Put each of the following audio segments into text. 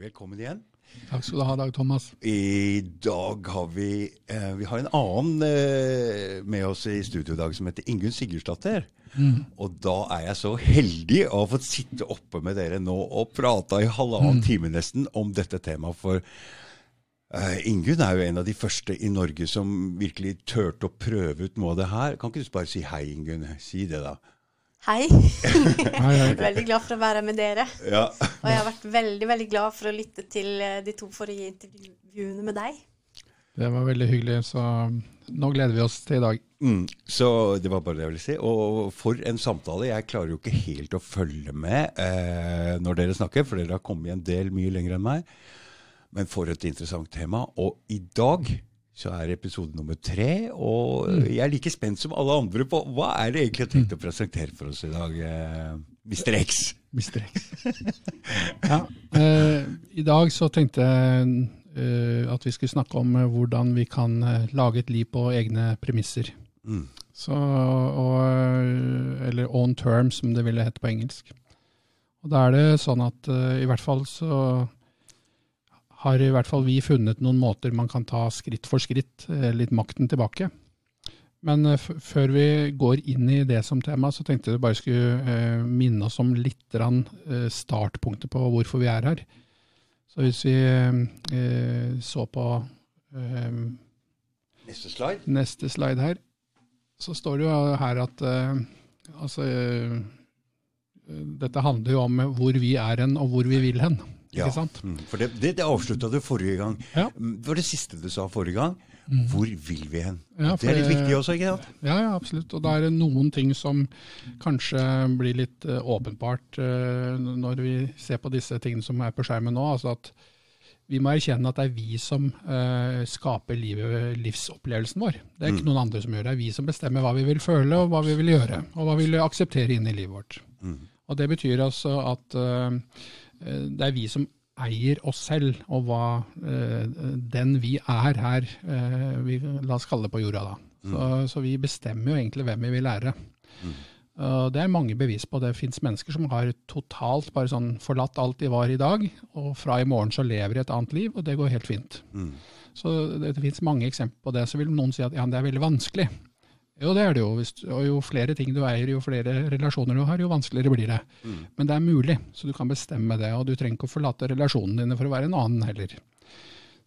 velkommen igjen. Takk skal du ha, Dag Thomas. I dag har vi eh, Vi har en annen eh, med oss i studio i dag som heter Ingunn Sigurdsdatter. Mm. Og da er jeg så heldig å ha fått sitte oppe med dere nå og prata i halvannen mm. time nesten om dette temaet. For eh, Ingunn er jo en av de første i Norge som virkelig turte å prøve ut noe av det her. Kan ikke du bare si hei, Ingunn? Si det, da. Hei. veldig glad for å være med dere. Ja. Og jeg har vært veldig veldig glad for å lytte til eh, de to forrige intervjuene med deg. Det var veldig hyggelig, så nå gleder vi oss til i dag. Mm, så det var bare det jeg ville si. Og for en samtale. Jeg klarer jo ikke helt å følge med eh, når dere snakker, for dere har kommet en del mye lenger enn meg. Men for et interessant tema. Og i dag så er det episode nummer tre. Og jeg er like spent som alle andre på hva er det egentlig jeg tenkte å presentere for oss i dag, eh, Mr. X. Mr. X. ja, eh, I dag så tenkte jeg eh, at vi skulle snakke om eh, hvordan vi kan eh, lage et liv på egne premisser. Mm. Så, og, eller on terms, som det ville hett på engelsk. Og da er det sånn at i hvert fall så har i hvert fall vi funnet noen måter man kan ta skritt for skritt eh, litt makten tilbake. Men uh, før vi går inn i det som tema, så tenkte jeg bare skulle eh, minne oss om litt eh, startpunktet på hvorfor vi er her. Så hvis vi så på Neste slide. Neste slide her, så står det jo her at altså Dette handler jo om hvor vi er hen, og hvor vi vil hen. Ja, ikke sant? Mm, for det, det, det avslutta du forrige gang. Ja. Mm, det var det siste du sa forrige gang. Mm. Hvor vil vi hen? Ja, det er litt viktig også, ikke sant? Ja, ja, absolutt. Og da er det noen ting som kanskje blir litt uh, åpenbart uh, når vi ser på disse tingene som er på skjermen nå. altså at vi må erkjenne at det er vi som uh, skaper livet, livsopplevelsen vår. Det er ikke mm. noen andre som gjør det. Det er vi som bestemmer hva vi vil føle, og hva vi vil gjøre. Og hva vi vil akseptere inn i livet vårt. Mm. Og Det betyr altså at uh, Eh, det er vi som eier oss selv, og hva eh, den vi er her, eh, vi, la oss kalle det på jorda da. Så, mm. så, vi bestemmer jo egentlig hvem vi vil lære. Mm. Det er mange bevis på. Det fins mennesker som har totalt bare sånn forlatt alt de var i dag, og fra i morgen så lever de et annet liv, og det går helt fint. Mm. Så det, det fins mange eksempler på det. Så vil noen si at ja, det er veldig vanskelig. Jo, det er det jo. Og jo flere ting du eier, jo flere relasjoner du har, jo vanskeligere blir det. Mm. Men det er mulig, så du kan bestemme det. Og du trenger ikke å forlate relasjonene dine for å være en annen heller.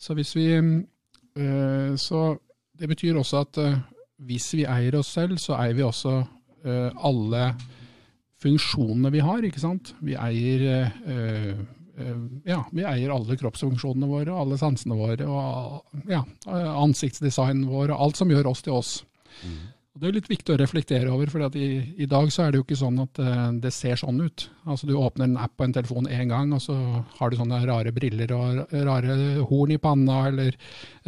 Så hvis vi øh, Så det betyr også at øh, hvis vi eier oss selv, så eier vi også øh, alle funksjonene vi har, ikke sant. Vi eier ja, vi eier alle kroppsfunksjonene våre, alle sansene våre, og ja, ansiktsdesignen vår, og alt som gjør oss til oss. Mm. Og Det er litt viktig å reflektere over, for i, i, dag så er det jo ikke sånn at uh, det ser sånn ut. Altså Du åpner en app på en telefon én gang, og så har du sånne rare briller og rare horn i panna eller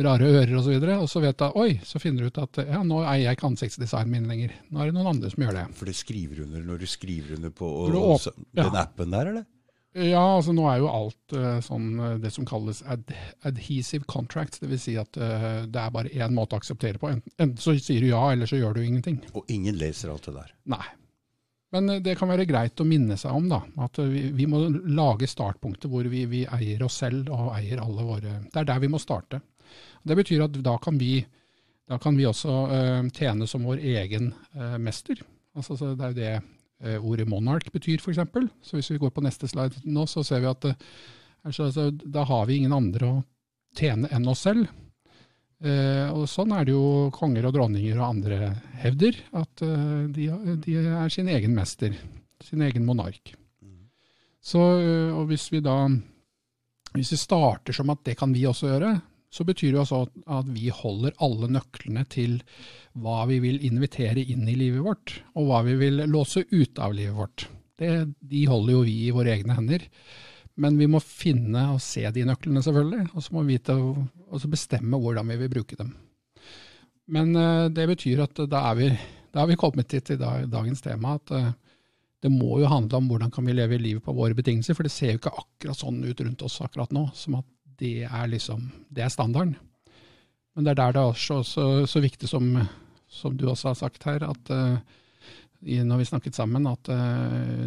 rare ører osv. Og, så videre, og så vet du, oi, så finner du ut at ja, nå eier jeg ikke ansiktsdesignen min lenger. Nå er det noen andre som gjør det. For det skriver under når du skriver under på og, den ja. appen der, eller? Ja, altså nå er jo alt uh, sånn uh, det som kalles ad adhesive contracts. Dvs. Si at uh, det er bare én måte å akseptere på. Enten, enten, så sier du ja, eller så gjør du ingenting. Og ingen leser alt det der? Nei. Men det kan være greit å minne seg om da, at vi, vi må lage startpunktet hvor vi, vi, eier oss selv og eier alle våre Det er der vi må starte. Det betyr at da kan vi, da kan vi også tjene som vår egen mester. Altså, det er jo det Eh, ordet monark betyr, f.eks. Så hvis vi går på neste slide nå, så ser vi at eh, altså, altså, da har vi ingen andre å tjene enn oss selv. Eh, og Sånn er det jo konger og dronninger og andre hevder, at eh, de, de, er sin egen mester, sin egen monark. Så, eh, og hvis vi da hvis vi starter som at det kan vi også gjøre, så betyr det altså at vi holder alle nøklene til hva vi vil invitere inn i livet vårt, og hva vi vil låse ut av livet vårt. Det, de holder jo vi i våre egne hender. Men vi må finne og se de nøklene, selvfølgelig, og så må vi vite, bestemme hvordan vi vil bruke dem. Men uh, det betyr at da er vi, da er vi kommet hit til dagens tema at uh, det må jo handle om hvordan kan vi leve livet på våre betingelser, for det ser jo ikke akkurat sånn ut rundt oss akkurat nå, som at det er liksom det er standarden. Men det er der det er også så, så viktig, som, som, du også har sagt her, at uh, når vi snakket sammen, at uh,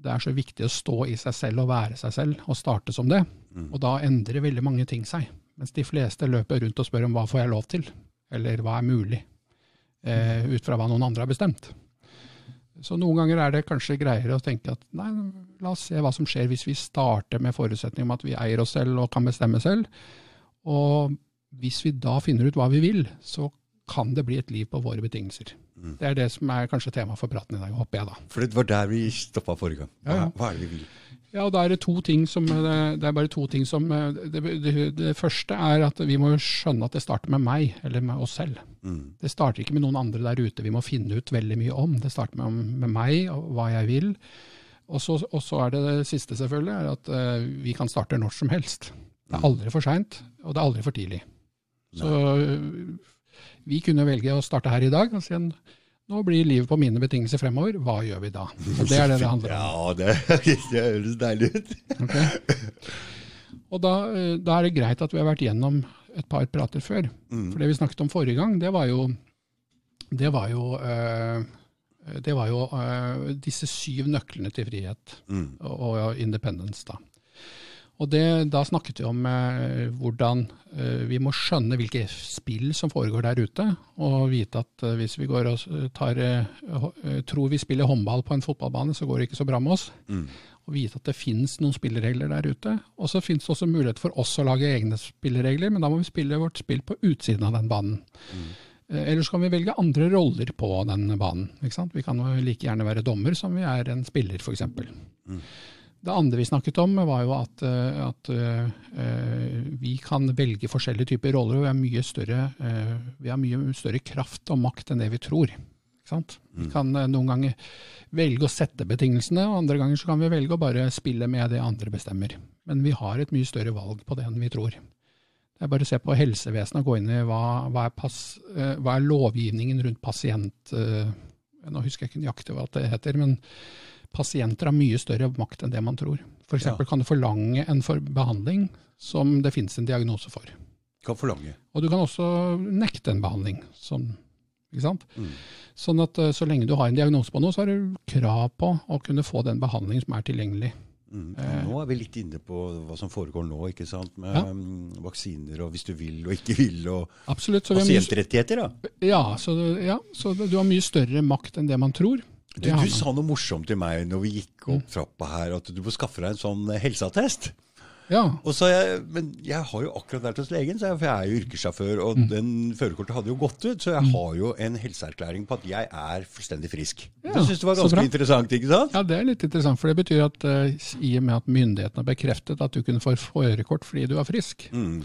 det er så viktig å stå i seg selv og være seg selv, og starte som det. Mm. Og da endrer veldig mange ting seg. Mens de fleste løper rundt og spør om hva får jeg lov til, eller hva er mulig, eh, ut fra hva noen andre har bestemt. Så noen ganger er det kanskje greiere å tenke at nei, la oss se hva som skjer hvis vi starter med forutsetning om at vi eier oss selv og kan bestemme selv. Og hvis vi da finner ut hva vi vil, så kan det bli et liv på våre betingelser. Mm. Det er det som er kanskje tema for praten i dag, håper jeg da. For det var der vi stoppa forrige gang. Hva, ja, ja. hva er det vi vil? Ja, og da er det to ting som Det er bare to ting som det, det, det, første er at vi må skjønne at det starter med meg, eller med oss selv. Mm. Det starter ikke med noen andre der ute vi må finne ut veldig mye om. Det starter med, med meg og hva jeg vil. Og så, er det det siste, selvfølgelig, er at uh, vi kan starte når som helst. Det er mm. aldri for seint, og det er aldri for tidlig. Nei. Så vi kunne velge å starte her i dag og si en nå blir livet på mine betingelser fremover, hva gjør vi da? Og Det er det det handler om. Ja, det, det høres deilig ut. Okay. Og da, eh, da, er det greit at vi har vært gjennom et par prater før. Mm. For det vi snakket om forrige gang, det var jo, det var jo, øh, det var jo øh, disse syv nøklene til frihet mm. og, og independence. da. Og det, Da snakket vi om eh, hvordan eh, vi må skjønne hvilke spill som foregår der ute, og vite at eh, hvis vi går og tar, eh, tror vi spiller håndball på en fotballbane, så går det ikke så bra med oss. Mm. Og vite at det finnes noen spilleregler der ute. Og så finnes det også mulighet for oss å lage egne spilleregler, men da må vi spille vårt spill på utsiden av den banen. Mm. Eh, Eller så kan vi velge andre roller på den banen. Vi kan jo like gjerne være dommer som vi er en spiller, f.eks. Mm. Det andre vi snakket om, var jo at, eh, at uh, vi kan velge forskjellige typer roller. og vi har, mye større, uh, vi har mye større kraft og makt enn det vi tror. Mm. Vi kan uh, noen ganger velge å sette betingelsene, og andre ganger så kan vi velge å bare spille med det andre bestemmer. Men vi har et mye større valg på det enn vi tror. Det er bare å se på helsevesenet og gå inn i hva, hva, er, pass, hva er, lovgivningen rundt pasient... Nå husker jeg ikke nøyaktig hva det heter. men pasienter har mye større makt enn det man tror. F.eks. Ja. kan du forlange en for behandling som det finnes en diagnose for. Kan forlange. Og du kan også nekte en behandling. Som, ikke sant? Mm. Sånn at eh, så lenge du har en diagnose på noe, så har du krav på å kunne få den behandling som er tilgjengelig. Mm. Nå er vi litt inne på hva som foregår nå, ikke sant? med ja. um, vaksiner og hvis du vil og ikke vil, og Absolutt, pasientrettigheter. da. Ja så, ja, så du har mye større makt enn det man tror. Du, du, sa noe morsomt til meg når vi gikk opp mm. trappa her, at du må skaffe deg en sånn eh, helseattest. Ja. Og så jeg, men jeg har jo akkurat vært hos legen, for jeg er jo yrkessjåfør. Og mm. den førerkortet hadde jo gått ut, så jeg mm. har jo en helseerklæring på at jeg er fullstendig frisk. Ja, det syns du var ganske interessant, ikke sant? Ja, det er litt interessant. For det betyr at uh, i og med at myndighetene har bekreftet at du kunne få førerkort fordi du er frisk, mm.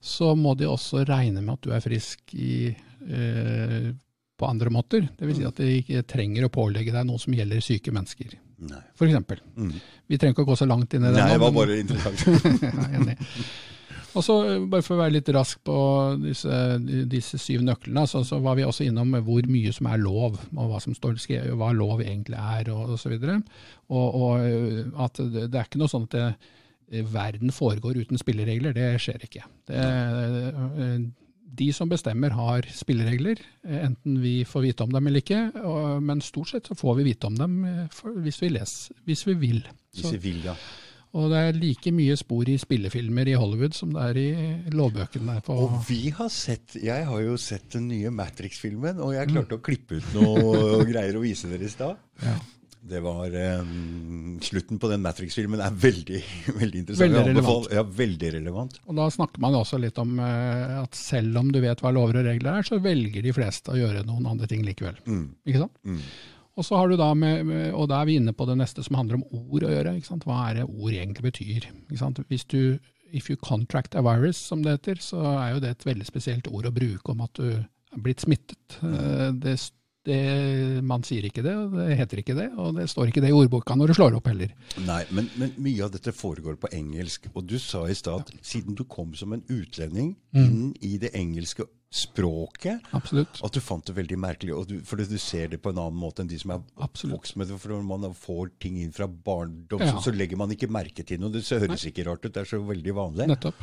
så må de også regne med at du er frisk i uh, på andre måter. Dvs. Si at de ikke trenger å pålegge deg noe som gjelder syke mennesker. Nei. For eksempel. Mm. Vi trenger ikke å gå så langt inn i det. Nei, det var bare interessant. Og så Bare for å være litt rask på disse, disse syv nøklene, så, så, var vi også innom hvor mye som er lov, og hva som står skrevet, hva lov egentlig er, og osv. Og, og, og at det, det, er ikke noe sånn at det, verden foregår uten spilleregler. Det skjer ikke. Det, de som bestemmer, har spilleregler, eh, enten vi får vite om dem eller ikke. Men stort sett så får vi vite om dem eh, hvis vi, leser, hvis vi vil. Hvis vi vil, ja. Og det er like mye spor i spillefilmer i Hollywood som det er i lovbøkene. og vi har sett, Jeg har jo sett den nye Matrix-filmen, og jeg klarte mm. å klippe ut noe greier å vise dere i stad. Ja. Det var um, Slutten på den Matrix-filmen er veldig, veldig interessant. Veldig relevant. Ja, veldig relevant. Og Da snakker man også litt om uh, at selv om du vet hva lover og regler er, så velger de fleste å gjøre noen andre ting likevel. Mm. Ikke sant? Mm. Og så har du da med, med, og da er vi inne på det neste som handler om ord å gjøre. Ikke sant? Hva er det ord egentlig betyr? Ikke sant? Hvis du, If you contract a virus, som det heter, så er jo det et veldig spesielt ord å bruke om at du er blitt smittet. Mm. Uh, det det, man sier ikke det, og det heter ikke det, og det står ikke det i ordboka når du slår opp heller. Nei, men, men mye av dette foregår på engelsk. Og du sa i stad, ja. siden du kom som en utlending mm. inn i det engelske språket, Absolutt. at du fant det veldig merkelig. Og du, for du ser det på en annen måte enn de som er vokst med det. For når man får ting inn fra barndom, ja. så, så, legger man ikke merke til noe. Det høres ikke rart ut, det er så veldig vanlig. Nettopp.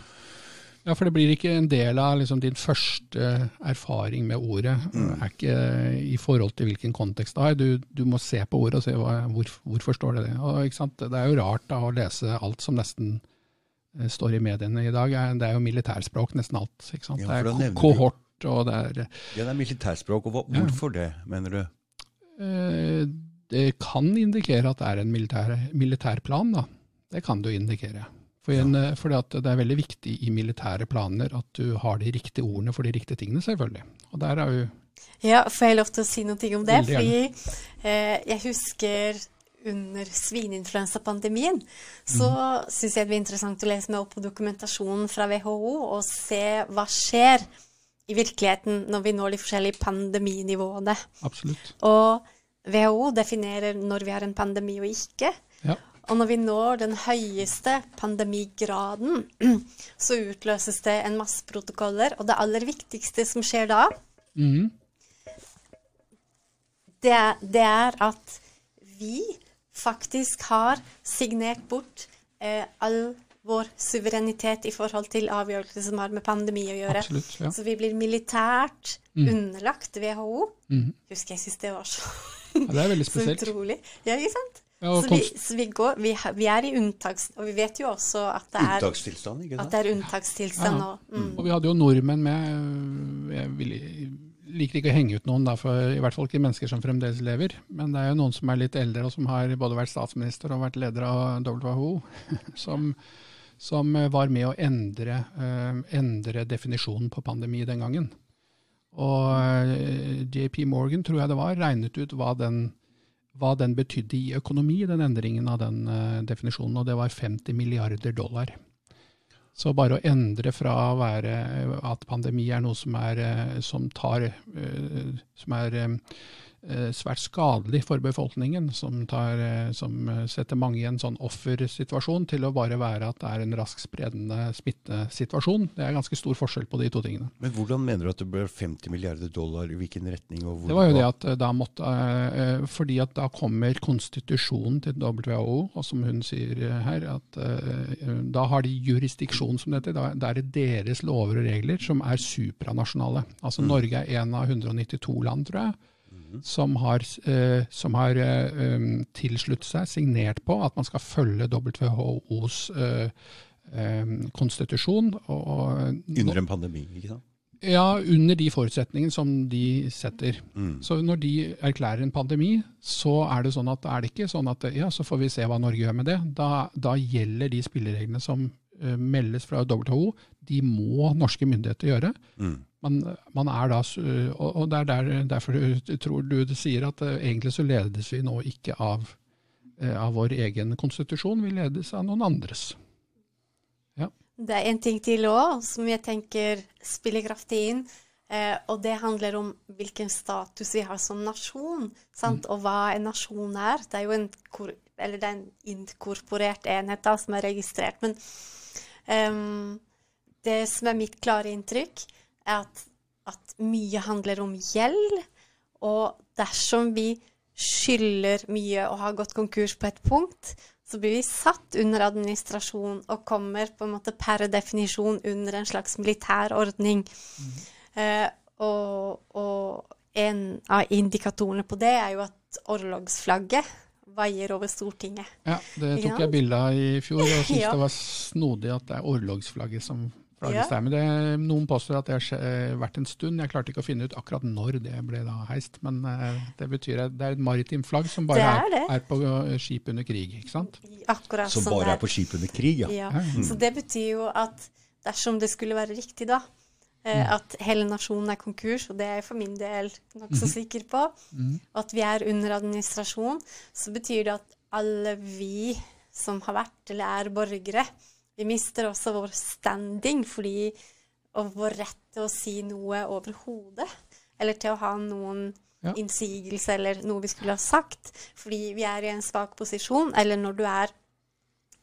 Ja, for det blir ikke en del av liksom, din første erfaring med ordet. Mm. er ikke i forhold til hvilken kontekst det har. Du, du må se på ordet og se hva, hvor, hvorfor står det det. Og, det er jo rart da, å lese alt som nesten eh, står i mediene i dag. Det er jo militærspråk, nesten alt. Ja, det er kohort og det er Ja, det er militærspråk. og Hvorfor ja. det, mener du? Eh, det kan indikere at det er en militær, plan, da. Det kan det jo indikere. For en, ja. for det er veldig viktig i militære planer at du har de riktige ordene for de riktige tingene, selvfølgelig. Og der er jo Ja, får jeg lov til å si noe om det? Fordi eh, jeg husker under svineinfluensapandemien, så mm. syns jeg det blir interessant å lese meg opp på dokumentasjonen fra WHO og se hva skjer i virkeligheten når vi når de forskjellige pandeminivåene. Absolutt. Og WHO definerer når vi har en pandemi og ikke. Ja. Og når vi når den høyeste pandemigraden, så utløses det en masse protokoller. Og det aller viktigste som skjer da, mm. det, det, er, at vi faktisk har signert bort eh, all vår suverenitet i forhold til avgjørelser som har med pandemi å gjøre. Absolutt, ja. Så vi blir militært mm. underlagt WHO. Mm. Husker jeg syns det var så, ja, det er veldig spesielt. så utrolig. Ja, ikke sant? Ja, så, vi, så vi, går, vi, vi, er i unntaks... Og vi vet jo også at det er Unntakstilstand, ikke sant? At det er unntakstilstand nå. Mm. Og vi hadde jo nordmenn med øh, Jeg vil, liker ikke å henge ut noen, da, for i hvert fall ikke mennesker som fremdeles lever. Men det er jo noen som er litt eldre, og som har både vært statsminister og vært leder av WHO, som, som var med å endre, uh, endre definisjonen på pandemi den gangen. Og uh, øh, JP Morgan, tror jeg det var, regnet ut hva den hva den betydde i økonomi, den endringen av den uh, definisjonen, og det var 50 milliarder dollar. Så bare å endre fra å være at pandemi er noe som er, uh, som tar, som er Eh, svært skadelig for befolkningen, som, tar, eh, som, eh, setter mange i en sånn offersituasjon, til å bare være at det er en raskt spredende smittesituasjon. Det er ganske stor forskjell på de to tingene. Men hvordan mener du at det ble 50 milliarder dollar, i hvilken retning? det var jo det at da måtte Fordi at da kommer konstitusjonen til WHO, og som hun sier her, at da har de jurisdiksjon, som dette. Da er det deres lover og regler som er supranasjonale. Altså mm. Norge er en av 192 land, tror jeg som har, eh, som har eh, um, tilsluttet seg, signert på, at man skal følge WHOs eh, konstitusjon. Under en pandemi, ikke sant? Ja, under de forutsetningene som de setter. Mm. Så når de erklærer en pandemi, så er det sånn at er det ikke sånn at ja, så får vi se hva Norge gjør med det. Da, da gjelder de spillereglene som uh, meldes fra WHO. De må norske myndigheter gjøre. Mm. Man, man, er da, og det er der, derfor tror du det sier at eh, egentlig så ledes vi nå ikke av, eh, av vår egen konstitusjon, vi ledes av noen andres. Ja. Det er en ting til òg som jeg tenker spiller kraftig inn. Eh, og det handler om hvilken status vi har som nasjon, mm. og hva en nasjon er. Det er jo en, eller det er en inkorporert enhet da, som er registrert. Men um, det som er mitt klare inntrykk, er at, at mye handler om gjeld. Og dersom vi skylder mye og har gått konkurs på et punkt, så blir vi satt under administrasjon og kommer på en måte per definisjon under en slags militær ordning. Mm. Eh, og, og, en av indikatorene på det er jo at orlogsflagget vaier over Stortinget. Ja, det tok jeg bilde av i fjor, og syntes ja. det var snodig at det er orlogsflagget som ja. Men det, noen påstår at det har vært en stund. Jeg klarte ikke å finne ut akkurat når det ble da heist. Men uh, det betyr at det er et maritimt flagg som bare er, er, er, på skip under krig. ikke sant? Akkurat som bare er på skip under krig, ja. ja. Mm. Så det betyr jo at dersom det skulle være riktig, da, uh, at hele nasjonen er konkurs, og det er jeg for min del nokså mm. sikker på, mm. at vi er under administrasjon, så betyr det at alle vi som har vært eller er borgere, vi mister også vår standing fordi, og vår rett til å si noe over hodet. Eller til å ha noen ja. innsigelse eller noe vi skulle ha sagt. Fordi vi er i en svak posisjon. Eller når du er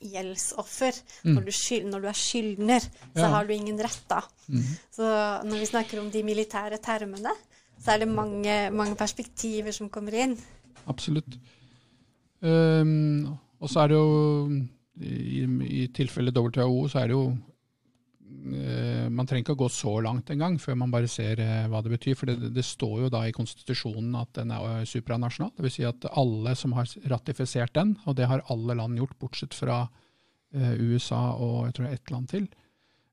gjeldsoffer, mm. når, du skyld, når, du er skyldner, så ja. har du ingen rett da. Mm. Så når vi snakker om de militære termene, så er det mange, mange perspektiver som kommer inn. Absolutt. Um, og så er det jo i, i tilfelle WHO så er det jo eh, man trenger ikke å gå så langt engang før man bare ser uh, hva det betyr. For det, det, står jo da i konstitusjonen at den er supranasjonal. Dvs. Si at alle som har ratifisert den, og det har alle land gjort bortsett fra USA og jeg tror ett land til.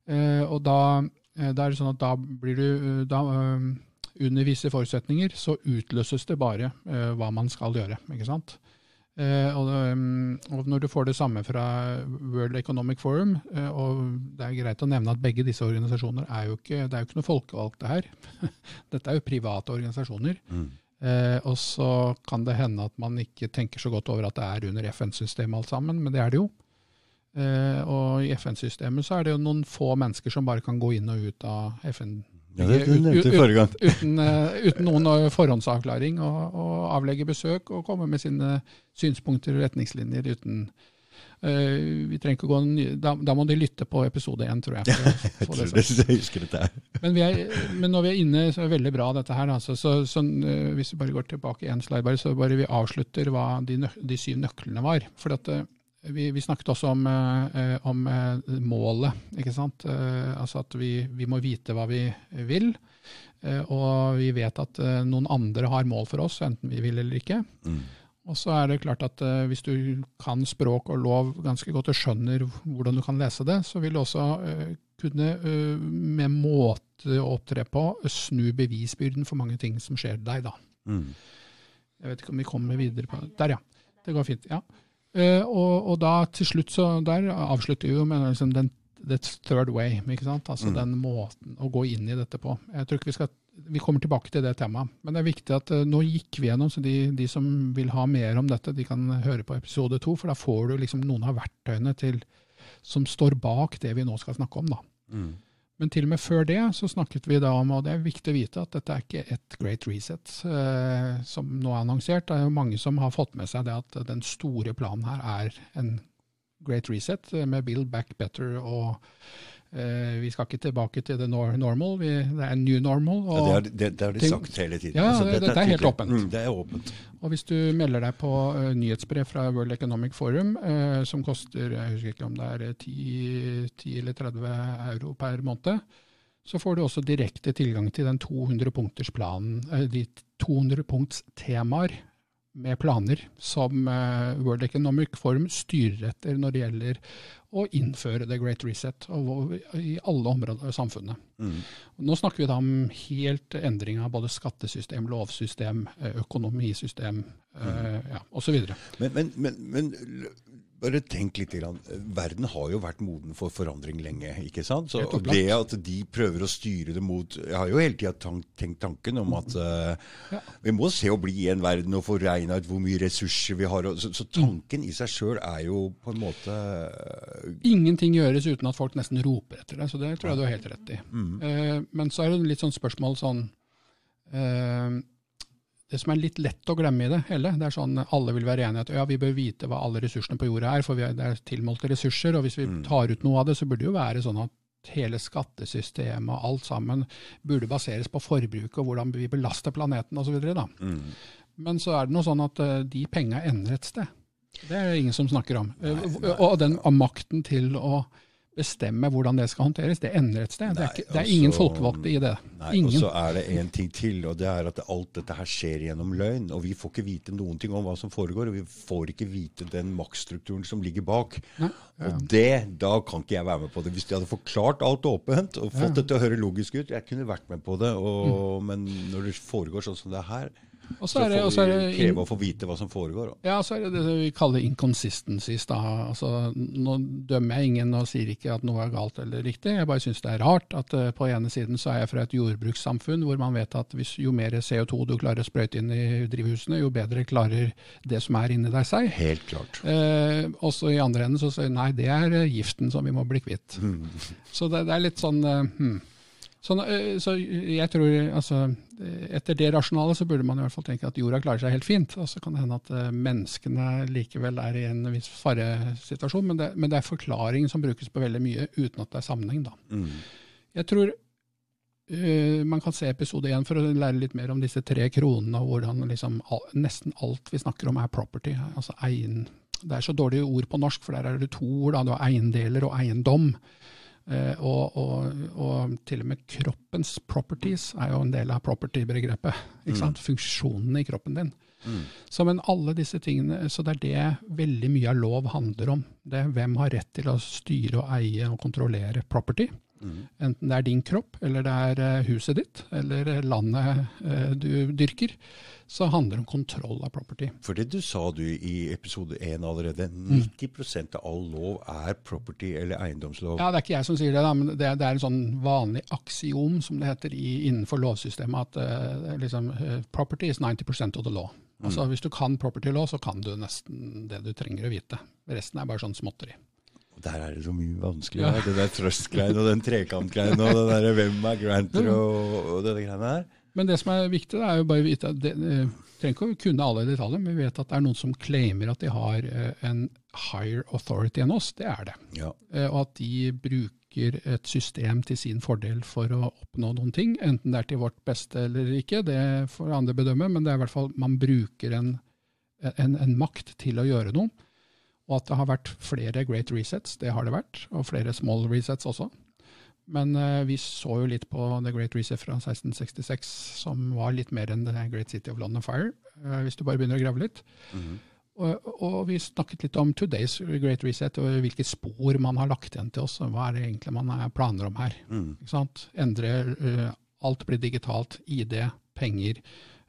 og da, da, er det sånn at da blir du da, Under visse forutsetninger så utløses det bare hva man skal gjøre. ikke sant? Eh, og, um, og, når du får det samme fra World Economic Forum, eh, og det er greit å nevne at begge disse organisasjoner er jo ikke, det er jo ikke noe folkevalgte her. Dette er jo private organisasjoner. Mm. Eh, og så kan det hende at man ikke tenker så godt over at det er under FN-systemet alt sammen, men det er det jo. Eh, og i FN-systemet så er det jo noen få mennesker som bare kan gå inn og ut av FN-systemet ja, det, det nevnte forrige gang. Uten, uh, uten, noen eh, forhåndsavklaring, og, og, avlegge besøk og komme med sine synspunkter og retningslinjer uten uh, vi trenger ikke gå da, da, må de lytte på episode én, tror jeg. jeg, tror det, jeg husker dette her. Men, er, men, når vi er inne, så er det veldig bra dette her. Altså. Så, så, uh, hvis vi bare går tilbake én slide, bare, så bare vi avslutter hva de, de syv nøklene var. For at, vi, vi, snakket også om, eh, om eh, målet. ikke sant? Eh, altså at vi, vi, må vite hva vi vil. Og vi vet at noen andre har mål for oss, enten vi vil eller ikke. Mm. Og så er det klart at hvis du kan språk og lov ganske godt og skjønner hvordan du kan lese det, så vil du også kunne med måte å opptre på snu bevisbyrden for mange ting som skjer deg. da. Mm. Jeg vet ikke om vi kommer videre på Der, ja. Det går fint. ja. Uh, og, og, da til slutt så der avslutter vi jo med liksom den the third way. ikke sant? Altså mm. den måten å gå inn i dette på. Jeg tror ikke Vi skal, vi kommer tilbake til det temaet. Men det er viktig at uh, nå gikk vi gjennom, så de, de, som vil ha mer om dette, de kan høre på episode to. For da får du liksom noen av verktøyene til, som står bak det vi nå skal snakke om. da. Mm. Men til og med før det så snakket vi da om, og det er viktig å vite, at dette er ikke et great reset eh, som nå er annonsert. Det er jo mange som har fått med seg det at den store planen her er en great reset eh, med build back better og vi skal ikke tilbake til det normal, vi, det er new normal. ja, det, har, det, det har de sagt hele tiden. Ja, altså, det, det, er helt åpent. Mm, det er åpent. Og Hvis du melder deg på uh, nyhetsbrev fra World Economic Forum, uh, som koster jeg husker ikke om det er 10, 10 eller 30 euro per måned, så får du også direkte tilgang til den 200 punkters planen, de 200 punkts temaer med planer som World Economic Forum styrer etter når det gjelder å innføre the great reset i alle områder av samfunnet. Mm. Nå snakker vi da om helt endring av både skattesystem, lovsystem, eh, økonomisystem mm. uh, ja, osv. Men, men, men, men bare tenk litt. Grann. Verden har jo vært moden for forandring lenge. ikke sant? Så Det at de prøver å styre det mot Jeg har jo hele tida tenkt tanken om at uh, ja. vi må se å bli i en verden og få regna ut hvor mye ressurser vi har. Så, så tanken i seg sjøl er jo på en måte uh, Ingenting gjøres uten at folk nesten roper etter det. Så det tror jeg du har helt rett i. Mm. Uh, men så er det litt sånn spørsmål sånn det som er litt lett å glemme i det hele, det er sånn alle vil være enige at ja, vi bør vite hva alle ressursene på jorda er, for er, det er tilmålte ressurser. Og hvis vi mm. tar ut noe av det, så burde det jo være sånn at hele skattesystemet og alt sammen burde baseres på forbruket og hvordan vi belaster planeten osv. Mm. Men så er det noe sånn at uh, de penga ender et sted. Det er det ingen som snakker om. Nei, nei. Og den makten til å bestemme hvordan det skal håndteres. Det ender et sted. Nei, det, er ikke, det er ingen også, folkevalgte i det. Nei, ingen. Og så er det en ting til, og det er at alt dette her skjer gjennom løgn. Og vi får ikke vite noen ting om hva som foregår, og vi får ikke vite den maktstrukturen som ligger bak. Nei, ja. Og det, da kan ikke jeg være med på det. Hvis de hadde forklart alt åpent og fått ja. det til å høre logisk ut, jeg kunne vært med på det. Og, mm. Men når det foregår sånn som det er her, og så, det, får vi kreve å få vite hva som foregår. Ja, så er det det vi kaller inconsistencies. Da. Altså, nå dømmer jeg ingen og sier ikke at noe er galt eller riktig. Jeg bare syns det er rart at uh, på ene siden så er jeg fra et jordbrukssamfunn hvor man vet at hvis, jo mer CO2 du klarer å sprøyte inn i drivhusene, jo bedre klarer det som er inni deg seg. Helt klart. Uh, også i andre enden så sier nei, det er giften som vi må bli kvitt. Mm. Så det, det, er litt sånn uh, hmm. Så, eh, så, jeg tror altså, Etter det rasjonale så burde man i hvert fall tenke at jorda klarer seg helt fint. Og så kan det hende at uh, menneskene likevel er i en viss faresituasjon. Men det, men det er forklaring som brukes på veldig mye, uten at det er sammenheng. da. Mm. Jeg tror uh, man kan se episode én for å lære litt mer om disse tre kronene, og hvordan liksom, all, nesten alt vi snakker om er property. altså egen. Det er så dårlige ord på norsk, for der er det to ord. Da. Du har eiendeler og eiendom. Eh, og, og, og, til og med kroppens properties er jo en del av property-begrepet. Mm. Funksjonene i kroppen din. Mm. Så, men alle disse tingene, så det er det veldig mye av lov handler om. Det Hvem har rett til å styre og eie og kontrollere property? Mm. Enten det er din kropp, eller det er eh, huset ditt, eller landet eh, du dyrker. Så handler det om kontroll av property. For det du sa du i episode 1 allerede, 90 mm. av all lov er property eller eiendomslov. Ja, Det er ikke jeg som sier det, da, men det, det er en sånn vanlig aksiom som det heter i, innenfor lovsystemet, at uh, liksom, uh, property is 90 of the law. Altså mm. Hvis du kan property law, så kan du nesten det du trenger å vite. Resten er bare sånn småtteri. Der er det så mye vanskelig. Ja. Det der trust-greiene og den trekant-greiene og det der hvem er granter og, og denne greiene her. Men det som er viktig, det er jo bare å vite at det, eh, trenger ikke å kunne alle detaljer, men vi vet at det er noen som claimer at de har eh, en higher authority enn oss. Det er det. Ja. Eh, og at de bruker et system til sin fordel for å oppnå noen ting. Enten det er til vårt beste eller ikke, det får andre bedømme, men det er i hvert fall man bruker en, en, en makt til å gjøre noe. Og at det har vært flere great resets, det har det vært. Og flere small resets også. Men uh, vi så jo litt på The Great Reset fra 1666, som var litt mer enn The Great City of London Fire, uh, hvis du bare begynner å grave litt. Mm -hmm. og, og, vi snakket litt om Today's Great Reset, og hvilke spor man har lagt igjen til oss. og Hva er det egentlig man planer om her? Mm. Endre uh, Alt blir digitalt. ID, penger,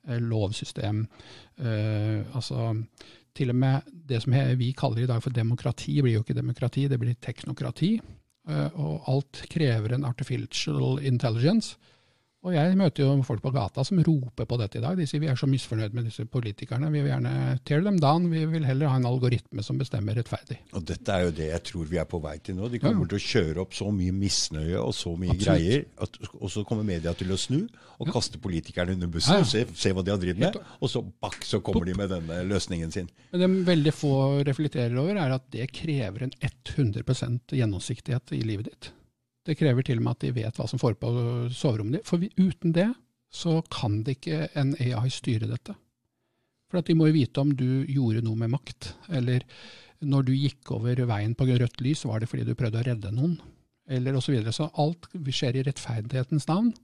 lovsystem. altså til og med det som vi kaller i dag for demokrati, blir jo ikke demokrati, det blir teknokrati. Eh, og alt krever en artificial intelligence. Og jeg møter jo folk på gata som roper på dette i dag. De sier vi er så misfornøyd med disse politikerne. Vi vil gjerne tear them down. Vi vil heller ha en algoritme som bestemmer rettferdig. Og dette er jo det jeg tror vi er på vei til nå. De kommer ja. til å kjøre opp så mye misnøye og så mye Absolutt. greier. At, og så kommer media til å snu og ja. kaste politikerne under bussen ja. og se, se, hva de har drevet med. Og så bakk, så kommer de med denne løsningen sin. Men det veldig få reflekterer over, er at det krever en 100% gjennomsiktighet i livet ditt. Det krever til og med at de vet hva som foregår på soverommet ditt. For uten det så kan det ikke en AI styre dette. For de må jo vite om du gjorde noe med makt. Eller når du gikk over veien på rødt lys, var det fordi du prøvde å redde noen. Eller osv. Så, videre. så alt skjer i rettferdighetens navn.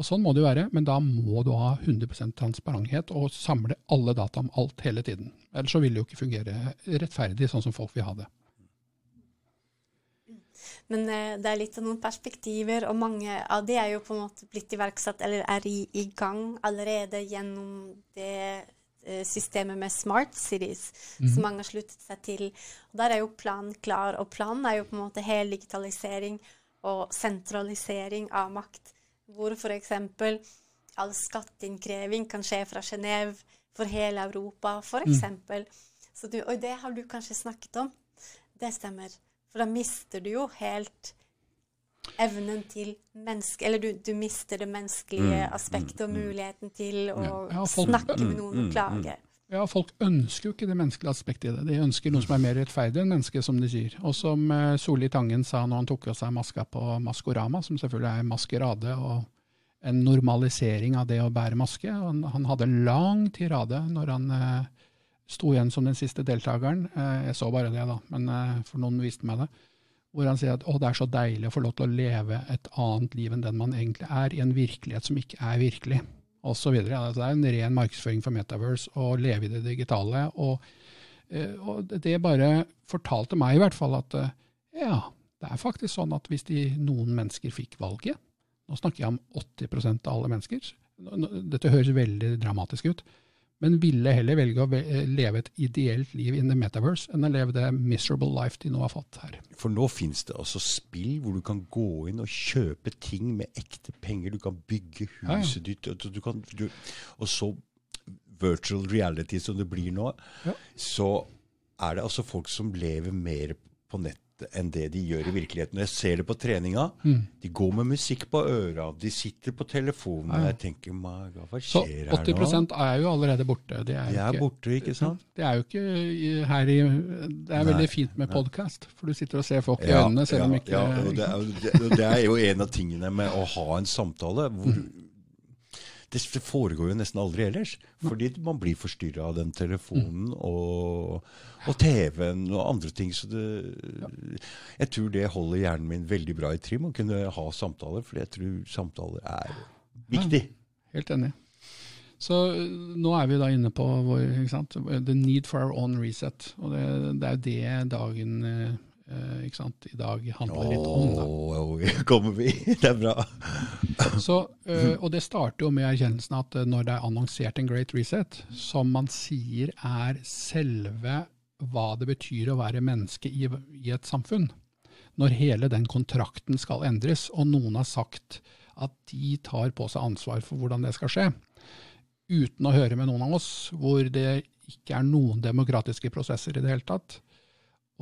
Og sånn må det jo være, men da må du ha 100% transparenthet og samle alle data om alt hele tiden. Ellers så vil det jo ikke fungere rettferdig sånn som folk vil ha det. Men eh, det er litt av noen perspektiver, og mange av de er jo på en måte blitt iverksatt eller er i, i gang allerede gjennom det eh, systemet med smart cities mm. som mange har sluttet seg til. Og Der er jo planen klar, og planen er jo på en måte hel digitalisering og sentralisering av makt, hvor f.eks. all skatteinnkreving kan skje fra Genéve for hele Europa, f.eks. Mm. og det har du kanskje snakket om. Det stemmer. For da mister du jo helt evnen til menneske... Eller du, du mister det menneskelige mm, aspektet og mm, mm. muligheten til å ja, folk, snakke med noen og klage. Ja, folk ønsker jo ikke det menneskelige aspektet i det. De ønsker noe som er mer rettferdig enn menneske, som de sier. Og som uh, Solli Tangen sa når han tok av seg maska på Maskorama, som selvfølgelig er maskerade og en normalisering av det å bære maske. Han, han hadde en lang tirade når han uh, sto igjen som den siste deltakeren. Eh, jeg så bare det, da, men eh, for noen viste meg det. Hvor han sier at å, det er så deilig å få lov til å leve et annet liv enn den man egentlig er, i en virkelighet som ikke er virkelig, osv. Ja, det er en ren markedsføring for Metaverse å leve i det digitale. Og, eh, og det bare fortalte meg i hvert fall at ja, det er faktisk sånn at hvis de, noen mennesker fikk valget, nå snakker jeg om 80% av alle mennesker, dette høres veldig dramatisk ut, men ville heller velge å leve et ideelt liv in the metaverse enn å leve det miserable life de nå har fått her. For nå finnes det altså spill hvor du kan gå inn og kjøpe ting med ekte penger. Du kan bygge huset ja, ditt, du kan, du, og så virtual reality som det blir nå, ja. så er det altså folk som lever mer på nett enn det de gjør i virkeligheten. Jeg ser det på treninga. Mm. De går med musikk på øra, de sitter på telefonen. Ja. Jeg tenker hva skjer her nå? Så 80 er jo allerede borte. De er, de er ikke, borte, ikke sant? Det er jo ikke her i Det er veldig fint med podkast, for du sitter og ser folk i øynene selv om ikke ja, og det, er, det, er jo en av tingene med å ha en samtale hvor mm det foregår jo nesten aldri ellers. Fordi man blir forstyrra av den telefonen og, og TV-en og andre ting. Så det, jeg tror det holder hjernen min veldig bra i trim å kunne ha samtaler, for jeg tror samtaler er viktig. Ja, helt enig. Så nå er vi da inne på vår, the need for our own reset. Og det, det er det dagen eh, sant, i dag handler litt om. Da. Oh, kommer vi, det er bra. Så, eh, og det starter jo med erkjennelsen at eh, når det er annonsert en great reset, som man sier er selve hva det betyr å være menneske i, i et samfunn, når hele den kontrakten skal endres, og noen har sagt at de tar på seg ansvar for hvordan det skal skje, uten å høre med noen av oss, hvor det ikke er noen demokratiske prosesser i det hele tatt.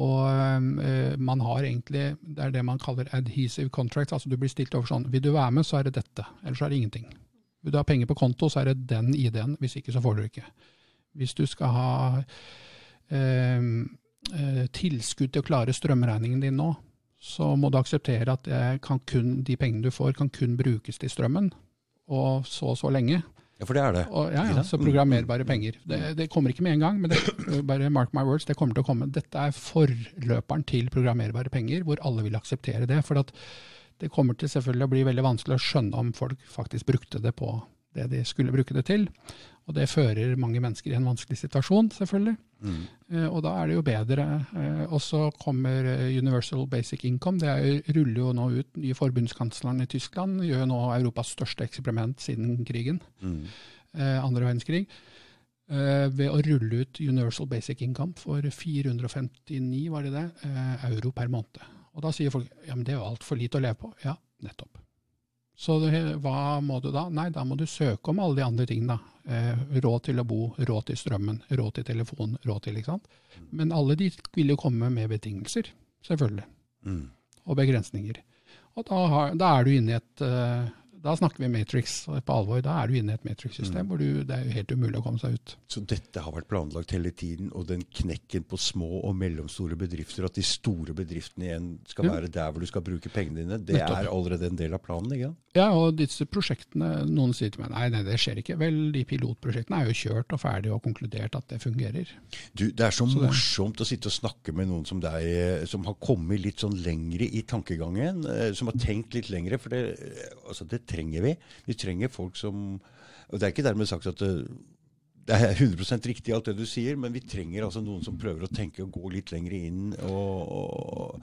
Og eh, man har egentlig, det er det man kaller adhesive contracts, altså du blir stilt over sånn, vil du være med, så er det dette, ellers er det ingenting. Vil du ha penger på konto, så er det den ID-en, hvis ikke så får du ikke. Hvis du skal ha øh, øh, tilskudd til å klare strømregningen din nå, så må du akseptere at kun, de pengene du får, kan kun brukes til strømmen, og så og så lenge. Ja, for det er det. Og, ja, ja, så programmerbare penger. Det, det, kommer ikke med en gang, men det, bare mark my words, det kommer til å komme. Dette er forløperen til programmerbare penger, hvor alle vil akseptere det. For det kommer til selvfølgelig å bli veldig vanskelig å skjønne om folk faktisk brukte det på det de skulle bruke det til. Og det fører mange mennesker i en vanskelig situasjon, selvfølgelig. Mm. Eh, og da er det jo bedre. Eh, og så kommer eh, Universal Basic Income. Det er, ruller jo nå ut. Nye forbundskansleren i Tyskland gjør nå Europas største eksperiment siden krigen. Mm. Eh, andre verdenskrig. Eh, ved å rulle ut Universal Basic Income for 459 var det det, euro per måned. Og da sier folk ja, men det er jo altfor lite å leve på. Ja, nettopp. Så hva må du da? Nei, da må du søke om alle de andre tingene. Eh, råd til å bo, råd til strømmen, råd til telefon, råd til ikke sant. Men alle de vil jo komme med betingelser, selvfølgelig. Mm. Og begrensninger. Og da, har, da, er du inne i et uh, da snakker vi Matrix på alvor. Da er du inne i et Matrix-system mm. hvor du, det er jo helt umulig å komme seg ut. Så dette har vært planlagt hele tiden, og den knekken på små og mellomstore bedrifter, at de store bedriftene igjen skal ja. være der hvor du skal bruke pengene dine, det Nettopp. er allerede en del av planen? ikke sant? Ja, og disse prosjektene, noen sier til meg nei, nei, det skjer ikke. Vel, de pilotprosjektene er jo kjørt og ferdig og konkludert at det fungerer. Du, Det er så, så morsomt det... å sitte og snakke med noen som deg, som har kommet litt sånn lengre i tankegangen, eh, som har tenkt litt lengre. For det, altså, det trenger vi. Vi trenger folk som og Det er ikke dermed sagt at det, det er 100 riktig alt det du sier, men vi trenger altså noen som prøver å tenke og gå litt lenger inn. og, og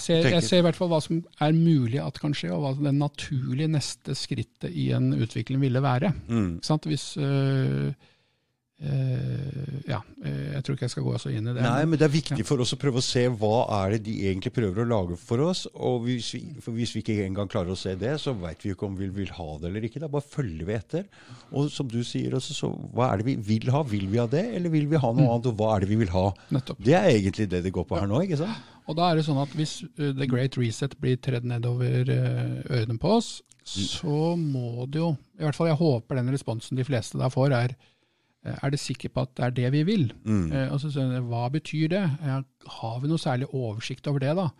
ser, jeg ser i hvert fall hva som er mulig at kan skje, og hva det naturlige neste skrittet i en utvikling ville være. Mm. Hvis øh, ja, uh, jeg tror ikke jeg skal gå så inn i det. Nei, men det er viktig ja. for oss å prøve å se hva er det de egentlig prøver å lage for oss. Og hvis vi, hvis vi ikke engang klarer å se det, så veit vi jo ikke om vi vil ha det eller ikke. Da bare følger vi etter. Og som du sier også, så hva er det vi vil ha? Vil vi ha det, eller vil vi ha noe mm. annet? Og hva er det vi vil ha? Nettopp. Det er egentlig det det går på her nå, ikke sant? Og da er det sånn at hvis uh, The Great Reset blir tredd nedover ørene på oss, mm. så må det jo I hvert fall jeg håper den responsen de fleste der får, er Eh, er det sikker på at det er det vi vil? Mm. Eh, og så sier jeg, Hva betyr det? Har vi noe særlig oversikt over det? da?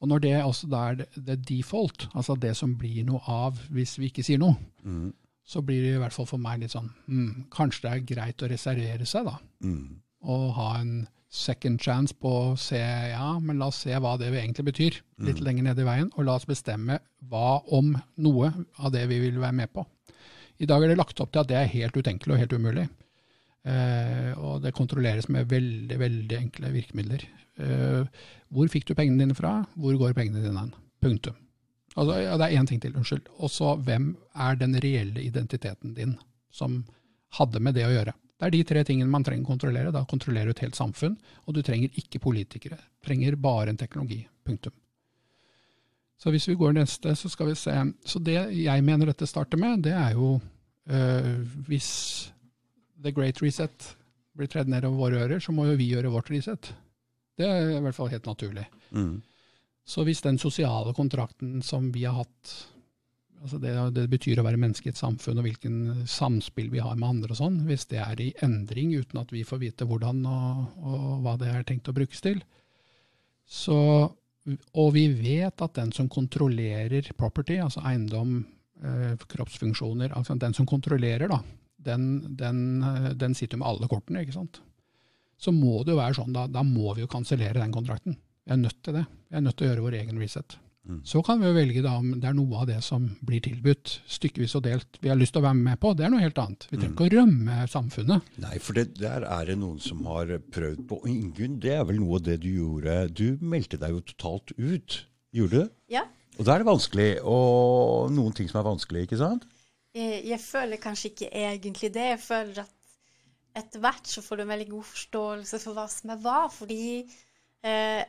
Og når det også da er det default, altså det som blir noe av hvis vi ikke sier noe, mm. så blir det i hvert fall for meg litt sånn mm, Kanskje det er greit å reservere seg, da. Mm. Og ha en second chance på å se Ja, men la oss se hva det egentlig betyr. Litt mm. lenger ned i veien. Og la oss bestemme hva om noe av det vi vil være med på. I dag er det lagt opp til at det er helt utenkelig og helt umulig. Eh, og det kontrolleres med veldig, veldig enkle virkemidler. Eh, hvor fikk du pengene dine fra? Hvor går pengene dine hen? Punktum. Altså, ja, det er én ting til, unnskyld. Og så hvem er den reelle identiteten din som hadde med det å gjøre? Det er de tre tingene man trenger å kontrollere. Da kontrollerer du et helt samfunn, og du trenger ikke politikere. Du trenger bare en teknologi. Punktum. Så hvis vi går neste, så skal vi se. Så det jeg mener dette starter med, det er jo øh, hvis the great reset blir tredd ned over våre ører, så må jo vi gjøre vårt reset. Det er i hvert fall helt naturlig. Mm. Så hvis den sosiale kontrakten som vi har hatt, altså det, det, betyr å være menneske i et samfunn og hvilken samspill vi har med andre og sånn, hvis det er i endring uten at vi får vite hvordan og, og hva det er tenkt å brukes til, så, og vi vet at den som kontrollerer property, altså eiendom, eh, kroppsfunksjoner. Altså den som kontrollerer, da, den, den, eh, den sitter jo med alle kortene, ikke sant. Så må det jo være sånn, da, da må vi jo kansellere den kontrakten. Vi er nødt til det. Vi er nødt til å gjøre vår egen reset. Mm. Så kan vi jo velge da om det er noe av det som blir tilbudt, stykkevis og delt, vi har lyst til å være med på. Det er noe helt annet. Vi trenger ikke mm. å rømme samfunnet. Nei, for det, der er det noen som har prøvd på. Ingunn, det er vel noe av det du gjorde. Du meldte deg jo totalt ut. Gjorde du? Ja. Og da er det vanskelig, og noen ting som er vanskelig, ikke sant? Jeg, jeg føler kanskje ikke egentlig det. Jeg føler at etter hvert så får du en veldig god forståelse for hva som er hva. Fordi eh,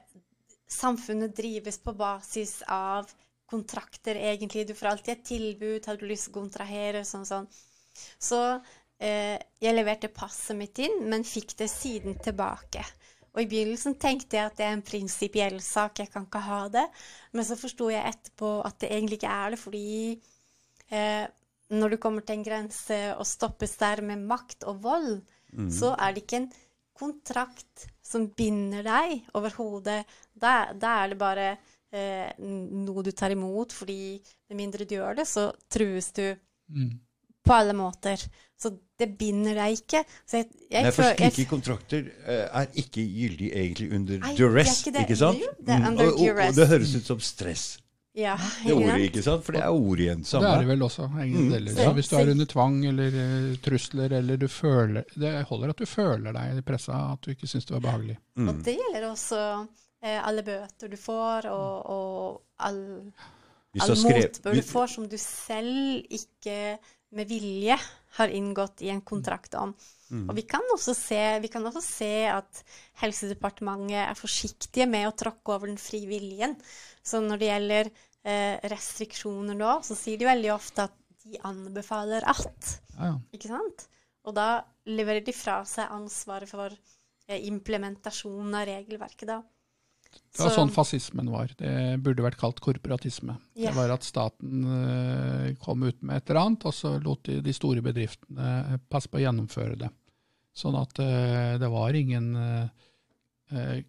samfunnet drives på basis av kontrakter, egentlig. Du får alltid et tilbud. Har du lyst til å kontrahere? Sånn, sånn. Så eh, jeg leverte passet mitt inn, men fikk det siden tilbake. Og i begynnelsen tenkte jeg at det er en prinsipiell sak, jeg kan ikke ha det. Men så forsto jeg etterpå at det egentlig ikke er det, fordi eh, når du kommer til en grense og stoppes der med makt og vold, mm. så er det ikke en kontrakt som binder deg overhodet. Da, da er det bare eh, noe du tar imot, fordi med mindre du gjør det, så trues du. Mm på alle måter. Så det binder deg ikke. Jeg, jeg Nei, for slike kontrakter uh, er ikke gyldig egentlig under duress, ikke, ikke, sant? Jo, det mm. og, og, og, det høres ut som stress. Ja, det ordet, ikke sant? For det er ordet igjen. Samme. Det er det vel også. Mm. Så hvis du er under tvang eller uh, trusler, eller du føler Det holder at du føler deg i pressa, at du ikke syns det var behagelig. Mm. Og det gjelder også uh, alle bøter du får, og, og all, all motbør du får som du selv ikke med vilje har inngått i en kontrakt om. Mm. Og vi kan, se, vi kan, også se, at Helsedepartementet er forsiktige med å tråkke over den frie viljen. Så når det gjelder eh, restriksjoner da, så sier de veldig ofte at de anbefaler at. Ja, ja. Ikke sant? Og da leverer de fra seg ansvaret for eh, implementasjonen av regelverket, da. Det var sånn fascismen var. Det burde vært kalt korporatisme. Yeah. Det var at staten uh, kom ut med et eller annet, og så lot de de store bedriftene passe på å gjennomføre det. Sånn at det var ingen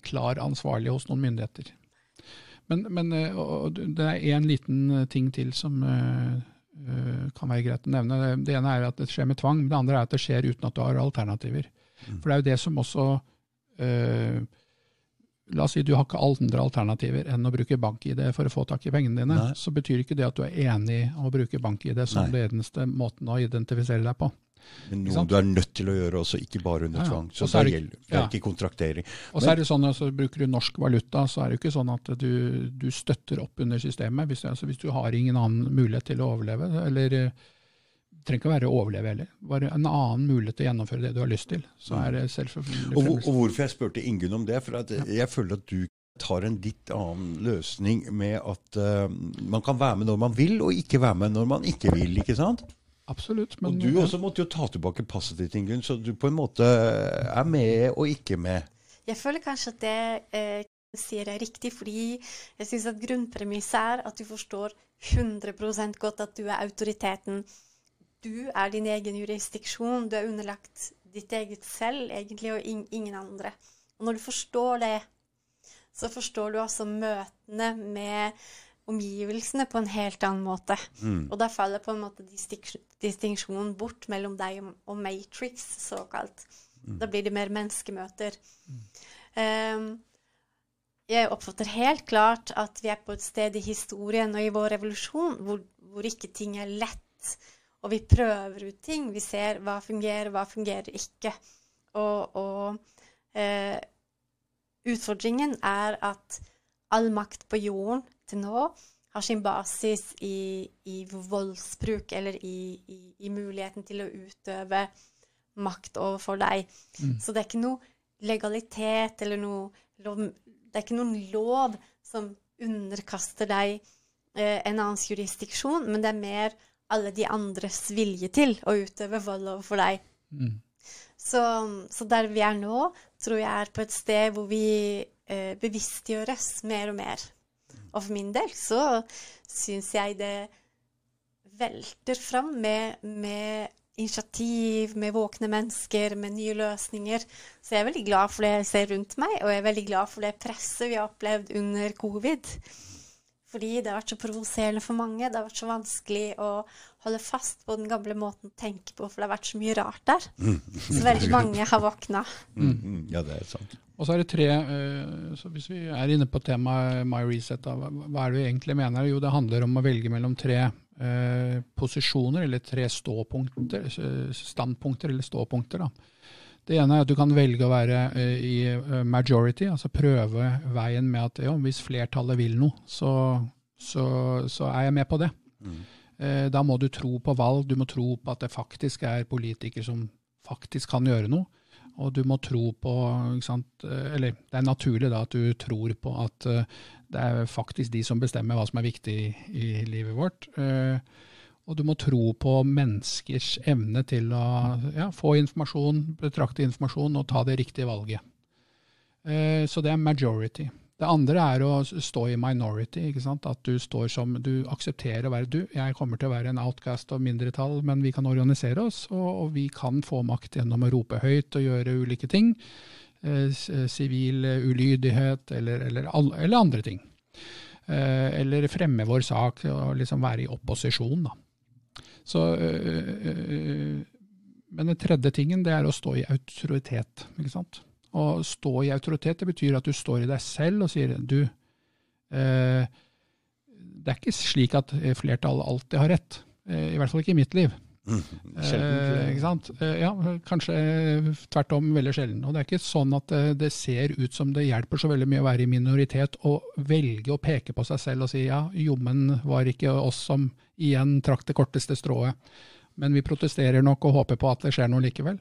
klar ansvarlig hos noen myndigheter. Men, men det er én liten ting til som kan være greit å nevne. Det ene er at det skjer med tvang, men det andre er at det skjer uten at du har alternativer. Mm. For det er jo det som også La oss si du har ikke andre alternativer enn å bruke bank-ID for å få tak i pengene dine. Nei. Så betyr ikke det at du er enig i å bruke bank-ID som Nei. det eneste måten å identifisere deg på. Men noe du er nødt til å gjøre også, ikke bare under tvang. Så, så det, gjelder, det er ikke kontraktering. Og så er det sånn at altså, Bruker du norsk valuta, så er det jo ikke sånn at du, du støtter opp under systemet. Hvis, altså, hvis, du har ingen annen mulighet til å overleve, eller trenger ikke å være å overleve heller. Bare en annen mulighet til å gjennomføre det du har lyst til. Så er det selvfølgelig og, og hvorfor jeg spurte Ingunn om det, for jeg føler at du tar en litt annen løsning med at uh, man kan være med når man vil, og ikke være med når man ikke vil. ikke sant? Absolutt. Men, og du også måtte jo ta tilbake passet ditt, Ingunn, så du på en måte er med og ikke med. Jeg føler kanskje at det eh, sier jeg riktig, fordi jeg syns at grunnpremisset er at du forstår 100% godt at du er autoriteten du er din egen jurisdiksjon. Du er underlagt ditt eget selv, egentlig, og ingen andre. Og når du forstår det, så forstår du også møtene med omgivelsene på en helt annen måte. Mm. Og da faller på en måte distinksjonen bort mellom deg og Matrix, såkalt. Mm. Da blir det mer menneskemøter. Mm. Um, jeg oppfatter helt klart at vi er på et sted i historien og i vår revolusjon hvor, hvor ikke ting er lett og vi prøver ut ting. Vi ser hva fungerer, hva fungerer ikke. Og, og eh, utfordringen er at all makt på jorden til nå har sin basis i, i voldsbruk, eller i, i, i, muligheten til å utøve makt overfor deg. Mm. Så det er ikke noe legalitet eller noe lov, Det er ikke noen lov som underkaster deg eh, en annens jurisdiksjon, men det er mer alle de andres vilje til å utøve vold overfor deg. Mm. Så, så, der vi er nå, tror jeg er på et sted hvor vi eh, bevisstgjøres mer og mer. Og for min del så syns jeg det velter fram med, med, initiativ, med våkne mennesker, med nye løsninger. Så jeg er veldig glad for det jeg ser rundt meg, og jeg er veldig glad for det presset vi har opplevd under covid. Fordi det har vært så provoserende for mange. Det har vært så vanskelig å holde fast på den gamle måten å tenke på, for det har vært så mye rart der. Så veldig mange har våkna. Mm, mm, ja, det er sant. Og så er det tre, eh, så Hvis vi er inne på temaet My Reset, da, hva er det vi egentlig mener? Jo, det handler om å velge mellom tre eh, posisjoner, eller tre ståpunkter, eh, standpunkter eller ståpunkter. da. Det ene er at du kan velge å være uh, i majority, altså prøve veien med at jo, hvis flertallet vil noe, så, så, så er jeg med på det. Mm. Da må du tro på valg, du må tro på at det faktisk er politikere som faktisk kan gjøre noe. Og du må tro på Eller det er naturlig da at du tror på at det er faktisk de som bestemmer hva som er viktig i, livet vårt. Uh, og du må tro på menneskers evne til å ja, få informasjon, betrakte informasjon og ta det riktige valget. Eh, så det er majority. Det andre er å stå i minority. ikke sant? At du står som Du aksepterer å være du. Jeg kommer til å være en outcast og mindretall, men vi kan organisere oss, og, og vi kan få makt gjennom å rope høyt og gjøre ulike ting. Eh, sivil eh, ulydighet eller, eller, eller, andre ting. Eh, eller fremme vår sak og liksom være i opposisjon, da. Så, øh, øh, men den tredje tingen det er å stå i autoritet. ikke sant? Å stå i autoritet det betyr at du står i deg selv og sier du eh, Det er ikke slik at flertallet alltid har rett. I hvert fall ikke i mitt liv. Sjelden. eh, ikke sant? ja, kanskje tvert om veldig sjelden. Og det er ikke sånn at det, det, ser ut som det hjelper så veldig mye å være i minoritet og velge å peke på seg selv og si ja, jommen var ikke oss som igjen trakk det korteste strået. Men vi protesterer nok og håper på at det skjer noe likevel.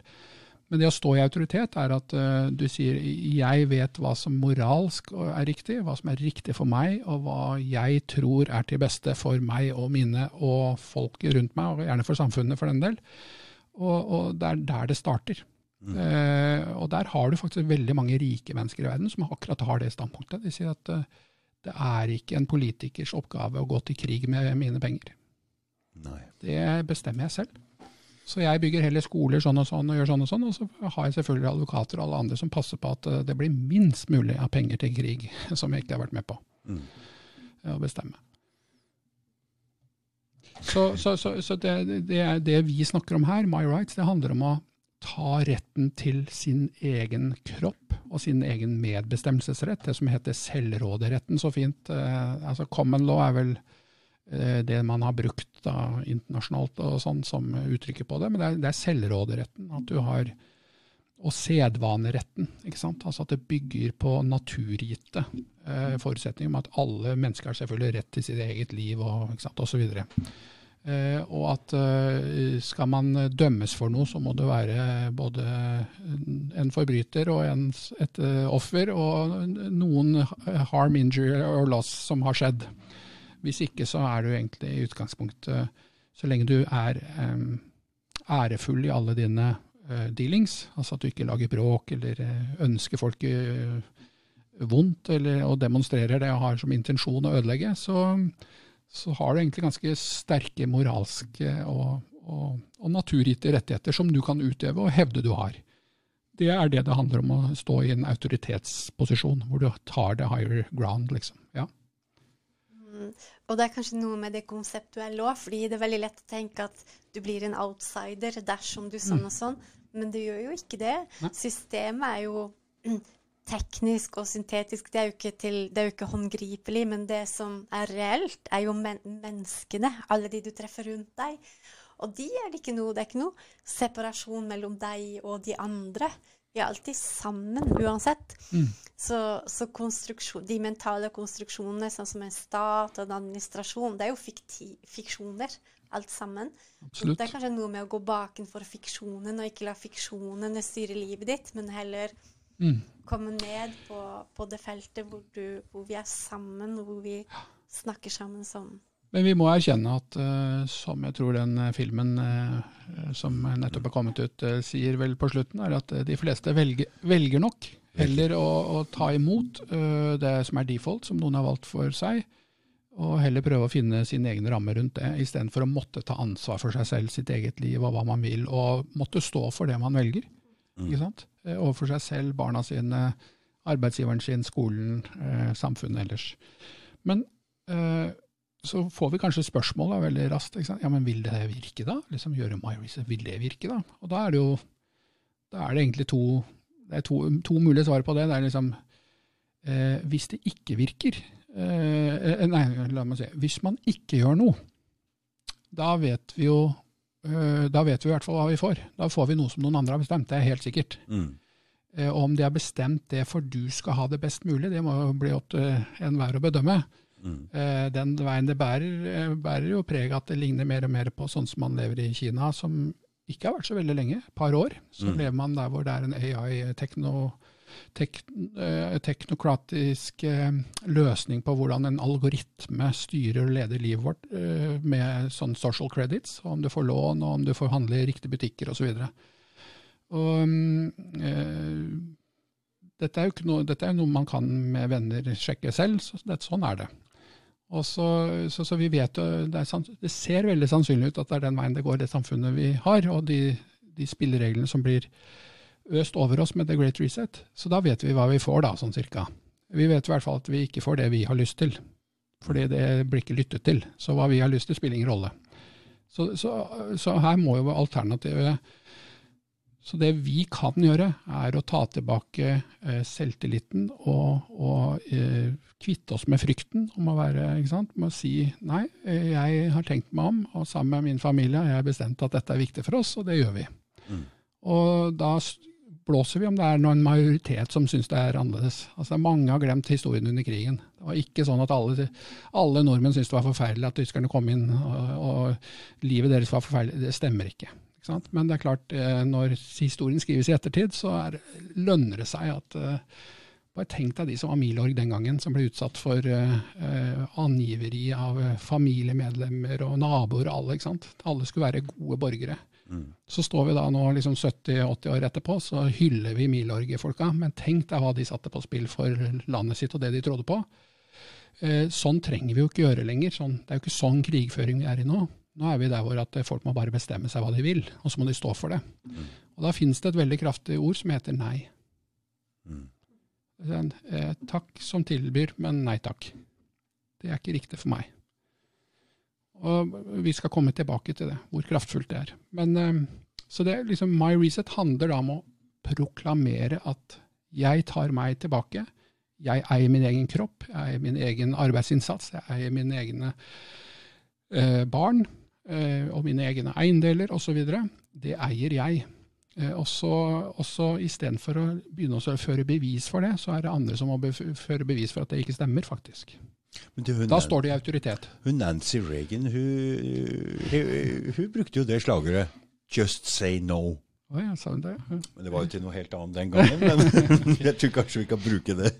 Men det å stå i autoritet er at uh, du sier jeg vet hva som moralsk er riktig, hva som er riktig for meg, og hva jeg tror er til beste for meg og mine og folk rundt meg, og gjerne for samfunnet for den del. Og, og det er der det starter. Mm. Uh, og der har du faktisk veldig mange rike mennesker i verden som akkurat har det standpunktet. De sier at uh, det er ikke en politikers oppgave å gå til krig med mine penger. Nei. Det bestemmer jeg selv. Så jeg bygger heller skoler sånn og sånn og gjør sånn og sånn, og så har jeg selvfølgelig advokater og alle andre som passer på at eh, det blir minst mulig av penger til krig som jeg ikke har vært med på mm. å bestemme. Så, så, så, så det, det, det, vi snakker om her, My Rights, det handler om å ta retten til sin egen kropp og sin egen medbestemmelsesrett, det som heter selvråderetten så fint. Eh, altså Common law er vel det man har brukt da, internasjonalt og sånn som uttrykket på det. Men det er, det er selvråderetten. At du har, og sedvaneretten. ikke sant? Altså At det bygger på naturgitte eh, forutsetninger om at alle mennesker har selvfølgelig rett til sitt eget liv og osv. Eh, og at eh, skal man dømmes for noe, så må det være både en forbryter og en, et uh, offer, og noen harm, injury or loss som har skjedd. Hvis ikke så er du egentlig i utgangspunktet, så lenge du er ærefull i alle dine uh, dealings, altså at du ikke lager bråk eller uh, ønsker folk uh, vondt eller, og demonstrerer det og har som intensjon å ødelegge, så, så har du egentlig ganske sterke moralske og, og, og naturgitte rettigheter som du kan utøve og hevde du har. Det er det det handler om å stå i en autoritetsposisjon, hvor du tar the higher ground, liksom. Ja. Mm. Og det er kanskje noe med det konseptuelle òg, fordi det er veldig lett å tenke at du blir en outsider dersom du sånn mm. og sånn, men du gjør jo ikke det. Systemet er jo teknisk og syntetisk, det er, til, det er jo ikke håndgripelig, men det som er reelt, er jo men menneskene, alle de du treffer rundt deg. Og de er det ikke noe, det er ikke noe separasjon mellom deg og de andre. Vi er alltid sammen uansett. Mm. Så, så de mentale konstruksjonene, sånn som en stat og en administrasjon, det er jo fiksjoner, alt sammen. Det er kanskje noe med å gå bakenfor fiksjonen, og ikke la fiksjonene styre livet ditt, men heller mm. komme ned på, på det feltet hvor, du, hvor, vi er sammen, og hvor vi snakker sammen som men vi må erkjenne at, uh, som jeg tror den uh, filmen uh, som nettopp er kommet ut, sier vel på slutten, er at de fleste velger, velger nok heller å, å, ta imot det som er default, som noen har valgt for seg, og heller prøve å finne sin egen ramme rundt det, istedenfor å måtte ta ansvar for seg selv, sitt eget liv og hva man vil, og måtte stå for det man velger. Mm. ikke sant? Overfor seg selv, barna sine, arbeidsgiveren sin, skolen, samfunnet ellers. Men eh, så får vi kanskje spørsmål da, veldig raskt. Ja, men vil det virke da? Liksom gjøre My research, vil det virke da? Og da er det jo da er det egentlig to, det to, to mulige svar på det. Det er liksom eh, Hvis det ikke virker eh, Nei, la meg se. Hvis man ikke gjør noe, da vet vi jo eh, da vet vi i hvert fall hva vi får. Da får vi noe som noen andre har bestemt, det er helt sikkert. Mm. Eh, om de har bestemt det for du skal ha det best mulig, det må jo bli opp til enhver å bedømme. Mm. Eh, den veien det bærer, bærer jo preg at det ligner mer og mer på sånn som man lever i Kina, som ikke har vært så veldig lenge, et par år. Så mm. lever man der hvor det er en AI-tekno tek, eh, teknokratisk eh, løsning på hvordan en algoritme styrer og leder livet vårt eh, med sånn social credits, om du får lån, og om du får handle i riktige butikker osv. Dette er jo noe, dette er noe man kan med venner sjekke selv, så det, sånn er det. Så, så, så, vi vet det, er, det, ser veldig sannsynlig ut at det er den veien det går, det samfunnet vi har, og de, de spillereglene som blir øst over oss med The Great Reset. Så da vet vi hva vi får, da, sånn cirka. Vi vet i hvert fall at vi ikke får det vi har lyst til. Fordi det blir ikke lyttet til. Så hva vi har lyst til, spiller ingen rolle. Så, så her må jo alternativet så det vi kan gjøre, er å ta tilbake eh, selvtilliten og, og eh, kvitte oss med frykten om å være ikke sant? Med å si nei, eh, jeg har tenkt meg om, og sammen med min familie har jeg bestemt at dette er viktig for oss, og det gjør vi. Mm. Og da blåser vi om det er noen majoritet som syns det er annerledes. Altså Mange har glemt historien under krigen. Det var ikke sånn at alle, alle nordmenn syntes det var forferdelig at tyskerne kom inn, og, og livet deres var forferdelig. Det stemmer ikke. Men det er klart, eh, når historien skrives i ettertid, så er, lønner det seg at uh, Bare tenk deg de som var Milorg den gangen, som ble utsatt for uh, angiveri av familiemedlemmer og naboer og alle. ikke sant? Alle skulle være gode borgere. Mm. Så står vi da nå liksom 70-80 år etterpå, så hyller vi Milorg-folka. Men tenk deg hva de satte på spill for landet sitt og det de trodde på. Eh, sånn trenger vi jo ikke gjøre lenger. Sånn, det er jo ikke sånn krigføring vi er i nå. Nå er vi der hvor at folk må bare bestemme seg hva de vil, og så må de stå for det. Mm. Og Da finnes det et veldig kraftig ord som heter nei. Mm. Eh, takk som tilbyr, men nei takk. Det er ikke riktig for meg. Og Vi skal komme tilbake til det, hvor kraftfullt det er. Men, eh, så det, liksom, My Reset handler da om å proklamere at jeg tar meg tilbake. Jeg eier min egen kropp, jeg eier min egen arbeidsinnsats, jeg eier mine egne eh, barn. Eh, og mine egne eiendeler osv. Det eier jeg. Også, og så Istedenfor å begynne å føre bevis for det, så er det andre som må føre bevis for at det ikke stemmer, faktisk. Du, da står det i autoritet. Hun Nancy Reagan hun, hun, hun, brukte jo det slageret 'just say no'. Oh, ja, det. Ja. Men Det var jo til noe helt annet den gangen, men jeg tror kanskje vi kan bruke det.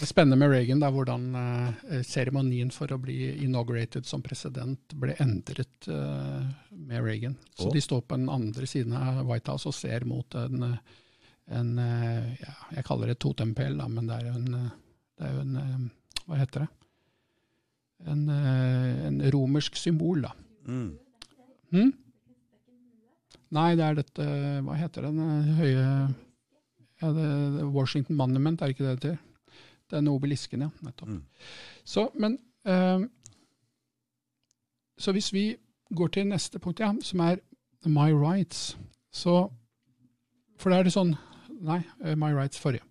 Det spennende med Reagan, er hvordan uh, seremonien for å bli inaugurated som president ble endret uh, med Reagan. Så oh. de står på den andre siden av White House og ser mot en, en uh, ja, Jeg kaller det totempel, men det er jo en, det er jo en Hva heter det? En, en romersk symbol, da. Mm. Hmm? Nei, det er dette Hva heter den høye ja, det, Washington Monument, er ikke det det heter? Den obelisken, ja. Nettopp. Mm. Så, men, eh, så hvis vi går til neste punkt, ja, som er my rights, så For da er det sånn Nei, uh, my rights forrige.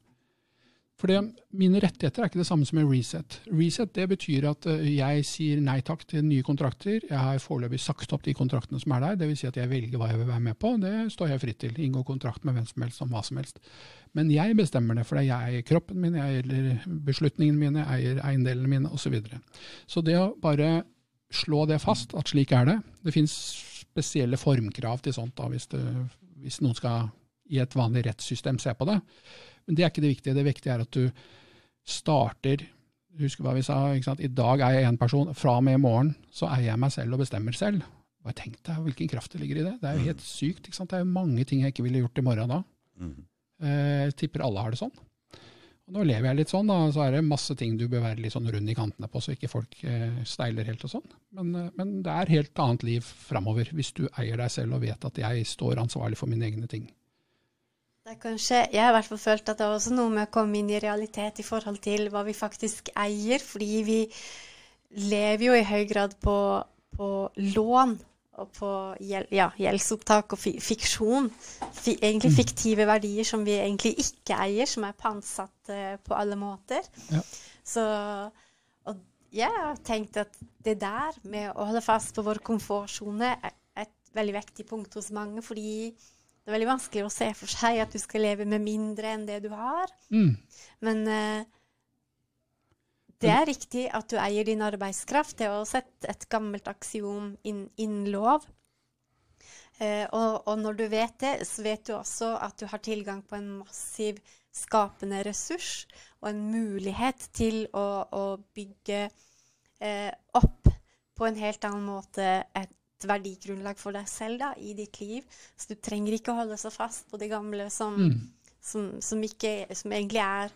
For mine rettigheter er ikke det samme som en reset. Reset det betyr at eh, jeg sier nei takk til nye kontrakter. Jeg har foreløpig sagt opp de kontraktene som er der. Dvs. Si at jeg velger hva jeg vil være med på. Det står jeg fritt til. Inngå kontrakt med hvem som helst om hva som helst. Men jeg bestemmer det, for jeg eier kroppen min, jeg eier beslutningene mine, jeg eier eiendelene mine osv. Så, videre. så det å bare slå det fast, at slik er det Det finnes spesielle formkrav til sånt da, hvis, det, hvis noen skal i et vanlig rettssystem se på det. Men det er ikke det viktige. Det viktige er at du starter Husk hva vi sa. I dag er jeg én person. Fra og med i morgen så eier jeg meg selv og bestemmer selv. Bare tenk deg hvilken kraft det ligger i det. Det er jo helt sykt. Det er jo mange ting jeg ikke ville gjort i morgen da. Mm. Eh, tipper alle har det sånn. Og nå lever jeg litt sånn, da, så er det masse ting du bør være litt sånn rund i kantene på, så ikke folk eh, steiler helt og sånn. Men, eh, men, det er helt annet liv framover, hvis du eier deg selv og vet at jeg står ansvarlig for mine egne ting. Det er kanskje, Jeg har i hvert fall følt at det er også noe med å komme inn i realitet i forhold til hva vi faktisk eier. Fordi vi lever jo i høy grad på, på lån og på gjeld, ja, gjeldsopptak og fiksjon. Fi, egentlig fiktive verdier som vi egentlig ikke eier, som er pantsatt uh, på alle måter. Ja. Så og jeg har tenkt at det der med å holde fast på vår komfortsone er et veldig viktig punkt hos mange, fordi det er veldig vanskelig å se for seg at du skal leve med mindre enn det du har. Mm. Men uh, det er riktig at du eier din arbeidskraft. Det er også et, et gammelt aksiom innen in lov. Eh, og, og, når du vet det, så vet du også at du har tilgang på en massiv skapende ressurs og en mulighet til å, å bygge eh, opp på en helt annen måte et verdigrunnlag for deg selv da, i ditt liv. Så du trenger ikke å holde så fast på det gamle som, mm. som, som, ikke, som egentlig er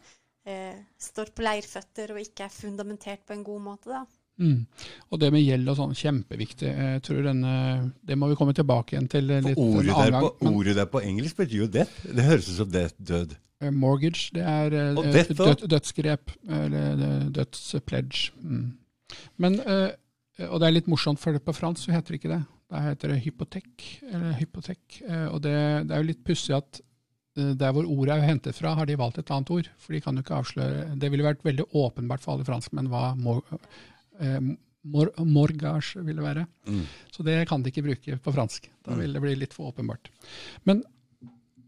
eh, står på leirføtter og ikke er fundamentert på en god måte. da. Mm. Og det med gjeld og sånn, kjempeviktig. Jeg tror denne, Det må vi komme tilbake igjen til litt ordet annen gang. På, ordet der på engelsk betyr jo death. Det høres ut som det, død. Eh, mortgage, det er eh, death, død, dødsgrep. Eller dødspledge. Mm. Men, eh, og det er litt morsomt, for på fransk så heter det ikke det. Da heter det hypotek. Eller hypotek. Og det, det er jo litt pussig at Eh, der hvor ordet er hentet fra, har de valgt et annet ord. For de kan jo ikke avsløre Det ville vært veldig åpenbart for alle franskmenn hva mor, eh, mor, morgage ville være. Mm. Så det kan de ikke bruke på fransk. Da vil det bli litt for åpenbart. Men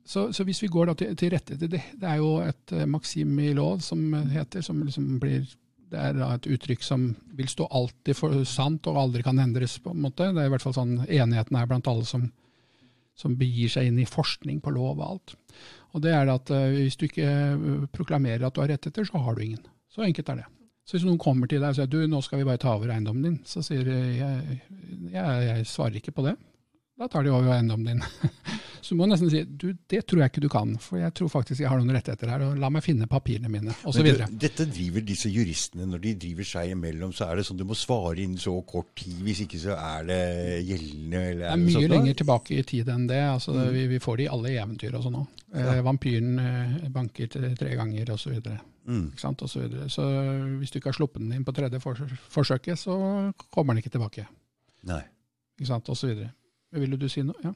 så, så hvis vi går til, til, rettigheter det Det er jo et uh, maksim i lov som heter, som liksom blir det er et uttrykk som vil stå alltid for sant og aldri kan endres. på en måte. Det er i hvert fall sånn enigheten er blant alle som som begir seg inn i forskning på lov og alt. Og det er at uh, Hvis du ikke uh, proklamerer at du har rettigheter, så har du ingen. Så enkelt er det. Så hvis noen kommer til deg og sier du, nå skal vi bare ta over eiendommen din, så sier du jeg, jeg, jeg svarer ikke på det. Da tar de over eiendommen din. Så må du nesten si du, det tror jeg ikke du kan, for jeg tror faktisk jeg har noen rettigheter her, og la meg finne papirene mine, osv. Det, dette driver disse juristene når de driver seg imellom, så er det sånn du må svare innen så kort tid, hvis ikke så er det gjeldende? Eller det er mye sånn, lenger tilbake i tid enn det. altså mm. vi, vi, får det i alle eventyr og sånn òg. Eh, ja. vampyren eh, banker tre, ganger, osv. Mm. Så, så, så hvis du ikke har sluppet den inn på tredje forsøket, så kommer den ikke tilbake. Nei. Ikke sant, og så videre. Ville du si noe? Ja.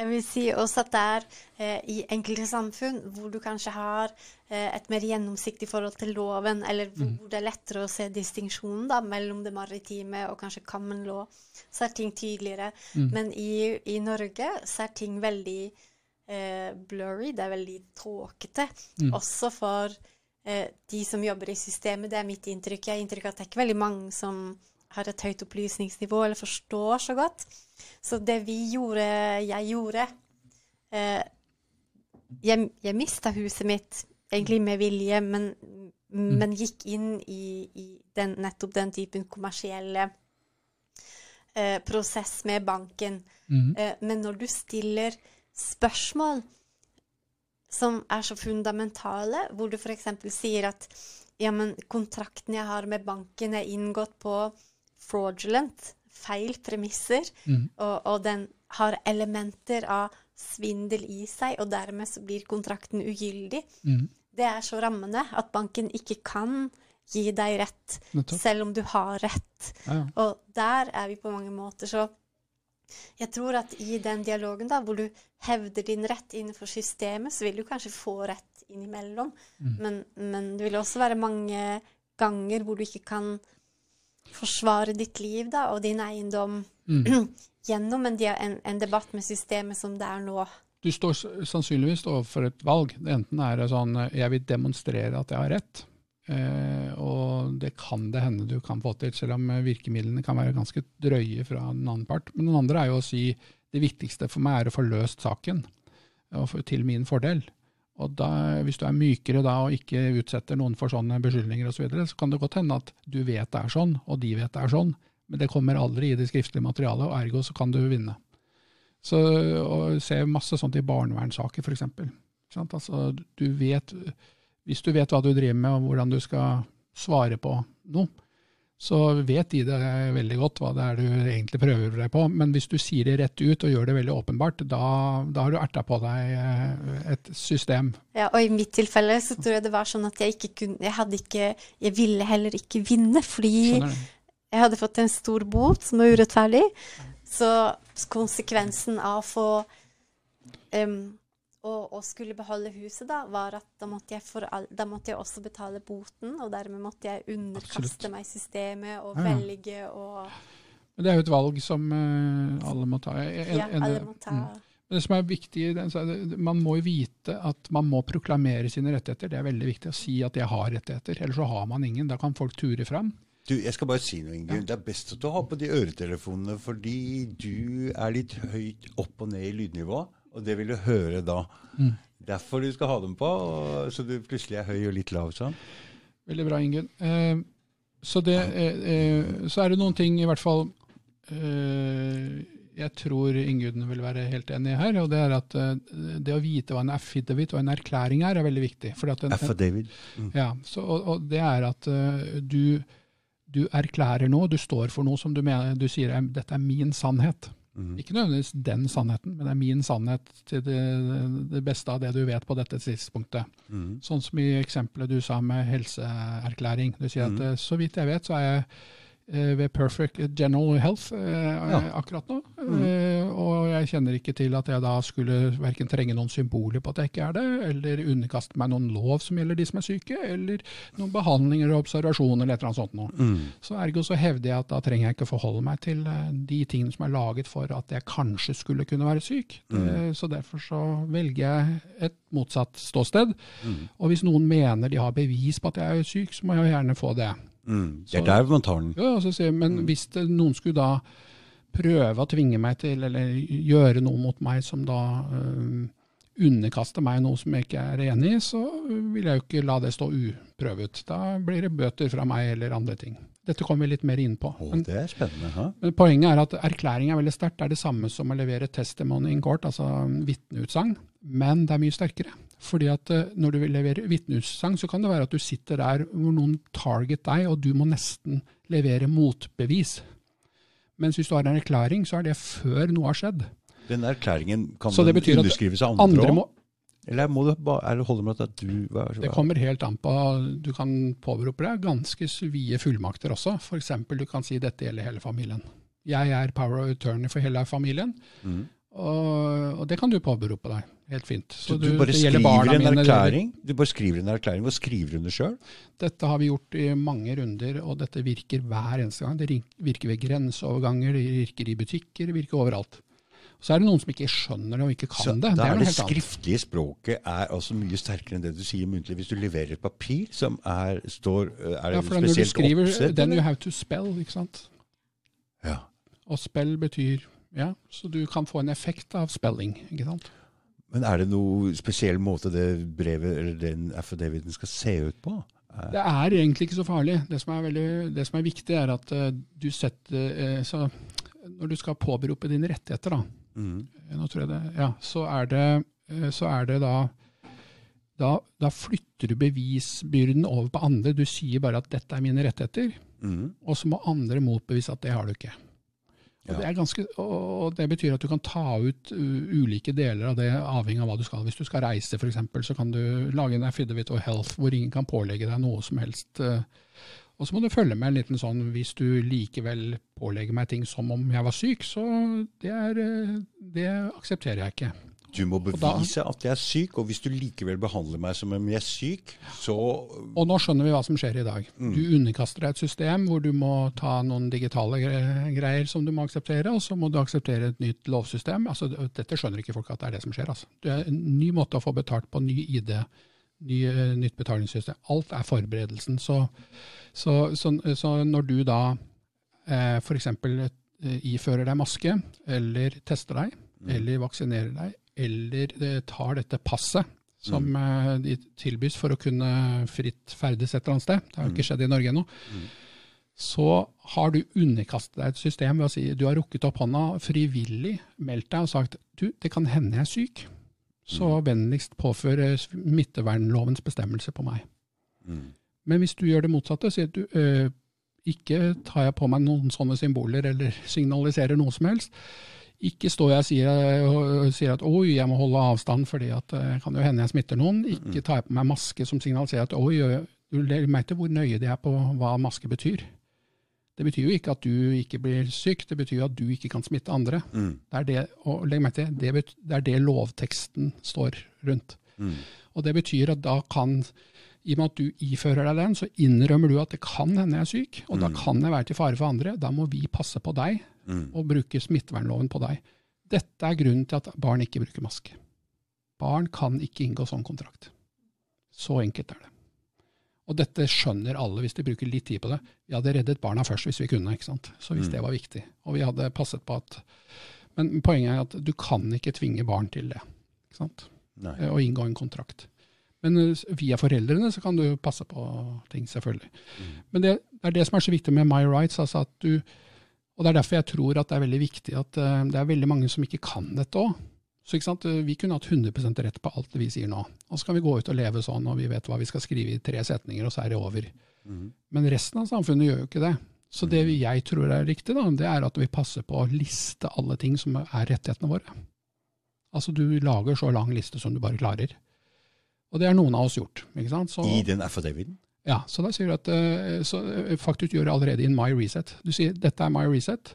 Jeg vil si også at det er eh, i enkelte samfunn hvor du kanskje har eh, et mer gjennomsiktig forhold til loven, eller hvor, mm. det er lettere å se distinksjonen da, mellom det maritime og kanskje common law, så er ting tydeligere. Mm. Men i, i, Norge så er ting veldig eh, blurry, det er veldig tåkete. Mm. Også for eh, de som jobber i systemet. Det er mitt inntrykk. Jeg har inntrykk av at det er ikke veldig mange som har et høyt opplysningsnivå eller forstår så godt. Så det vi gjorde, jeg gjorde eh, Jeg, jeg mista huset mitt egentlig med vilje, men, mm. men gikk inn i, i den, nettopp den typen kommersielle eh, prosess med banken. Mm. Eh, men når du stiller spørsmål som er så fundamentale, hvor du f.eks. sier at ja, men kontrakten jeg har med banken, er inngått på fraudulent, feil premisser, mm. og, og, den har elementer av svindel i seg, og dermed så blir kontrakten ugyldig. Mm. Det er så rammende at banken ikke kan gi deg rett, selv om du har rett. Ja, ja. Og der er vi på mange måter så jeg tror at i den dialogen da, hvor du hevder din rett innenfor systemet, så vil du kanskje få rett innimellom. Mm. Men, men det vil også være mange ganger hvor du ikke kan forsvare ditt liv da, og din eiendom mm. gjennom en, en, en, debatt med systemet som det er nå. Du står sannsynligvis overfor et valg. Enten er det sånn jeg vil demonstrere at jeg har rett, eh, og det kan det hende du kan få til, selv om virkemidlene kan være ganske drøye fra den annen part. Men den andre er jo å si det viktigste for meg er å få løst saken, og til min fordel. Og da, Hvis du er mykere da og ikke utsetter noen for sånne beskyldninger osv., så, videre, så kan det godt hende at du vet det er sånn, og de vet det er sånn, men det kommer aldri i det skriftlige materialet, og ergo så kan du vinne. Så og Se masse sånt i barnevernssaker, f.eks. Altså, hvis du vet hva du driver med og hvordan du skal svare på noe, så vet de det veldig godt hva det er du egentlig prøver deg på. Men hvis du sier det rett ut og gjør det veldig åpenbart, da, da har du erta på deg eh, et system. Ja, og i mitt tilfelle så tror jeg det var sånn at jeg ikke kunne Jeg hadde ikke Jeg ville heller ikke vinne, fordi jeg hadde fått en stor bot som var urettferdig. Så konsekvensen av å få um, å, og, skulle beholde huset, da, var at da måtte, all, da måtte, jeg også betale boten. Og dermed måtte jeg underkaste Absolutt. meg systemet og ja. velge og Men Det er jo et valg som uh, alle må ta. En, ja, alle må ta. Mm. Det som er viktig, Man må jo vite at man må proklamere sine rettigheter. Det er veldig viktig å si at jeg har rettigheter. Ellers så har man ingen. Da kan folk ture fram. Du, jeg skal bare si noe, Ingunn. Ja. Det er best at du har på de øretelefonene, fordi du er litt høyt opp og ned i lydnivå, og det vil du høre da. Mm. Derfor du skal ha dem på, så du plutselig er høy og litt lav sånn. Veldig bra, Ingunn. Eh, så, eh, eh, så er det noen ting i hvert fall eh, jeg tror Ingunn vil være helt enig her. og Det er at uh, det å vite hva en affidavit og en erklæring er, er veldig viktig. affidavit. Mm. Ja, så, og, og, Det er at uh, du, du, erklærer noe, du står for noe som du mener, du sier er, dette er min sannhet. Mm. Ikke nødvendigvis den sannheten, men det er min sannhet til det, det beste av det du vet på dette tidspunktet. Mm. Sånn som i eksempelet du sa med helseerklæring. Du sier at mm. så vidt jeg vet, så er jeg Eh, ved Perfect General Health eh, ja. akkurat nå. Mm. Eh, og jeg kjenner ikke til at jeg da skulle verken trenge noen symboler på at jeg ikke er det, eller underkaste meg noen lov som gjelder de som er syke, eller noen behandlinger og observasjoner eller et eller annet sånt noe. Mm. Så ergo så hevder jeg at da trenger jeg ikke forholde meg til de tingene som er laget for at jeg kanskje skulle kunne være syk. Mm. Så derfor så velger jeg et motsatt ståsted. Mm. Og hvis noen mener de har bevis på at jeg er syk, så må jeg gjerne få det. Mm, det er der man tar den. Ja, jeg, men hvis det, noen skulle da prøve å tvinge meg til, eller gjøre noe mot meg som da øh, underkaster meg noe som jeg ikke er enig i, så vil jeg jo ikke la det stå uprøvet. Da blir det bøter fra meg eller andre ting. Dette kommer vi litt mer inn på. Oh, det er spennende. Ha? Men poenget er at erklæring er veldig sterkt. Det er det samme som å levere testimony in court, altså vitneutsagn, men det er mye sterkere. Fordi at eh, Når du vil levere vitneutsagn, så kan det være at du sitter der hvor noen target deg, og du må nesten levere motbevis. Mens hvis du har en erklæring, så er det før noe har skjedd. Den erklæringen kan den underskrives av andre òg? Eller må det bare, holde med at du hva? Det kommer helt an på. Du kan påberope deg ganske vide fullmakter også. F.eks. du kan si dette gjelder hele familien. Jeg er power of attorney for hele familien. Mm. Og, og, det kan du påberope deg. Helt fint. Så du, du bare skriver en erklæring? Du bare skriver en erklæring og skriver under sjøl? Dette har vi gjort i mange runder, og dette virker hver eneste gang. Det virker ved grenseoverganger, det virker i butikker, det virker overalt. Så er det noen som ikke skjønner det og ikke kan så det. Da er det, det skriftlige språket er altså mye sterkere enn det du sier muntlig. Hvis du leverer et papir som er, står er Ja, for når du skriver oppsett, 'then you have to spell', ikke sant. Ja. Og spell betyr Ja, så du kan få en effekt av spelling, ikke sant. Men er det noe spesiell måte det brevet eller den affidaviten skal se ut på? Det er egentlig ikke så farlig. Det som er, veldig, det som er viktig, er at uh, du setter så Når du skal påberope dine rettigheter, da, mm. nå tror jeg det, ja, så, er det, uh, så er det da da, da, flytter du bevisbyrden over på andre. Du sier bare at 'dette er mine rettigheter', mm. og så må andre motbevise at det har du ikke. Og, det ganske, og, det betyr at du kan ta ut ulike deler av det, avhengig av hva du skal. Hvis du skal reise f.eks., så kan du lage en affidavit of health hvor ingen kan pålegge deg noe som helst. Og så må du følge med en liten sånn hvis du likevel pålegger meg ting som om jeg var syk, så det, er, eh, det aksepterer jeg ikke. Du må bevise at jeg er syk, og hvis du likevel behandler meg som om jeg er syk, så Og nå skjønner vi hva som skjer i dag. Mm. Du underkaster deg et system hvor du må ta noen digitale greier som du må akseptere, og så må du akseptere et nytt lovsystem. Altså, dette skjønner ikke folk at det er det som skjer. Altså. Det er en ny måte å få betalt på, ny ID, ny, eh, nytt betalingssystem. Alt er forberedelsen. Så, så, så, så når du da eh, f.eks. Eh, ifører deg maske, eller tester deg, mm. eller vaksinerer deg, eller tar dette passet som mm. Eh, de tilbys for å kunne fritt ferdes et eller annet sted, det har jo ikke mm. skjedd i Norge ennå, mm. så har du underkastet deg et system ved å si du har rukket opp hånda, frivillig meldt deg og sagt du, det kan hende jeg er syk, så mm. vennligst påfør smittevernlovens bestemmelse på meg. Mm. Men hvis du gjør det motsatte, sier du øh, ikke tar jeg på meg noen sånne symboler eller signaliserer noe som helst, ikke står jeg og sier, sier, at oi, jeg må holde avstand fordi at det kan jo hende jeg smitter noen. Ikke tar jeg på meg maske som signaliserer at oi, du legger meg til hvor nøye de er på hva maske betyr. Det betyr jo ikke at du ikke blir syk, det betyr jo at du ikke kan smitte andre. Mm. Det er det, til, det, betyr, det er det lovteksten står rundt. Mm. Og det betyr at da kan, i og med at du ifører deg den, så innrømmer du at det kan hende jeg er syk, og da kan jeg være til fare for andre. Da må vi passe på deg Mm. og bruke smittevernloven på deg. Dette er grunnen til at barn ikke bruker maske. Barn kan ikke inngå sånn kontrakt. Så enkelt er det. Og dette skjønner alle hvis de bruker litt tid på det. Vi hadde reddet barna først hvis vi kunne, ikke sant. Så hvis Mm. det var viktig. Og vi hadde passet på at Men poenget er at du kan ikke tvinge barn til det. Ikke sant? Nei. Og inngå en kontrakt. Men eh, via foreldrene så kan du passe på ting, selvfølgelig. Men det, det er det som er så viktig med My Rights. altså at du, Og det er derfor jeg tror at det er veldig viktig at uh, det er veldig mange som ikke kan dette òg. Så Vi kunne hatt 100% rett på alt vi sier nå. Og så kan vi gå ut og leve sånn, og vi vet hva vi skal skrive i tre setninger, og så er det over. Mm. Men resten av samfunnet gjør jo ikke det. Så det jeg tror er riktig, da, det er at vi passer på å liste alle ting som er rettighetene våre. Altså du lager så lang liste som du bare klarer. Og det har noen av oss gjort. ikke sant? Så, I den affidaviten? ja, så da sier du at eh, så, eh, faktisk gjør det allerede in my reset. Du sier dette er my reset,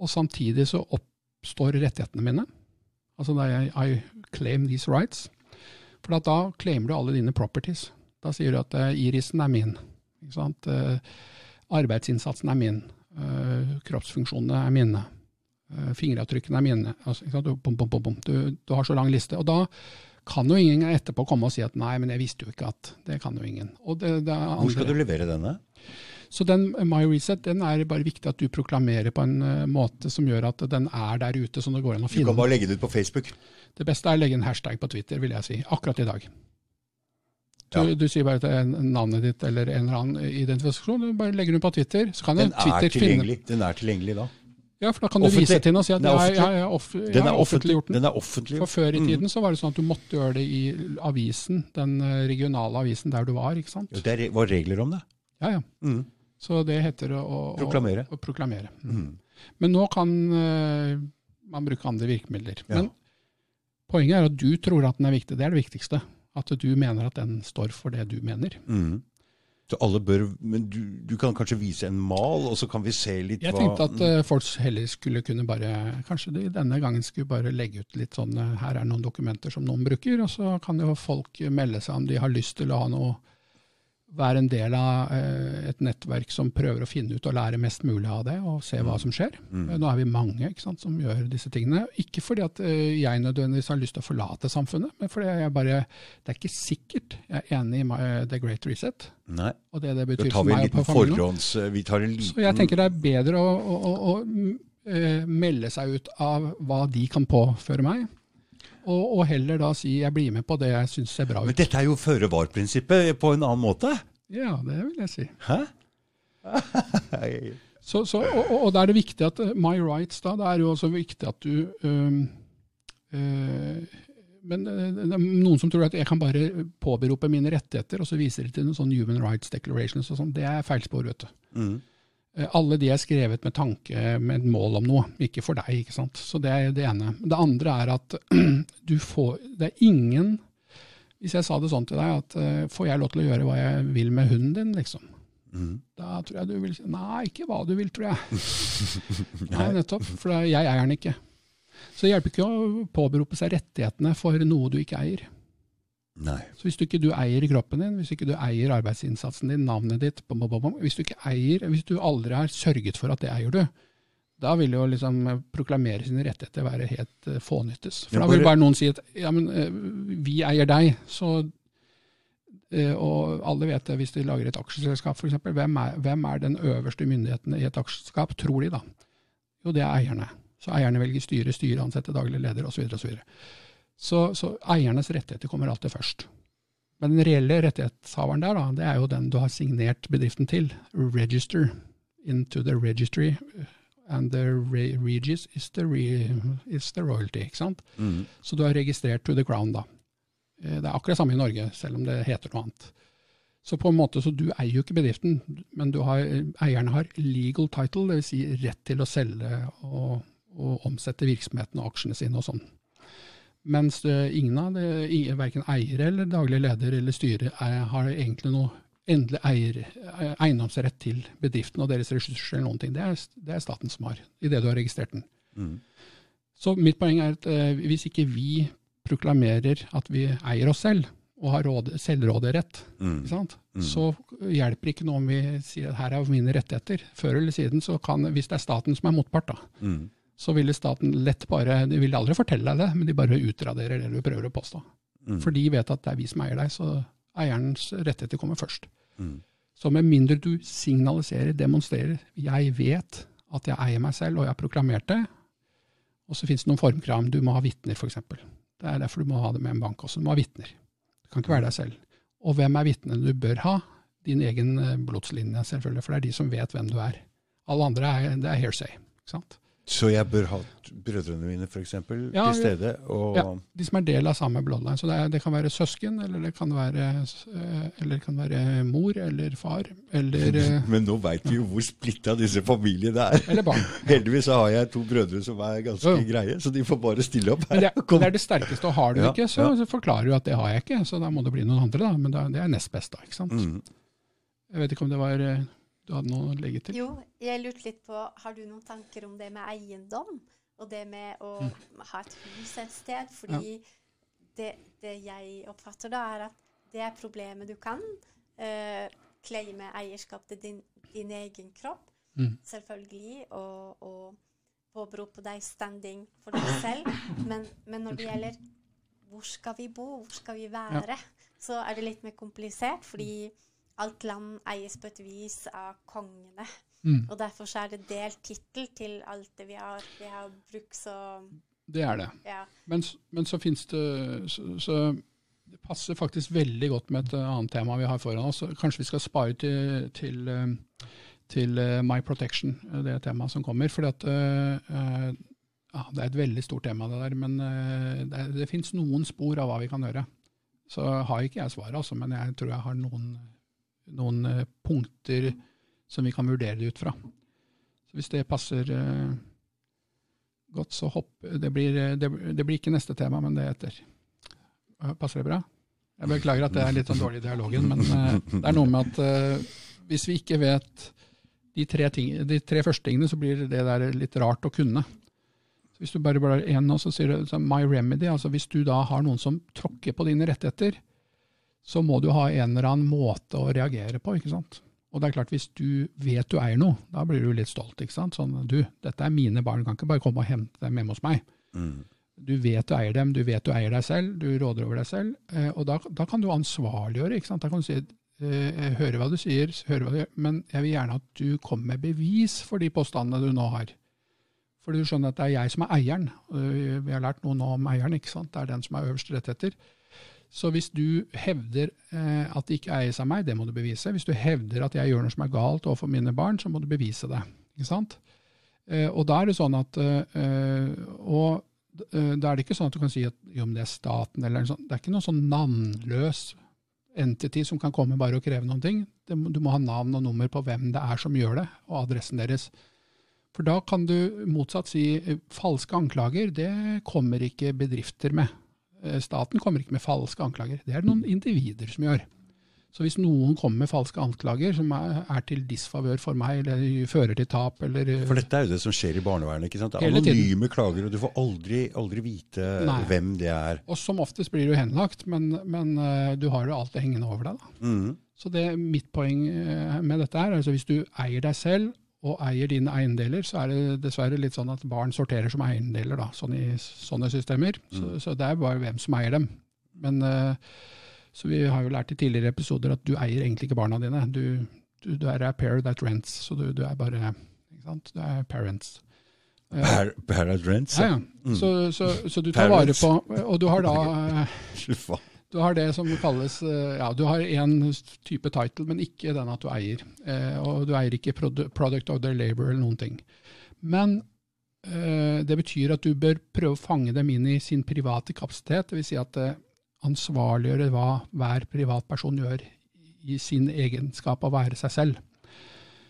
og samtidig så oppstår rettighetene mine. Altså det er I claim these rights. For at da claimer du alle dine properties. Da sier du at eh, irisen er min. Eh, arbeidsinnsatsen er min. Eh, kroppsfunksjonene er mine. Fingeravtrykkene er mine. Altså? Du, bom, bom, bom. Du, du har så lang liste. Og da kan jo ingen etterpå komme og si at nei, men jeg visste jo ikke at Det kan jo ingen. Og det, det Hvor skal du levere denne? Så den eh, My Reset den er bare viktig at du proklamerer på en eh, måte som gjør at den er der ute, som det går an å Du kan bare legge det ut på Facebook. Det beste er å legge en hashtag på Twitter, vil jeg si. Akkurat i dag. Du, Ja. du sier bare er navnet ditt eller en eller annen identifikasjon, du bare legger den på Twitter. Så kan Den Twitter er finne den er tilgjengelig da. Ja, for da kan du Offentlig. vise til den og si at Den er offentlig. jeg, jeg, off, jeg Den har offentlig. offentliggjort den. Den er offentlig. For før i Mm. tiden så var det sånn at du måtte gjøre det i avisen, den eh, regionale avisen der du var, ikke sant? Jo, Det var regler om det. Ja, ja. Mm. Så det heter å, å Proklamere. Å, å proklamere. Mm. Men nå kan uh, man bruke andre virkemidler. Ja. Men poenget er at du tror at den er viktig. Det er det viktigste. At du mener at den står for det du mener. Mm. Så alle bør, Men du, du kan kanskje vise en mal, og så kan vi se litt Jeg hva tenkte at uh, folk heller skulle kunne bare Kanskje de denne gangen skulle bare legge ut litt sånn eh, Her er noen dokumenter som noen bruker, og så kan jo folk melde seg om de har lyst til å ha noe være en del av eh, et nettverk som prøver å finne ut og lære mest mulig av det, og se hva som skjer. Mm. Eh, Nå er vi mange ikke sant, som gjør disse tingene. Ikke fordi at eh, jeg nødvendigvis har lyst til å forlate samfunnet, men fordi jeg bare Det er ikke sikkert jeg er enig i my, The Great Reset, Nei, og det det betyr for meg og for familien. Vi tar en liten Så jeg tenker det er bedre å, å, å, å mm, melde seg ut av hva de kan påføre meg, og, og heller da si jeg blir med på det jeg syns ser bra ut. Men dette er jo føre-var-prinsippet på en annen måte. Ja, det vil jeg si. Hæ? Så, så, og, og- da er det viktig at eh, my rights, da, det er jo også viktig at du øhm, øh, Men øh, det er noen som tror at jeg kan bare påberope mine rettigheter, og så viser de til noen sånn Human Rights Declarations og sånn. Det er feilspor, vet du. Mm. Eh, Alle de er skrevet med tanke, med et mål om noe, ikke for deg. ikke sant? Så Det er det ene. Det andre er at du får Det er ingen Hvis jeg sa det sånn til deg, at eh, får jeg lov til å gjøre hva jeg vil med hunden din, liksom? Mm. Da tror jeg du vil Nei, ikke hva du vil, tror jeg. Nei, nettopp. For jeg eier den ikke. Så det hjelper ikke å påberope seg rettighetene for noe du ikke eier. Nei. Så hvis du ikke du eier kroppen din, hvis ikke du eier arbeidsinnsatsen din, navnet ditt, bom, bom, bom, hvis du ikke eier, hvis du aldri har sørget for at det eier du, da vil jo liksom eh, proklamere sine rettigheter være helt uh, fånyttes. For da vil bare- noen si at ja, men eh, vi eier deg, så eh, og alle vet det hvis de lager et aksjeselskap f.eks. Hvem, er- hvem er den øverste myndigheten i et aksjeselskap, tror de da? Jo, det er eierne. Så eierne velger styre, styre, ansette daglig leder osv. Og så, så eiernes rettigheter kommer alltid først. Men den reelle rettighetshaveren der, da, det er jo den du har signert bedriften til. Register into the registry. And the re regis is the, re is the royalty. ikke sant? Mm. Så du har registrert to the crown, da. Eh, Det er akkurat samme i Norge, selv om det heter noe annet. Så på en måte, så du eier jo ikke bedriften, men du har, eierne har legal title, dvs. Si rett til å selge og, og omsette virksomheten og aksjene sine og sånn. Mens eh, ingen av det, i- verken eier eller daglig leder eller styre er, har egentlig noe endelig eier, eh, eiendomsrett til bedriften og deres ressurser eller noen ting. Det er, det er staten som har, idet du har registrert den. Mm. Så mitt poeng er at eh, hvis ikke vi proklamerer at vi eier oss selv, og har råd, selvråderett, Mm. Mm. så hjelper ikke noe om vi sier at her er mine rettigheter. Før eller siden, så kan, hvis det er staten som er motpart, da, Mm. Så ville staten lett bare De ville aldri fortelle deg det, men de bare utraderer det du prøver å påstå. Mm. For de vet at det er vi som eier deg, så eierens rettigheter kommer først. Mm. Så med mindre du signaliserer, demonstrerer, jeg vet at jeg eier meg selv, og jeg har proklamert det, og så finnes det noen formkrav, du må ha vitner f.eks. Det er derfor du må ha det med en bank også, du må ha vitner. Du kan ikke være deg selv. Og hvem er vitnene du bør ha? Din egen eh, blodslinje, selvfølgelig, for det er de som vet hvem du er. Alle andre er, det er hearsay. ikke sant? Så jeg bør ha brødrene mine for eksempel, Ja, til stede? Og, Ja. De som er del av samme bloodline. Så det, er, det kan være søsken, eller det kan være, eh, eller det kan være mor eller far, eller, eh, Men nå veit vi jo hvor splitta disse familiene er. eller barn. Heldigvis har jeg to brødre som er ganske Jo, greie, så de får bare stille opp her. det, det er det sterkeste, og har du Ja, ikke, så, så forklarer du at det har jeg ikke. Så da må det bli noen andre, da. Men det er nest best, da. ikke sant? Mm. Jeg vet ikke om det var eh, Du hadde noe å legge til? Jo, jeg lurte litt på Har du noen tanker om det med eiendom? Og det med å ha et hus et sted? Fordi det, det jeg oppfatter da, er at det er problemet. Du kan uh, claime eierskap til din, din egen kropp, Mm. selvfølgelig, og, og påberope deg standing for deg selv. Men, men når det gjelder hvor skal vi bo, hvor skal vi være, så er det litt mer komplisert. Fordi alt land eies på et vis av kongene. Mm, Og derfor så er det delt tittel til alt det vi har, vi har brukt så det er det. Ja. Men, men så fins det så, så det passer faktisk veldig godt med et eh, annet tema vi har foran oss. Kanskje vi skal spare til, til, eh, til eh, My Protection, det temaet som kommer. fordi at eh, eh, ja, Det er et veldig stort tema, det der. Men uh, det, det finnes noen spor av hva vi kan gjøre. Så har ikke jeg svaret, altså, men jeg tror jeg har noen, noen eh, punkter som vi kan vurdere det ut fra. Så Hvis det passer eh, godt, så hopp det blir, eh, det, det blir ikke neste tema, men det etter. Passer det bra? Jeg beklager at det er litt sånn dårlig i dialogen, men det er noe med at hvis vi ikke vet de tre, ting, de tre første tingene, så blir det der litt rart å kunne. Hvis du bare blar én, og så sier du My Remedy, altså hvis du da har noen som tråkker på dine rettigheter, så må du ha en eller annen måte å reagere på, ikke sant. Og det er klart, hvis du vet du eier noe, da blir du litt stolt, ikke sant. Sånn, du, dette er mine barn, du kan ikke bare komme og hente dem hjemme hos meg. Mm. Du vet du eier dem, du vet du eier deg selv, du råder over deg selv. Eh, og da, da kan du ansvarliggjøre. ikke sant? Da kan du si eh, hører hva du sier, hører hva du gjør, men jeg vil gjerne at du kommer med bevis for de påstandene du nå har. Fordi du skjønner at det er jeg som er eieren. Vi har lært noe nå om eieren, ikke sant? det er den som er øverste rettigheter. Så hvis du hevder eh, at det ikke eies av meg, det må du bevise. Hvis du hevder at jeg gjør noe som er galt overfor mine barn, så må du bevise det. ikke sant? Eh, og da er det sånn at eh, og eh, da er det ikke sånn at du kan si at jo, men det er staten eller noe sånt. Det er ikke noen sånn navnløs entity som kan komme bare og kreve noen ting. Du må ha navn og nummer på hvem det er som gjør det, og adressen deres. For da kan du motsatt si eh, falske anklager, det kommer ikke bedrifter med. Eh, Staten kommer ikke med falske anklager. Det er det noen individer som gjør. Så hvis noen kommer med falske anklager som er, er til disfavør for meg, eller fører til tap, eller eh, For dette er jo det som skjer i barnevernet. ikke sant? Det er Hele tiden. Anonyme klager, og du får aldri, aldri vite Nei. hvem det er. Og som oftest blir du henlagt, men, men eh, du har jo alt det hengende over deg. Da. Mm. Så det, mitt poeng med dette er, altså hvis du eier deg selv og eier dine eiendeler, så er det dessverre litt sånn at barn sorterer som eiendeler da, sånn i sånne systemer. Så, så det er bare hvem som eier dem. Men eh, så vi har jo lært i tidligere episoder at du eier egentlig ikke barna dine. Du, du, du er a pair that rents, så du, du er bare? Du er parents. Pair that rents? ja, ja. Så, så, så du tar vare på Og du har da eh. Du har det som kalles eh, Ja, du har én type title, men ikke den at du eier. Eh, og du eier ikke product of their labor eller noen ting. Men eh, det betyr at du bør prøve å fange dem inn i sin private kapasitet. Dvs. Si at ansvarliggjøre hva hver privatperson gjør i sin egenskap av å være seg selv.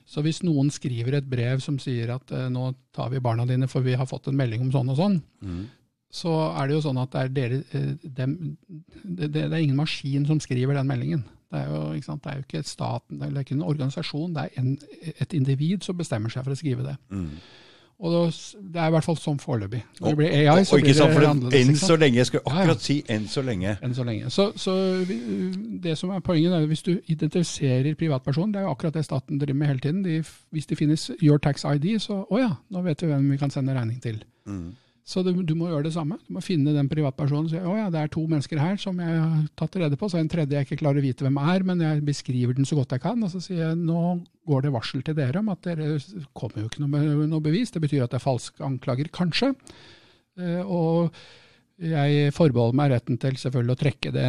Så hvis noen skriver et brev som sier at nå tar vi barna dine for vi har fått en melding om sånn og sånn, Mm. Så er det jo sånn at det er, dere, eh, dem, det, det er ingen maskin som skriver den meldingen. Det er jo ikke, sant? Det er jo ikke staten, det er ikke en organisasjon, det er en, et individ som bestemmer seg for å skrive det. Mm. Og det, Det er i hvert fall sånn foreløpig. Når Og, det blir AI, og, så og ikke blir sant, det annerledes. enn så lenge, jeg skulle Ja, ja. akkurat si enn så lenge. enn så lenge. Så, så vi- det som er poenget, er at hvis du identifiserer privatpersonen, det er jo akkurat det staten driver med hele tiden. De, hvis det finnes your tax ID, så å ja, nå vet vi hvem vi kan sende regning til. Mm. Så du, du må gjøre det samme. Du må finne den privatpersonen si å ja, det er to mennesker her som jeg har tatt rede på, så er en tredje jeg ikke klarer å vite hvem er, men jeg beskriver den så godt jeg kan. Og så sier jeg nå går det varsel til dere om at dere kommer jo ikke noe, noe bevis. Det betyr at det er falske anklager, kanskje. Eh, og jeg forbeholder meg retten til selvfølgelig å trekke det,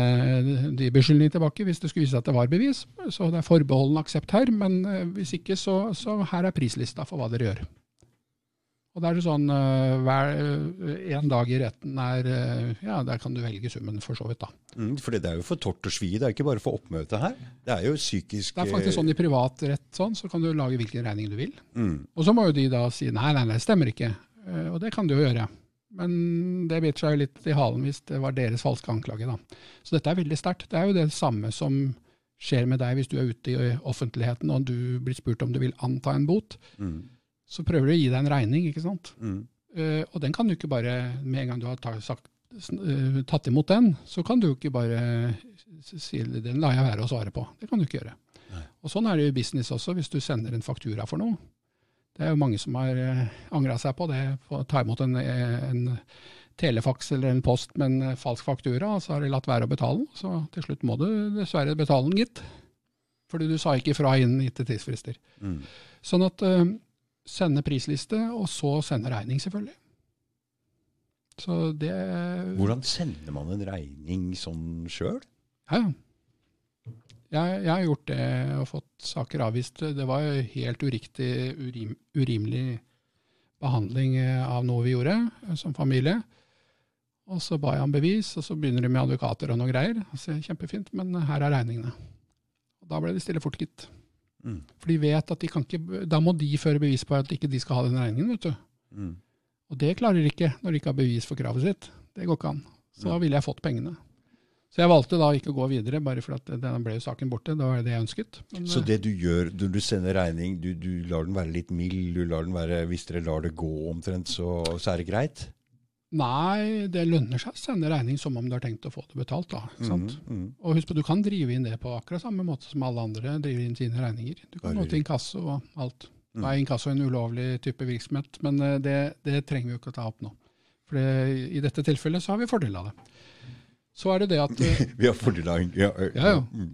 de beskyldningene tilbake hvis det skulle vise seg at det var bevis. Så det er forbeholden aksept her, men eh, hvis ikke, så, så her er prislista for hva dere gjør. Og da er det sånn eh, hver, eh, en dag i retten er eh, Ja, der kan du velge summen, for så vidt, da. Mm, for det er jo for tort og svi, det er ikke bare for oppmøte her. Det er jo psykisk Det er faktisk sånn i privat rett, sånn, så kan du lage hvilken regning du vil. mm, Og så må jo de da si nei, nei, nei, det stemmer ikke. Og det kan de jo gjøre. Men det biter seg jo litt i halen hvis det var deres falske anklage, da. Så dette er veldig sterkt. Det er jo det samme som skjer med deg hvis du er ute i offentligheten og du blir spurt om du vil anta en bot. mm, Så prøver du å gi deg en regning, ikke sant. mm. Uh, og den kan du ikke bare, med en gang du har ta, sagt, eh, tatt imot den, så kan du ikke bare si den lar jeg være å svare på. Det kan du ikke gjøre. Nei. Og sånn er det i business også, hvis du sender en faktura for noe. Det er jo mange som har uh, angra seg på det, på å ta imot en, eh, en telefaks eller en post med en eh, falsk faktura, og så har de latt være å betale den. Så til slutt må du dessverre betale den, gitt. Fordi du sa ikke ifra innen gitte tidsfrister. Mm. Sånn at eh, sende prisliste, og så sende regning, selvfølgelig. Så det Hvordan sender man en regning sånn sjøl? Ja, ja. Jeg, jeg har gjort det og fått saker avvist. Det var jo helt uriktig, urim, urimelig behandling eh, av noe vi gjorde eh, som familie. Og så ba jeg om bevis, og så begynner de med advokater og noe greier. Så, Kjempefint, men her er regningene. Og Da ble det stille fort, gitt. Mm. For de vet at de kan ikke Da må de føre bevis på at ikke de skal ha den regningen, vet du. Mm. Og det klarer de ikke når de ikke har bevis for kravet sitt. Det går ikke an. Så da ville jeg fått pengene. Så jeg valgte da ikke å gå videre, bare for at denne ble jo saken borte. Det var det jeg ønsket. Men, Så eh, det du gjør når du sender regning, du, du lar den være litt mild, du lar den være, hvis dere lar det gå omtrent, så, så er det greit? Nei, det lønner seg å sende regning som om du har tenkt å få det betalt. da, sant? Mm, mm. Og husk på, du kan drive inn det på akkurat samme måte som alle andre driver inn sine regninger. Du kan gå til inkasso og alt. Mm. Nå er inkasso en ulovlig type virksomhet, men eh, det, det trenger vi jo ikke å ta opp nå. For det, i dette tilfellet så har vi fordel av det. Så er det det at Vi har fordel av ja, ja. Ja, ja. Mm.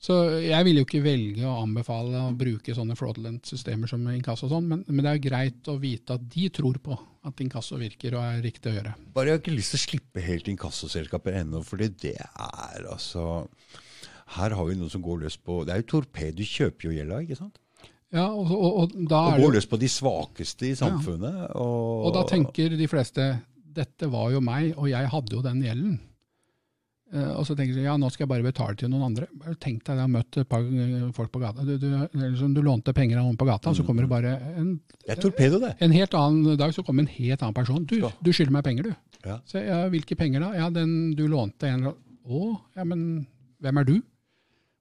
Så jeg vil jo ikke velge å anbefale å bruke sånne fraudulent systemer som inkasso og sånn, men, men det er greit å vite at de tror på at inkasso virker og er riktig å gjøre. Bare jeg har ikke lyst til å slippe helt inkassoselskaper ennå, for det er altså Her har vi noe som går løs på Det er jo torped, du kjøper jo gjelda, ikke sant? Ja, og, og, og da Og det går løs på de svakeste i samfunnet. Og, og da tenker de fleste dette var jo meg, og jeg hadde jo den gjelden. Eh, og så tenker de ja, nå skal jeg bare betale til noen andre. Bare Tenk deg, jeg har møtt et par eh, folk på gata. Du, du, sånn, du lånte penger av noen på gata, så kommer det bare en, Det torpedo, det. en helt annen dag så kommer en helt annen person. Du, du skylder meg penger, du. Ja. Så ja, hvilke penger da? Ja, den du lånte en eller annen. Å, ja, men hvem er du?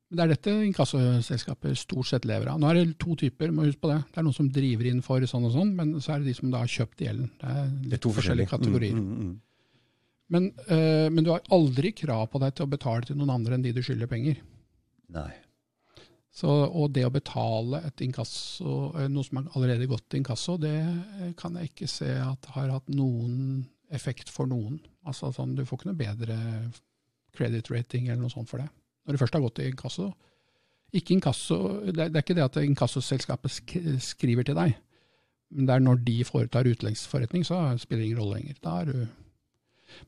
Men Det er dette inkassoselskapet stort sett lever av. Nå er det to typer, må huske på det. Det er noen som driver inn for sånn og sånn, men så er det de som da har kjøpt gjelden. Det er litt Det er to forskjellige kategorier. Mm, mm, mm. Men, eh, men du har aldri krav på deg til å betale til noen andre enn de du skylder penger. Nei. Så, og det å betale et inkasso, eh, noe som har allerede gått til inkasso, det eh, kan jeg ikke se at har hatt noen effekt for noen. Altså sånn, Du får ikke noe bedre credit rating eller noe sånt for det. Når det først har gått til inkasso. Ikke inkasso, det, er, det er ikke det at inkassoselskapet sk skriver til deg, men det er når de foretar utenlandsforretning, så spiller det ingen rolle lenger. Da er du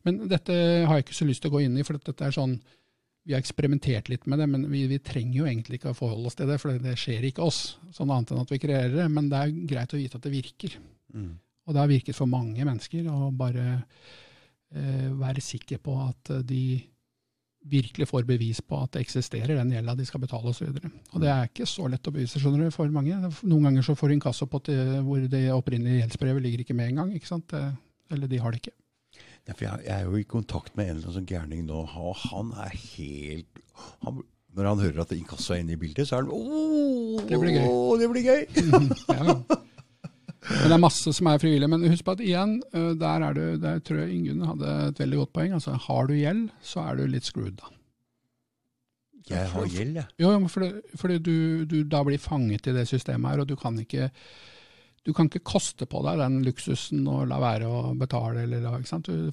Men dette har jeg ikke så lyst til å gå inn i, for dette er sånn vi har eksperimentert litt med det, men vi, vi trenger jo egentlig ikke å forholde oss til det, for det skjer ikke oss, sånn annet enn at vi kreerer det. Men det er greit å vite at det virker. Mm. Og det har virket for mange mennesker å bare eh, være sikker på at eh, de virkelig får bevis på at det eksisterer, den gjelda de skal betale osv. Og, så og det er ikke så lett å bevise skjønner du, for mange. Noen ganger så får du inkasso på at det, hvor det opprinnelige gjeldsbrevet ligger ikke med engang. ikke eller de har det ikke. Ja, for jeg, jeg er jo i kontakt med en eller annen sånn gærning nå, og han er helt han, Når han hører at inkasso er inne i bildet, så er han Åh, Det blir gøy. åh, det blir gøy. Ja, ja. Men det er masse som er frivillig. Men husk på at igjen, øh, der, er du, der tror jeg Ingunn hadde et veldig godt poeng. Altså, har du gjeld, så er du litt screwed, da. Jeg har gjeld, jeg. Jo, fordi, fordi du, du da blir fanget i det systemet her, og du kan ikke du kan ikke koste på deg den luksusen og la være å betale, eller?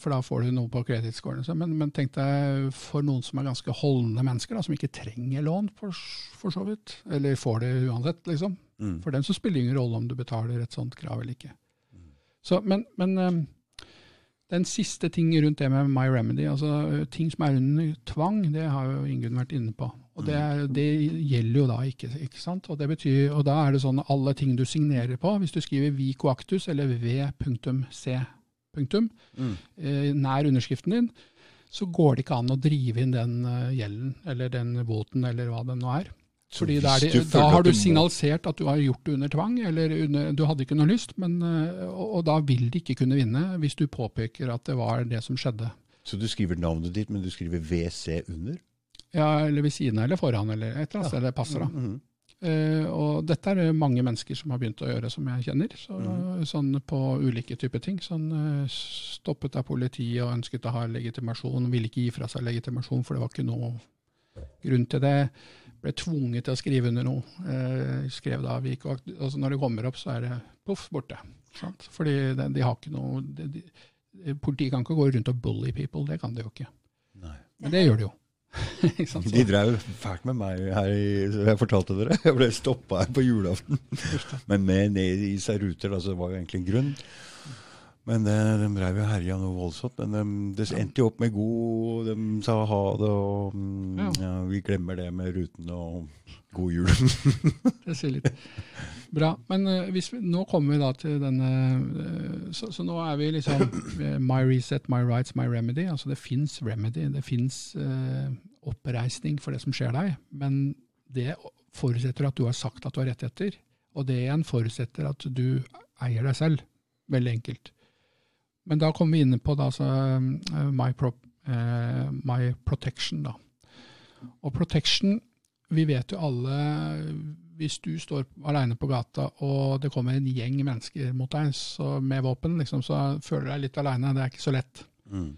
For da får du noe på kredittscoren. Men, men tenk deg for noen som er ganske holdne mennesker, da, som ikke trenger lån, for, for så vidt. Eller får det uansett, liksom. Mm. For dem så spiller det ingen rolle om du betaler et sånt krav eller ikke. Så, men, men um, den siste ting rundt det med My Remedy, altså ting som er under tvang, det har jo Ingunn vært inne på. Og det, er- det gjelder jo da ikke, ikke sant? Og, det betyr, og da er det sånn alle ting du signerer på, hvis du skriver vi coactus eller v.c. Mm. nær underskriften din, så går det ikke an å drive inn den gjelden, eller den boten, eller hva det nå er. Fordi hvis da, har du signalisert at du har gjort det under tvang, eller under, du hadde ikke noe lyst, men, eh, og, og da vil de ikke kunne vinne hvis du påpeker at det var det som skjedde. Så du skriver navnet ditt, men du skriver WC under? Ja, eller ved siden av, eller foran, eller et eller annet sted det passer. da. Mm -hmm. uh, og dette er det mange mennesker som har begynt å gjøre, som jeg kjenner. Så, Sånn på ulike typer ting. Sånn uh, stoppet av politiet og ønsket å ha legitimasjon, ville ikke gi fra seg legitimasjon, for det var ikke noe grunn til det. Ble tvunget til å skrive under noe. Eh, skrev da vi og altså Når det kommer opp, så er det poff, borte. Sant? Fordi de, de har ikke noe de, de, Politiet kan ikke gå rundt og bully people, det kan de jo ikke. Nei. Men det gjør de jo. De drev fælt med meg her i Jeg fortalte dere. Jeg ble stoppa her på julaften. Men med ned i seg ruter, så det var jo egentlig en grunn. Men det, de drev jo herja noe voldsomt. Men de, det endte jo opp med god De sa ha det, og mm, Ja. ja, vi glemmer det med ruten og god jul. Det sier litt. Bra. Men eh, vi, nå kommer vi da til denne eh, så, så nå er vi liksom eh, My reset, my rights, my remedy. Altså det fins remedy. Det fins oppreisning for det som skjer deg. Men det forutsetter at du har sagt at du har rettigheter. Og det igjen forutsetter at du eier deg selv. Veldig enkelt. Men da kommer vi inn på da, så, eh, my, pro, eh, my protection. da. Og protection vi vet jo alle, hvis du står alene på gata og det kommer en gjeng mennesker mot deg så med våpen, liksom, så føler du deg litt alene. Det er ikke så lett. Mm.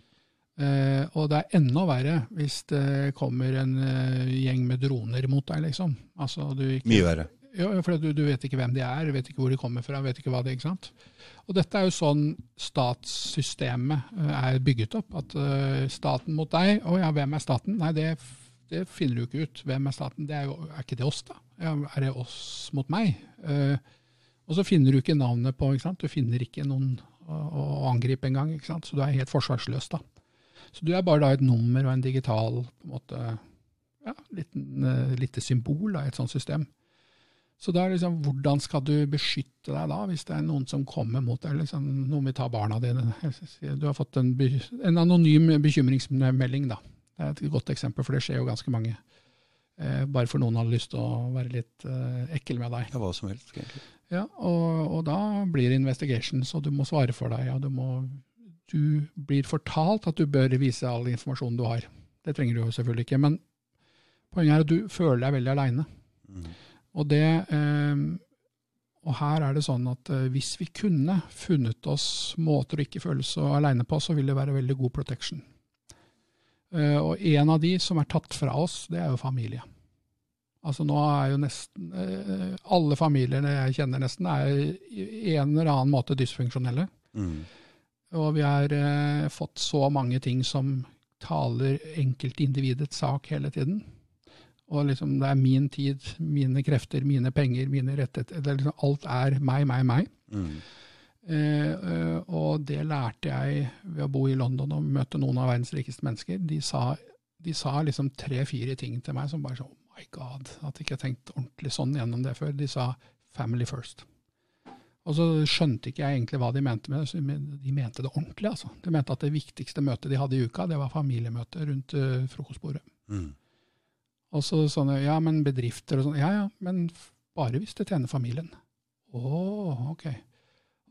Eh, og det er enda verre hvis det kommer en eh, gjeng med droner mot deg, liksom. Altså, du ikke, Mye verre. Ja, for du, du vet ikke hvem de er, vet ikke hvor de kommer fra, vet ikke hva det er. ikke sant? Og dette er jo sånn statssystemet eh, er bygget opp. At eh, staten mot deg Å ja, hvem er staten? Nei, det, det finner du ikke ut. Hvem er staten? Det er, jo, er ikke det oss, da? Ja, er det oss mot meg? Eh, og så finner du ikke navnet på ikke sant? Du finner ikke noen å, å angripe engang. ikke sant? Så du er helt forsvarsløs, da. Så du er bare da et nummer og en digital på en måte, ja, liten, lite symbol i et sånt system. Så da er liksom, hvordan skal du beskytte deg da, hvis det er noen som kommer mot deg? Liksom, noen vil ta barna dine. Du har fått en, en anonym bekymringsmelding, da. Det er et godt eksempel, for det skjer jo ganske mange. Eh, bare for noen har lyst til å være litt eh, ekkel med deg. Ja, hva som helst, egentlig. Ja, og, og da blir det investigation, så du må svare for deg. og du, må, du blir fortalt at du bør vise all informasjonen du har. Det trenger du jo selvfølgelig ikke, men poenget er at du føler deg veldig aleine. Mm. Og, det, eh, og her er det sånn at eh, hvis vi kunne funnet oss måter å ikke føle så aleine på, så vil det være veldig god protection. Eh, og en av de som er tatt fra oss, det er jo familie. Altså nå er jo nesten eh, Alle familiene jeg kjenner nesten, er i en eller annen måte dysfunksjonelle. Mm. Og vi har fått så mange ting som taler enkeltindividets sak hele tiden. Og liksom det er min tid, mine krefter, mine penger, mine rettigheter. Er liksom, alt er meg, meg, meg. Mm. Eh, eh, og det lærte jeg ved å bo i London og møte noen av verdens rikeste mennesker. De sa, de sa liksom tre-fire ting til meg som bare sånn Oh my God, at jeg ikke har tenkt ordentlig sånn gjennom det før. De sa 'family first'. Og så skjønte ikke jeg egentlig hva de mente med det. De mente det ordentlig, altså. De mente at det viktigste møtet de hadde i uka, det var familiemøtet rundt eh, frokostbordet. Mm. Og så sånne, ja, men bedrifter og sånn, ja ja, men bare hvis det tjener familien. Å, ok.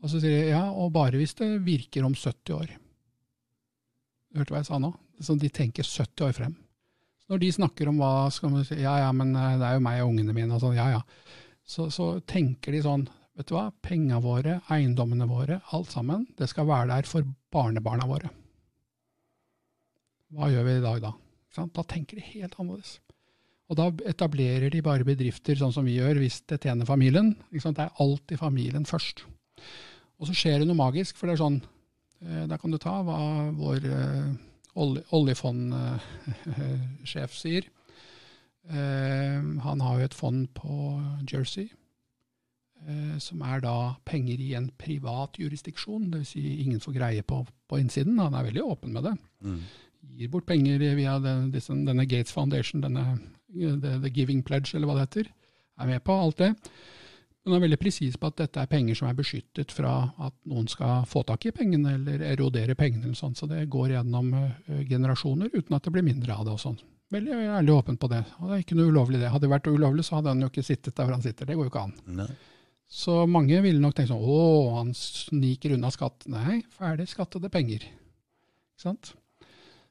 Og så sier de, ja, og bare hvis det virker om 70 år. Du hørte hva jeg sa nå? Så de tenker 70 år frem. Så når de snakker om hva skal man si, Ja ja, men eh, det er jo meg og ungene mine, og sånn, ja ja. Så, så tenker de sånn Vet du hva, penga våre, eiendommene våre, alt sammen, det skal være der for barnebarna våre. Hva gjør vi i dag da? Da tenker de helt annerledes. Og da etablerer de bare bedrifter sånn som vi gjør, hvis det tjener familien. Det er alltid familien først. Og så skjer det noe magisk, for det er sånn eh, Der kan du ta hva vår eh, oljefondsjef sier. Eh, han har jo et fond på Jersey, som er da penger i en privat jurisdiksjon. Dvs. Si ingen får greie på, på innsiden. Han er veldig åpen med det. Mm. Gir bort penger via den, denne Gates Foundation, denne the, the Giving Pledge, eller hva det heter. Er med på alt det. Men er veldig presis på at dette er penger som er beskyttet fra at noen skal få tak i pengene eller erodere pengene. eller sånn, Så det går gjennom uh, generasjoner uten at det blir mindre av det. og sånn. Veldig ærlig åpen på det. Og det er ikke noe ulovlig det. Hadde det vært ulovlig, så hadde han jo ikke sittet der hvor han sitter. Det går jo ikke an. Nei. Så mange ville nok tenke sånn å, han sniker unna skatt. Nei, ferdig skattede penger. Ikke sant?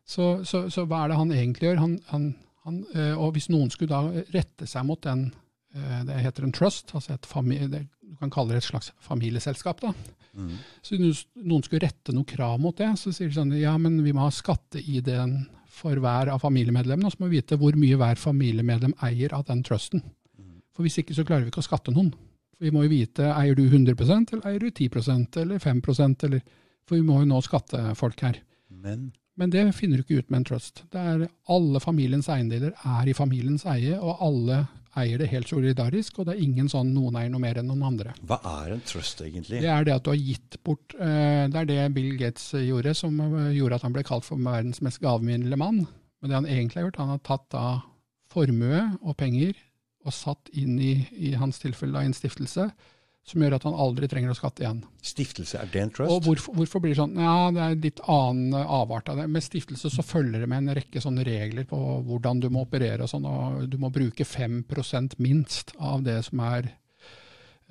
Så, så, så, hva er det han egentlig gjør? Han, han, han, øh, og hvis noen skulle da rette seg mot den Eh, det heter en trust, altså et familie, du kan kalle det et slags familieselskap. da. Mm. Så hvis noen skulle rette noe krav mot det, så sier de sånn ja, men vi må ha skatte-ID-en for hver av familiemedlemmene, og så må vi vite hvor mye hver familiemedlem eier av den trusten. Mm. For hvis ikke så klarer vi ikke å skatte noen. For vi må jo vite eier du 100% eller eier du 10% eller 5% eller, For vi må jo nå skatte folk her. Men men det finner du ikke ut med en trust. Det er Alle familiens eiendeler er i familiens eie, og alle eier det helt solidarisk, og det er ingen sånn noen eier noe mer enn noen andre. Hva er en trust egentlig? Det er det at du har gitt bort eh, Det er det Bill Gates gjorde, som gjorde at han ble kalt for verdens mest gavmilde mann. Men det han egentlig har gjort, han har tatt da formue og penger og satt inn i, i hans tilfelle da, en stiftelse som gjør at han aldri trenger å skatte igjen. Stiftelse, er det en trust? Og hvorfor, hvorfor blir det sånn? Ja, Det er litt annen avart av det. Med stiftelse så følger det med en rekke sånne regler på hvordan du må operere. og sånn, og Du må bruke 5% minst av det som er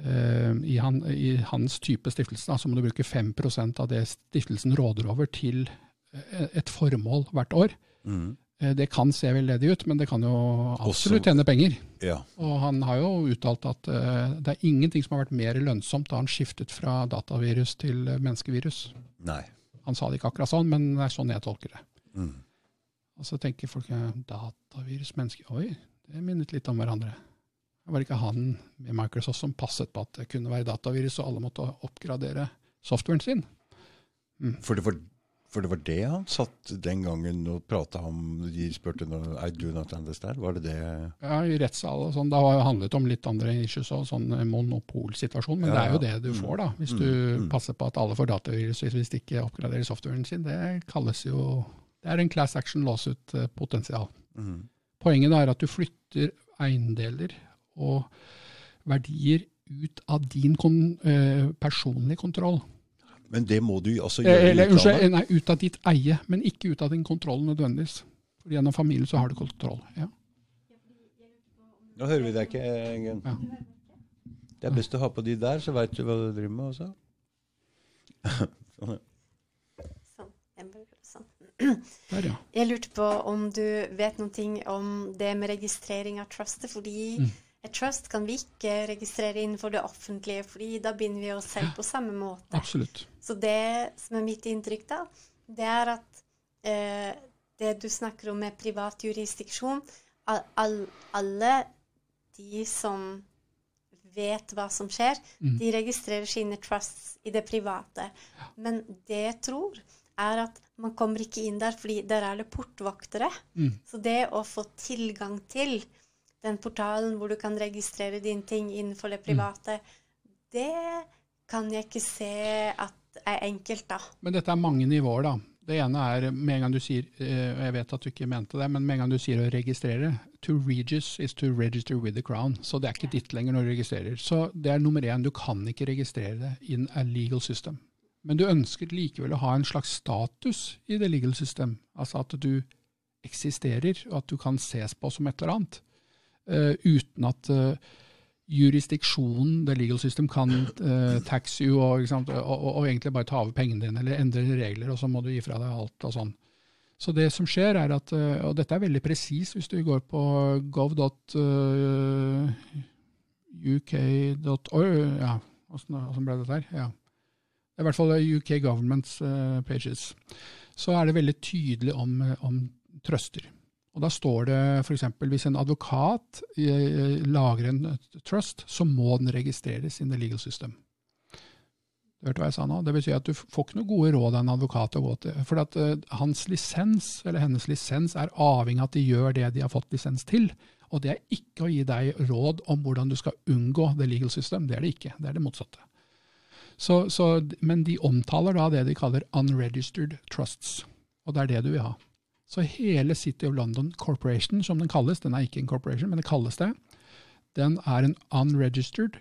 uh, i, han, i, hans type stiftelse. Da, så må du bruke 5% av det stiftelsen råder over til eh, et formål hvert år. Mm. Eh, det kan se veldedig ut, men det kan jo absolutt tjene penger. Ja. Og han har jo uttalt at uh, det er ingenting som har vært mer lønnsomt da han skiftet fra datavirus til menneskevirus. Nei. Han sa det ikke akkurat sånn, men det er sånn jeg tolker det. Mm. Og så tenker folk datavirus, menneske Oi, det minnet litt om hverandre. Det var ikke han med Microsoft som passet på at det kunne være datavirus, og alle måtte oppgradere softwaren sin. Mm. For det var for det var det han satt den gangen og prata om De spurte noe, I do not understand. Var det det Ja, i rettssal og sånn. Det har handlet om litt andre issues og sånn monopolsituasjon. Men ja, det er jo det du får, da. Hvis mm, du mm. passer på at alle får datavirus hvis de ikke oppgraderer softwaren sin. Det kalles jo Det er en class action lawsuit-potensial. Mm. Poenget er at du flytter eiendeler og verdier ut av din kon, eh, personlige kontroll. Men det må du altså gjøre eh, Eller, unnskyld, nei, ut av ditt eie, men ikke ut av din kontroll nødvendigvis. For gjennom familien så har du kontroll. ja. Nå hører vi deg ikke, Engen. Ja. Det er best å ha på de der, så veit du hva du driver med også. sånn, sånn. Der, ja. Jeg lurte på om du vet noe om det med registrering av trustet, fordi mm et trust kan vi ikke registrere innenfor det offentlige, fordi da binder vi oss selv på samme måte. Absolutt. Så det som er mitt inntrykk, da, det er at eh, det du snakker om med privat jurisdiksjon all, all, Alle de som vet hva som skjer, mm. de registrerer sine trusts i det private. Men det jeg tror, er at man kommer ikke inn der, fordi der er det portvoktere. Mm. Så det å få tilgang til den portalen hvor du kan registrere dine ting innenfor det private, mm. det kan jeg ikke se at er enkelt, da. Men dette er mange nivåer, da. Det ene er med en gang du sier og Jeg vet at du ikke mente det, men med en gang du sier å registrere To regis is to register with the crown. Så det er ikke ditt lenger når du registrerer. Så det er nummer én. Du kan ikke registrere det in a legal system. Men du ønsker likevel å ha en slags status i det legal system. Altså at du eksisterer, og at du kan ses på som et eller annet. Uh, uten at uh, jurisdiksjonen, the legal system, kan uh, tax you og, og, og, og, egentlig bare ta over pengene dine eller endre regler, og så må du gi fra deg alt og sånn. Så det som skjer er at, eh, og dette er veldig presis hvis du går på gov.uk.org, ja, åssen ble dette her? Ja. I hvert fall UK Governments uh, pages. Så er det veldig tydelig om, om trøster. Og Da står det f.eks. hvis en advokat lager en trust, så må den registreres in the legal system. Du hørte hva jeg sa nå? Det betyr at du får ikke noen gode råd av en advokat å gå til. For at hans lisens, eller hennes lisens, er avhengig av at de gjør det de har fått lisens til. Og det er ikke å gi deg råd om hvordan du skal unngå the legal system. Det er det ikke. Det er det motsatte. Så, så, men de omtaler da det de kaller unregistered trusts. Og det er det du vil ha. Så hele City of London Corporation, som den kalles, den er ikke en corporation, men det kalles det, den er en unregistered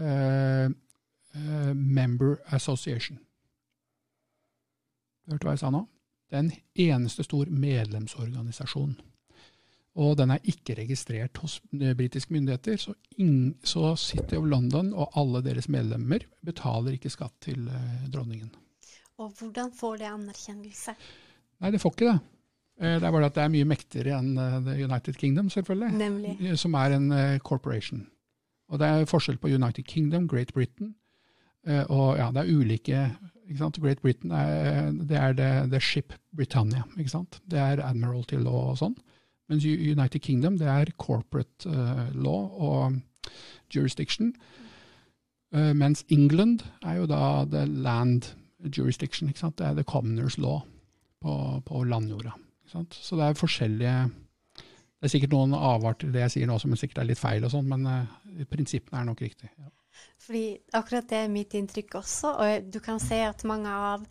uh, uh, member association. Du hørte hva jeg sa nå? Det er en eneste stor medlemsorganisasjon. Og den er ikke registrert hos eh, britiske myndigheter. Så, ingen, så City of London og alle deres medlemmer betaler ikke skatt til uh, dronningen. Og hvordan får det anerkjennelse? Nei, det får ikke det. Det er bare at det er mye mektigere enn The United Kingdom, selvfølgelig. Nemlig. Som er en corporation. Og det er forskjell på United Kingdom, Great Britain, Eh, og ja, det er ulike ikke sant? Great Britain er, det er the, the Ship Britannia. ikke sant? Det er Admiralty law og sånn. Mens United Kingdom det er corporate law og jurisdiction. Mens England er jo da the land jurisdiction. ikke sant? Det er the commoners law på, på landjorda. Så det er forskjellige Det er sikkert noen avarter i det jeg sier nå som sikkert er litt feil, og sånn, men uh, prinsippene er nok riktig. Ja. Fordi akkurat det er mitt inntrykk også. Og du kan se at mange av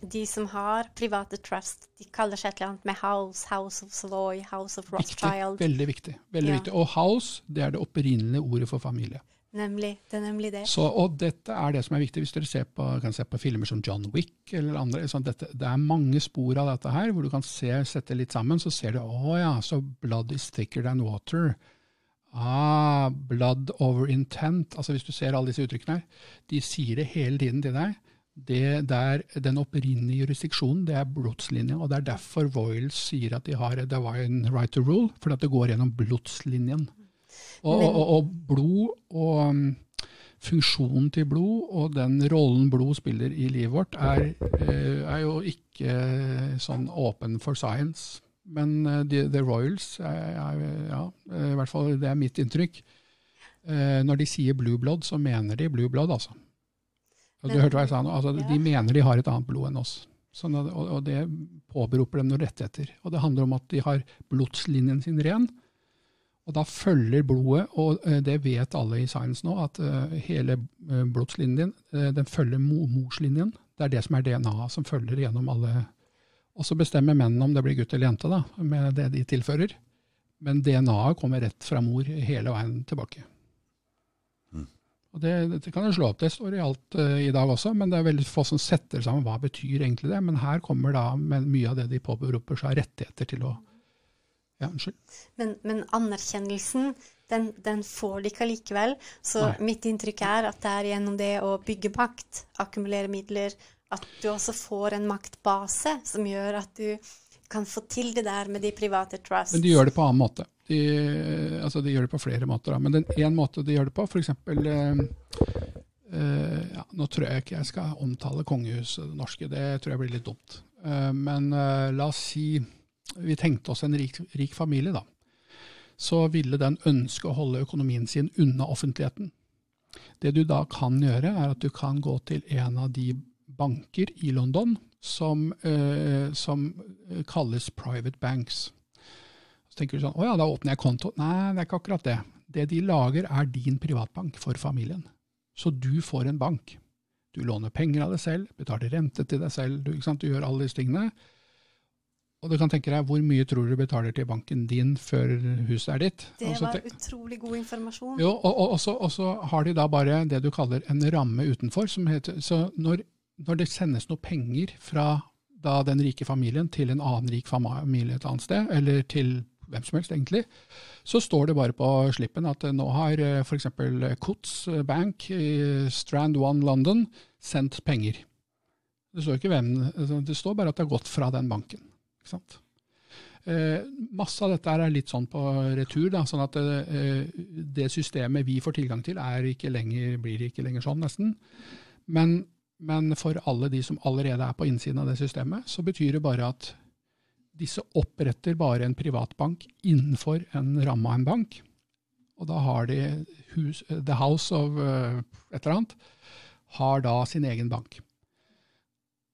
de som har private trust, de kaller seg et eller annet med House, House of Savoy, House of Rothschild. Viktig, veldig viktig. veldig ja. viktig. Og House, det er det opprinnelige ordet for familie. Nemlig. Det er nemlig det. Så, og dette er det som er viktig hvis dere ser på, kan se på filmer som John Wick eller andre. Sånn, dette, det er mange spor av dette her, hvor du kan se, sette litt sammen, så ser du å ja, så blood is thicker than water. Ah, blood over intent. Altså Hvis du ser alle disse uttrykkene her, de sier det hele tiden til deg. Det der, den opprinnelige jurisdiksjonen, det er blodslinja. Og det er derfor Voiles sier at de har a divine right to rule, fordi at det går gjennom blodslinjen. Og, og, og blod og um, funksjonen til blod og den rollen blod spiller i livet vårt, er, eh, er jo ikke sånn åpen for science. Men the, the, Royals, er, ja, i hvert fall det er mitt inntrykk. Når de sier blue blood, så mener de blue blood, altså. Og du hørte hva jeg sa nå? Altså, ja. De mener de har et annet blod enn oss. Sånn at, og, og, det påberoper dem noen rettigheter. Og det handler om at de har blodslinjen sin ren. Og da følger blodet, og uh, det vet alle i science nå, at hele blodslinjen den følger morslinjen. Det er det som er DNA-et som følger gjennom alle og så bestemmer mennene om det blir gutt eller jente, da, med det de tilfører. Men DNA-et kommer rett fra mor hele veien tilbake. Mm. Og det, det, kan jo slå opp, det står i alt uh, i dag også, men det er veldig få som setter sammen hva betyr egentlig det. Men her kommer da mye av det de påberoper seg rettigheter til å Ja, unnskyld. Men, men anerkjennelsen, den, den, får de ikke allikevel. Så Nei. mitt inntrykk er at det er gjennom det å bygge makt, akkumulere midler, at du også får en maktbase som gjør at du kan få til det der med de private trusts. Men de gjør det på annen måte. De, altså de gjør det på flere måter. Da. Men den én måte de gjør det på, f.eks. Eh, eh, ja, nå tror jeg ikke jeg skal omtale kongehuset det norske, det tror jeg blir litt dumt. Uh, men uh, la oss si vi tenkte oss en rik, rik familie, da. Så ville den ønske å holde økonomien sin unna offentligheten. Det du da kan gjøre, er at du kan gå til en av de banker i London som, eh, som kalles private banks. Så tenker du sånn Å ja, da åpner jeg konto. Nei, det er ikke akkurat det. Det de lager, er din privatbank for familien. Så du får en bank. Du låner penger av deg selv, betaler rente til deg selv, du, du gjør alle disse tingene. Og du kan tenke deg, Hvor mye tror du betaler til banken din før huset er ditt? Det var utrolig god informasjon. Jo, og, og, så, og, så, har de da bare det du kaller en ramme utenfor. som heter, så når når det sendes noe penger fra da den rike familien til en annen rik familie et annet sted, eller til hvem som helst egentlig, så står det bare på slippen at nå har eh, f.eks. Cots Bank i Strand One London sendt penger. Det står ikke hvem, altså, det står bare at det har gått fra den banken. Ikke sant? Eh, masse av dette er litt sånn på retur. Da, sånn at eh, det systemet vi får tilgang til, ikke lenger, blir ikke lenger sånn, nesten. Men, men, for alle de som allerede er på innsiden av det systemet, så betyr det bare at disse oppretter bare en privatbank innenfor en ramme av en bank. Og da har de hus, The House of uh, et eller annet, har da sin egen bank.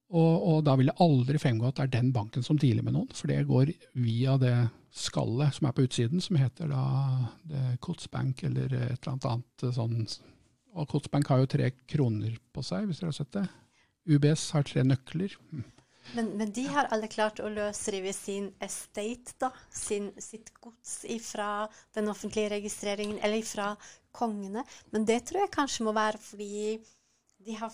Og, og, da vil det aldri fremgå at det er den banken som dealer med noen, for det går via det skallet som er på utsiden, som heter da Kotsbank eller et eller annet annet sånn. Og Kotsbank har jo tre kroner på seg, hvis dere har sett det. UBS har tre nøkler. Hm. Men, men, de har alle klart å løsrive sin estate, da, sin, sitt gods ifra den offentlige registreringen, eller ifra kongene. Men det tror jeg kanskje må være fordi de har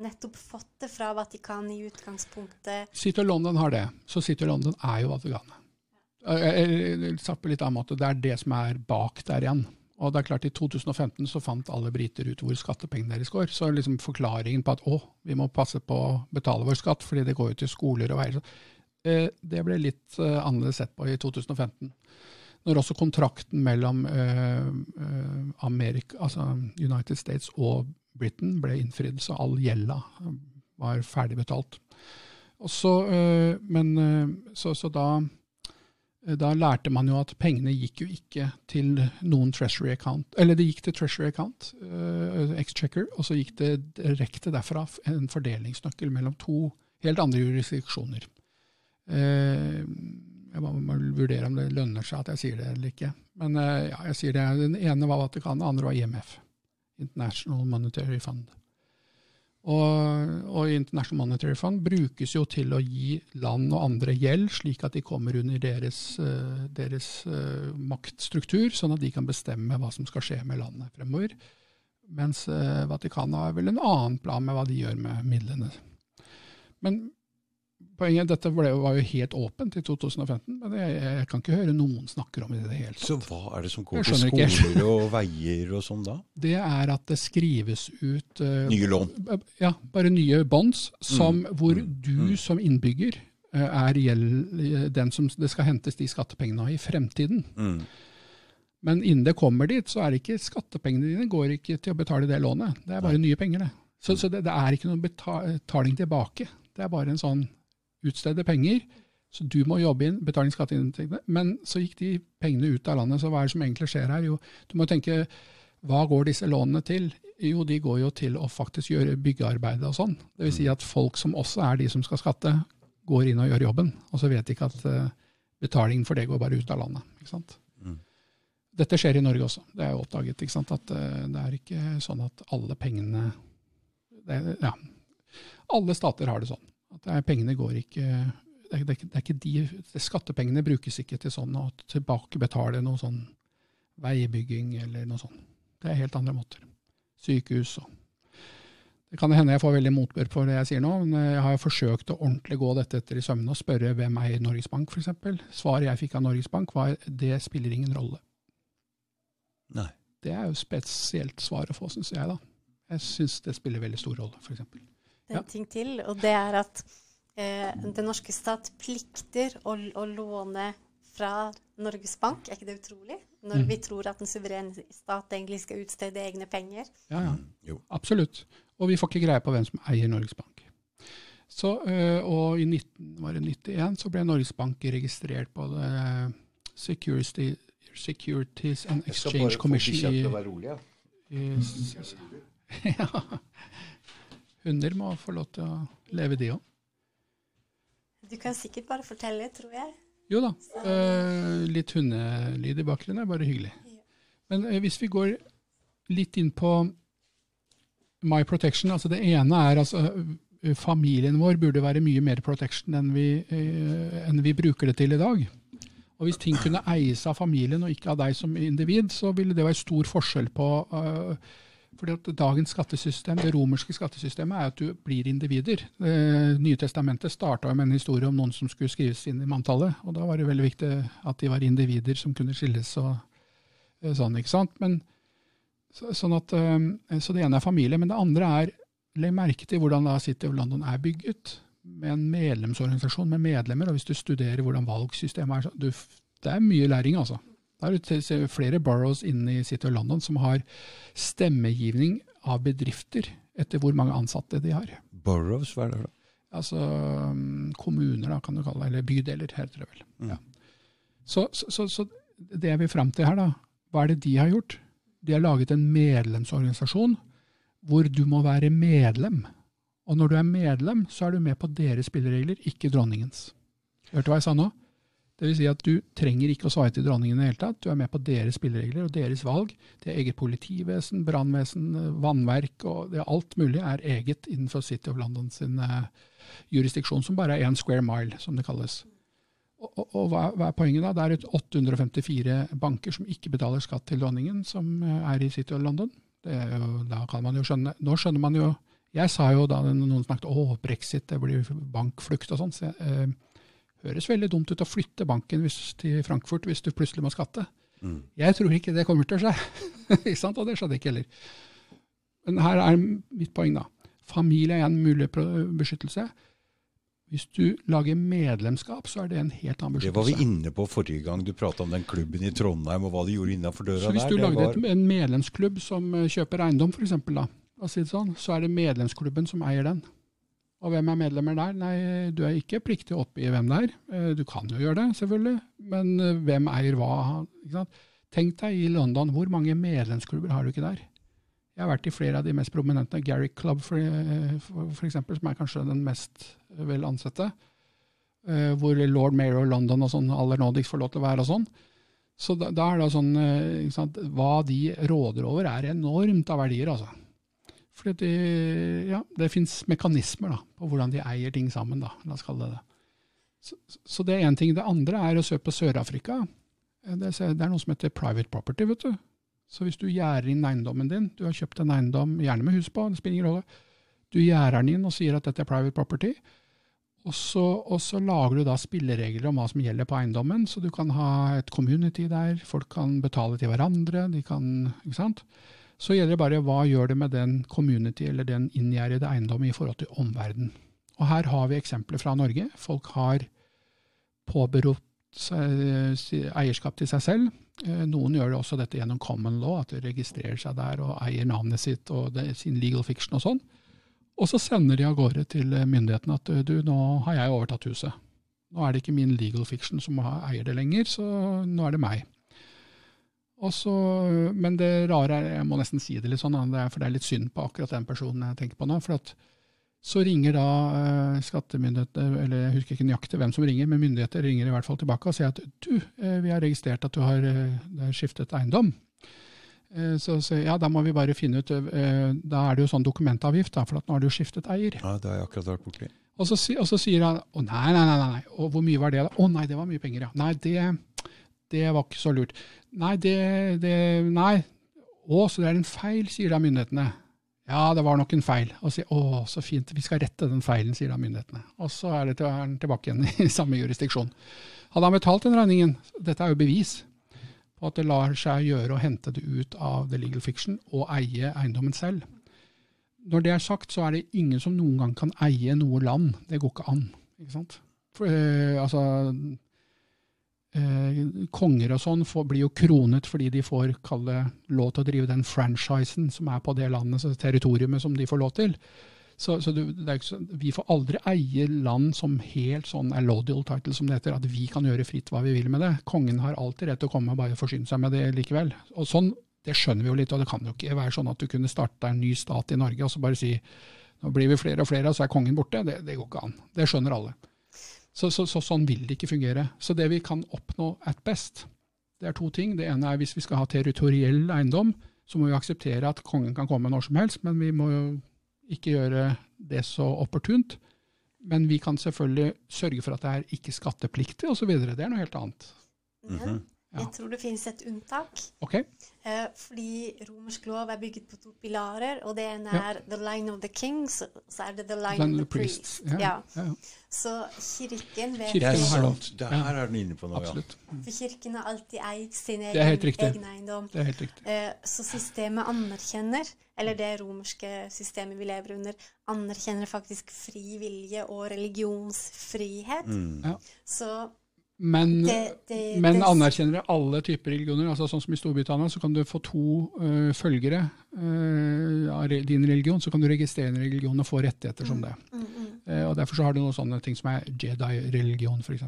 nettopp fått det fra Vatikanet i utgangspunktet. Og London har det. Så og London er jo Vatikanet. Sagt på litt annen måte, det er det som er bak der igjen. Og det er klart I 2015 så fant alle briter ut hvor skattepengene deres går. Så liksom forklaringen på at å, vi må passe på å betale vår skatt fordi det går jo til skoler og veier, eh, det ble litt eh, annerledes sett på i 2015. Når også kontrakten mellom eh, Amerika, altså United States og Britain ble innfridd, så all gjelda var ferdig betalt. Så, øh, men, øh, så, så da, øh, da, lærte man jo at pengene gikk jo ikke til noen treasury account. Eller det gikk til treasury account, exchequer, og så gikk det direkte derfra en fordelingsnøkkel mellom to helt andre jurisdiksjoner. Jeg må vurdere om det lønner seg at jeg sier det eller ikke. Men ja, jeg sier det. Den ene var Vatikanet, den andre var IMF. International Monetary Fund. Og, og, International Monetary Fund brukes jo til å gi land og andre gjeld, slik at de kommer under deres, uh, deres uh, maktstruktur, sånn at de kan bestemme hva som skal skje med landet fremover. Mens uh, Vatikanet har vel en annen plan med hva de gjør med midlene. Men poenget, Dette ble, var jo helt åpent i 2015, men jeg, jeg, kan ikke høre noen snakker om det i det hele tatt. Så hva er det som går til skoler og veier og sånn da? Det er at det skrives ut uh, Nye lån? Ja, bare nye bonds som, mm. hvor mm. du mm. som innbygger uh, er gjeld, den som det skal hentes de skattepengene av i fremtiden. Mm. Men innen det kommer dit, så er det ikke skattepengene dine går ikke til å betale det lånet. Det er bare Nei. nye penger, det. Så, så det, det, er ikke noen betaling tilbake. Det er bare en sånn utstede penger. Så du må jobbe inn, betale skatteinntektene. Men så gikk de pengene ut av landet. Så hva er det som egentlig skjer her? Jo, du må tenke hva går disse lånene til? Jo, de går jo til å faktisk gjøre byggearbeidet og sånn. Dvs. Si at folk som også er de som skal skatte, går inn og gjør jobben. Og så vet de ikke at uh, betalingen for det går bare ut av landet. ikke sant? Mm. Dette skjer i Norge også. Det er jo oppdaget. ikke sant? At uh, det er ikke sånn at alle pengene det, Ja. Alle stater har det sånn. At er, pengene går ikke det er, det, er, ikke de, Skattepengene brukes ikke til sånn å tilbakebetale noe sånn veibygging eller noe sånt. Det er helt andre måter. Sykehus og Det kan hende jeg får veldig motbør for det jeg sier nå, men jeg har forsøkt å ordentlig gå dette etter i sømmene og spørre hvem eier Norges Bank, f.eks. Svaret jeg fikk av Norges Bank var det spiller ingen rolle. Nei. Det er jo spesielt svar å få, syns jeg, da. Jeg syns det spiller veldig stor rolle, f.eks en ja. ting til, og det er at eh, den norske stat plikter å, å, låne fra Norges Bank. Er ikke det utrolig? Når mm. vi tror at en suveren stat egentlig skal utstede egne penger. Ja, ja. Jo. Absolutt. Og vi får ikke greie på hvem som eier Norges Bank. Så, øh, og i 1991 så ble Norges Bank registrert på det Security, Securities and Exchange Commission. Ja. I, ja. Hunder må få lov til å leve, de òg. Du kan sikkert bare fortelle, tror jeg. Jo da. Eh, litt hundelyd i bakgrunnen er bare hyggelig. Men eh, hvis vi går litt inn på My Protection, altså det ene er altså uh, familien vår burde være mye mer protection enn vi, enn vi bruker det til i dag. Og Hvis ting kunne eies av familien og ikke av deg som individ, så ville det være stor forskjell på uh, fordi at Dagens skattesystem, det romerske skattesystemet er at du blir individer. Det Nye testamentet starta med en historie om noen som skulle skrives inn i manntallet. og Da var det veldig viktig at de var individer som kunne skilles og eh, sånn. ikke sant? Men, så, sånn at, eh, så det ene er familie. Men det andre er Legg merke til hvordan da City of London er bygget. med en medlemsorganisasjon med medlemmer, og hvis du studerer hvordan valgsystemet er, så du, det er mye læring, altså. Da er det flere boroughs inne i City of London som har stemmegivning av bedrifter etter hvor mange ansatte de har. Boroughs, hva er det da? Altså mm, kommuner, da, kan du kalle det. Eller bydeler, heter det vel. Mm. Ja. Så, så, så, det jeg vil fram til her, da, hva er det de har gjort? De har laget en medlemsorganisasjon hvor du må være medlem. Og når du er medlem, så er du med på deres spilleregler, ikke dronningens. Hørte du hva jeg sa nå? Vil si at du trenger ikke å svare til dronningen i det hele tatt. Du er med på deres spilleregler og deres valg. Det er eget politivesen, brannvesen, vannverk og alt mulig er eget innenfor City of London sin uh, jurisdiksjon, som bare er én square mile, som det kalles. Og, og, og hva, hva, er poenget da? Det er et 854 banker som ikke betaler skatt til dronningen, som uh, er i City of London. Jo, da kan man jo skjønne Nå skjønner man jo Jeg sa jo da noen snakket om brexit, det blir bankflukt og sånn. Så, uh, høres veldig dumt ut å flytte banken hvis, til Frankfurt hvis du plutselig må skatte. Mm. Jeg tror ikke det kommer til å skje. Og det skjedde ikke heller. Men her er mitt poeng, da. Familie er en mulig beskyttelse. Hvis du lager medlemskap, så er det en helt annen beskyttelse. Det var vi inne på forrige gang du prata om den klubben i Trondheim og hva de gjorde innafor døra der. Så hvis du lagde var... en medlemsklubb som eh, kjøper eiendom, f.eks., da, sånn, så er det medlemsklubben som eier den. Og hvem er medlemmer der? Nei, du er ikke pliktig å oppgi hvem det er. Eh, du kan jo gjøre det, selvfølgelig, men eh, hvem eier hva? Tenk deg i London, hvor mange medlemsklubber har du ikke der? Jeg har vært i flere av de mest prominente. Gary Club, for, eh, eksempel, som er kanskje den mest vel ansette. Hvor lord mayor of London og sånn aller nådigst får lov til å være og sånn. Så da, da, er det sånn Hva de råder over, er enormt av verdier, altså. Fordi de, ja, det fins mekanismer da, på hvordan de eier ting sammen. Da, la oss kalle det det. Så, så det er én ting. Det andre er å se på Sør-Afrika. Det, det, er noe som heter private property. vet du. Så hvis du gjerder inn eiendommen din, du har kjøpt en eiendom, gjerne med hus på, det spiller ingen rolle, du gjerder den inn og sier at dette er private property, og så, og så, lager du da spilleregler om hva som gjelder på eiendommen, så du kan ha et community der, folk kan betale til hverandre, de kan, ikke sant. Så gjelder det bare hva gjør det med den community eller den inngjerdede eiendommen i forhold til omverdenen. Og her har vi eksempler fra Norge. Folk har påberopt eierskap til seg selv. Eh, noen gjør det også dette gjennom common law, at de registrerer seg der og eier navnet sitt og sin legal fiction og sånn. Og så sender de av gårde til myndighetene at du, nå har jeg overtatt huset. Nå er det ikke min legal fiction som eier det lenger, så nå er det meg. Så, men det rare er, jeg må nesten si det litt sånn, det er, for det er litt synd på akkurat den personen jeg tenker på nå. for at så ringer da eh, skattemyndigheter, eller jeg husker ikke nøyaktig hvem som ringer, men myndigheter ringer i hvert fall tilbake og sier at du, eh, vi har registrert at du har, eh, skiftet eiendom. Så, så, ja, da må vi bare finne ut Da er det jo sånn dokumentavgift, da, for at nå har du skiftet eier. Ja, det har jeg akkurat vært borti. Og og så sier han å nei, nei, nei, nei, og hvor mye var det da? Å nei, det var mye penger, ja. Nei, det, det var ikke så lurt. Nei, det, det Nei. Å, så det er en feil, sier da myndighetene. Ja, det var nok en feil. Og sier å, så fint, vi skal rette den feilen, sier da myndighetene. Og så er det er tilbake igjen i samme jurisdiksjon. Hadde han betalt den regningen, dette er jo bevis på at det lar seg gjøre å hente det ut av the legal fiction og eie eiendommen selv. Når det er sagt, så er det ingen som noen gang kan eie noe land. Det går ikke an. Ikke sant? For, øh, altså, konger og sånn får, blir jo kronet fordi de får kalle lov til å drive den franchisen som er på det landet, territoriumet som de får lov til. Så, så, du, så, Vi får aldri eie land som helt sånn allodial title, som det heter, at vi kan gjøre fritt hva vi vil med det. Kongen har alltid rett til å komme og bare forsyne seg med det likevel. Og sånn, Det skjønner vi jo litt, og det kan jo ikke være sånn at du kunne starta en ny stat i Norge og så bare si nå blir vi flere og flere, og så er kongen borte. Det, det går ikke an. Det skjønner alle. Så, så, så, sånn vil det ikke fungere. Så det vi kan oppnå at best, det er to ting. Det ene er hvis vi skal ha territoriell eiendom, så må vi akseptere at kongen kan komme når som helst, men vi må jo ikke gjøre det så opportunt. Men vi kan selvfølgelig sørge for at det er ikke skattepliktig osv. Det er noe helt annet. Mm -hmm. Jeg tror det finnes et unntak. Ok, Eh, fordi romersk lov er bygget på to pilarer, og det ene er the line of the kings, så er det the line line of the the priests. priests. Ja, Ja. ja, ja. Så kirken vet Det Kirken er har lov. Det her er den inne på nå, ja. For kirken har alltid eid sin egen, egen eiendom. Det er helt riktig. Eh, Så systemet anerkjenner, eller det romerske systemet vi lever under, anerkjenner faktisk fri vilje og religionsfrihet. Mm. Ja. Så Men, det, det, men det- anerkjenner det alle typer religioner? altså Sånn som i Storbritannia, så kan du få to uh, følgere uh, av din religion. Så kan du registrere en religion og få rettigheter som det. Mm, mm. Uh, og Derfor så har du noen sånne ting som er Jedi-religion, f.eks.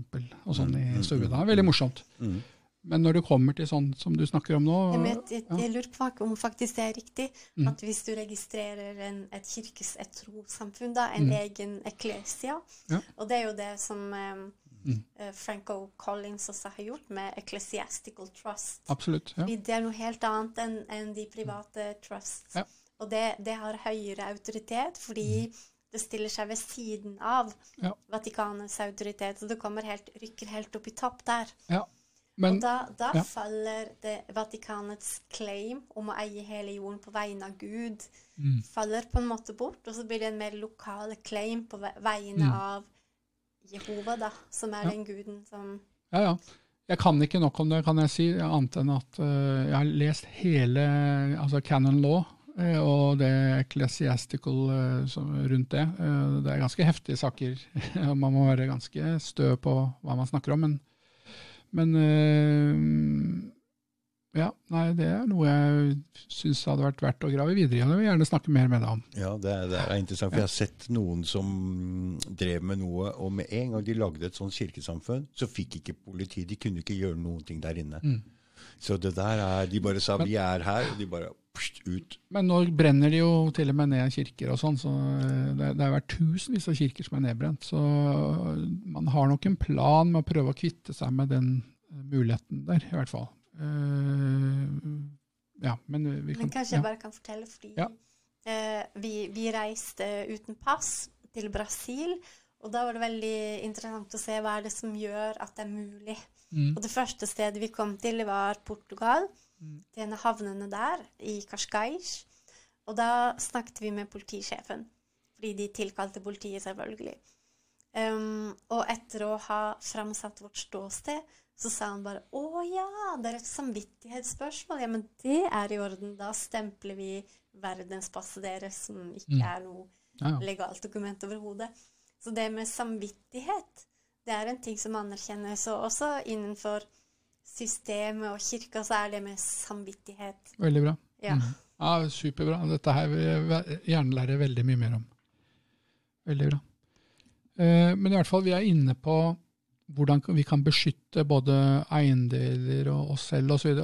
Og sånn Mm, i Storbritannia. Veldig morsomt. Mm. Men når det kommer til sånn som du snakker om nå Jeg, vet, jeg, jeg lurer på om faktisk det er riktig. Mm. At hvis du registrerer en, et kirkes, et trossamfunn, da, en Mm. egen eklesia Ja. Og det er jo det som eh, Mm. eh, Franco Collins også har gjort med Ecclesiastical Trust. Absolutt. ja. Det er noe helt annet enn en de private trusts. Ja. Og det, det har høyere autoritet fordi det stiller seg ved siden av Mm. Ja. Vatikanets autoritet. Så det helt, rykker helt opp i topp der. ja. Men og da, da ja. faller det Vatikanets claim om å eie hele jorden på vegne av Gud, mm, faller på en måte bort. Og så blir det en mer lokal claim på vegne Mm. av Jehova, da, som er Ja. den guden som Ja, ja. Jeg kan ikke nok om det, kan jeg si, annet enn at uh, jeg har lest hele altså canon law uh, og det ecclesiastical uh, som, rundt det. Det er ganske heftige saker, man må være ganske stø på hva man snakker om. Men, men ja, nei, det er noe jeg syns hadde vært verdt å grave videre i. Jeg vil gjerne snakke mer med deg om. Ja, det er, det er interessant. For jeg har sett noen som drev med noe, og med en gang de lagde et sånt kirkesamfunn, så fikk ikke politiet De kunne ikke gjøre noen ting der inne. Mm. Så det der er De bare sa 'vi er her', og de bare pst, ut. Men nå brenner de jo til og med ned kirker og sånn, så øh, det, det har vært tusenvis av kirker som er nedbrent. Så man har nok en plan med å prøve å kvitte seg med den øh, muligheten der, i hvert fall. Eh, ja, men vi kan Men kanskje ja. jeg bare kan fortelle, fordi Ja. eh, vi, vi reiste uten pass til Brasil, og da var det veldig interessant å se hva er det som gjør at det er mulig. Mm. Og det første stedet vi kom til, var Portugal, Mm. til en av havnene der, i Cascais. Og da snakket vi med politisjefen, fordi de tilkalte politiet, selvfølgelig. Um, og etter å ha framsatt vårt ståsted, så sa han bare 'Å ja, det er et samvittighetsspørsmål'. Ja, men det er i orden. Da stempler vi verdenspasset deres, som ikke Mm. er noe legalt dokument overhodet. Så det med samvittighet, det er en ting som anerkjennes. Og også innenfor systemet og kirka så er det med samvittighet. Veldig bra. Ja. Mm. Ja, Superbra. Dette her vil jeg gjerne lære veldig mye mer om. Veldig bra. Eh, Men i hvert fall, vi er inne på hvordan vi kan beskytte både eiendeler og oss selv osv.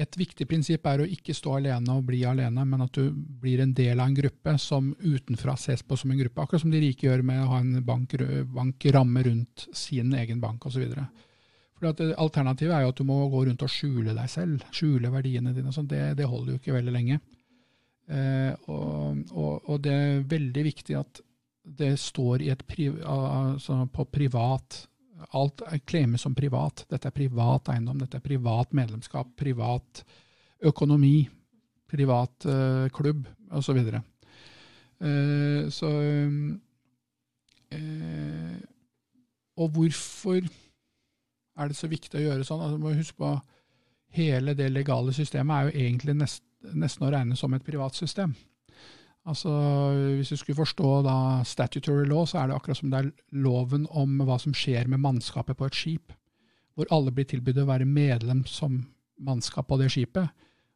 Et viktig prinsipp er å ikke stå alene og bli alene, men at du blir en del av en gruppe som utenfra ses på som en gruppe. Akkurat som de rike gjør med å ha en bank, bankramme rundt sin egen bank osv. Alternativet er jo at du må gå rundt og skjule deg selv, skjule verdiene dine. Det, det holder jo ikke veldig lenge. Eh, og, og, og det er veldig viktig at det står i et pri, altså på privat Alt klemes som privat. Dette er privat eiendom, dette er privat medlemskap, privat økonomi, privat uh, klubb osv. Så, uh, så uh, Og hvorfor er det så viktig å gjøre sånn? Altså, må huske på Hele det legale systemet er jo egentlig nest, nesten å regne som et privat system. Altså, Hvis du skulle forstå da statutory law, så er det akkurat som det er loven om hva som skjer med mannskapet på et skip, hvor alle blir tilbudt å være medlem som mannskap på det skipet.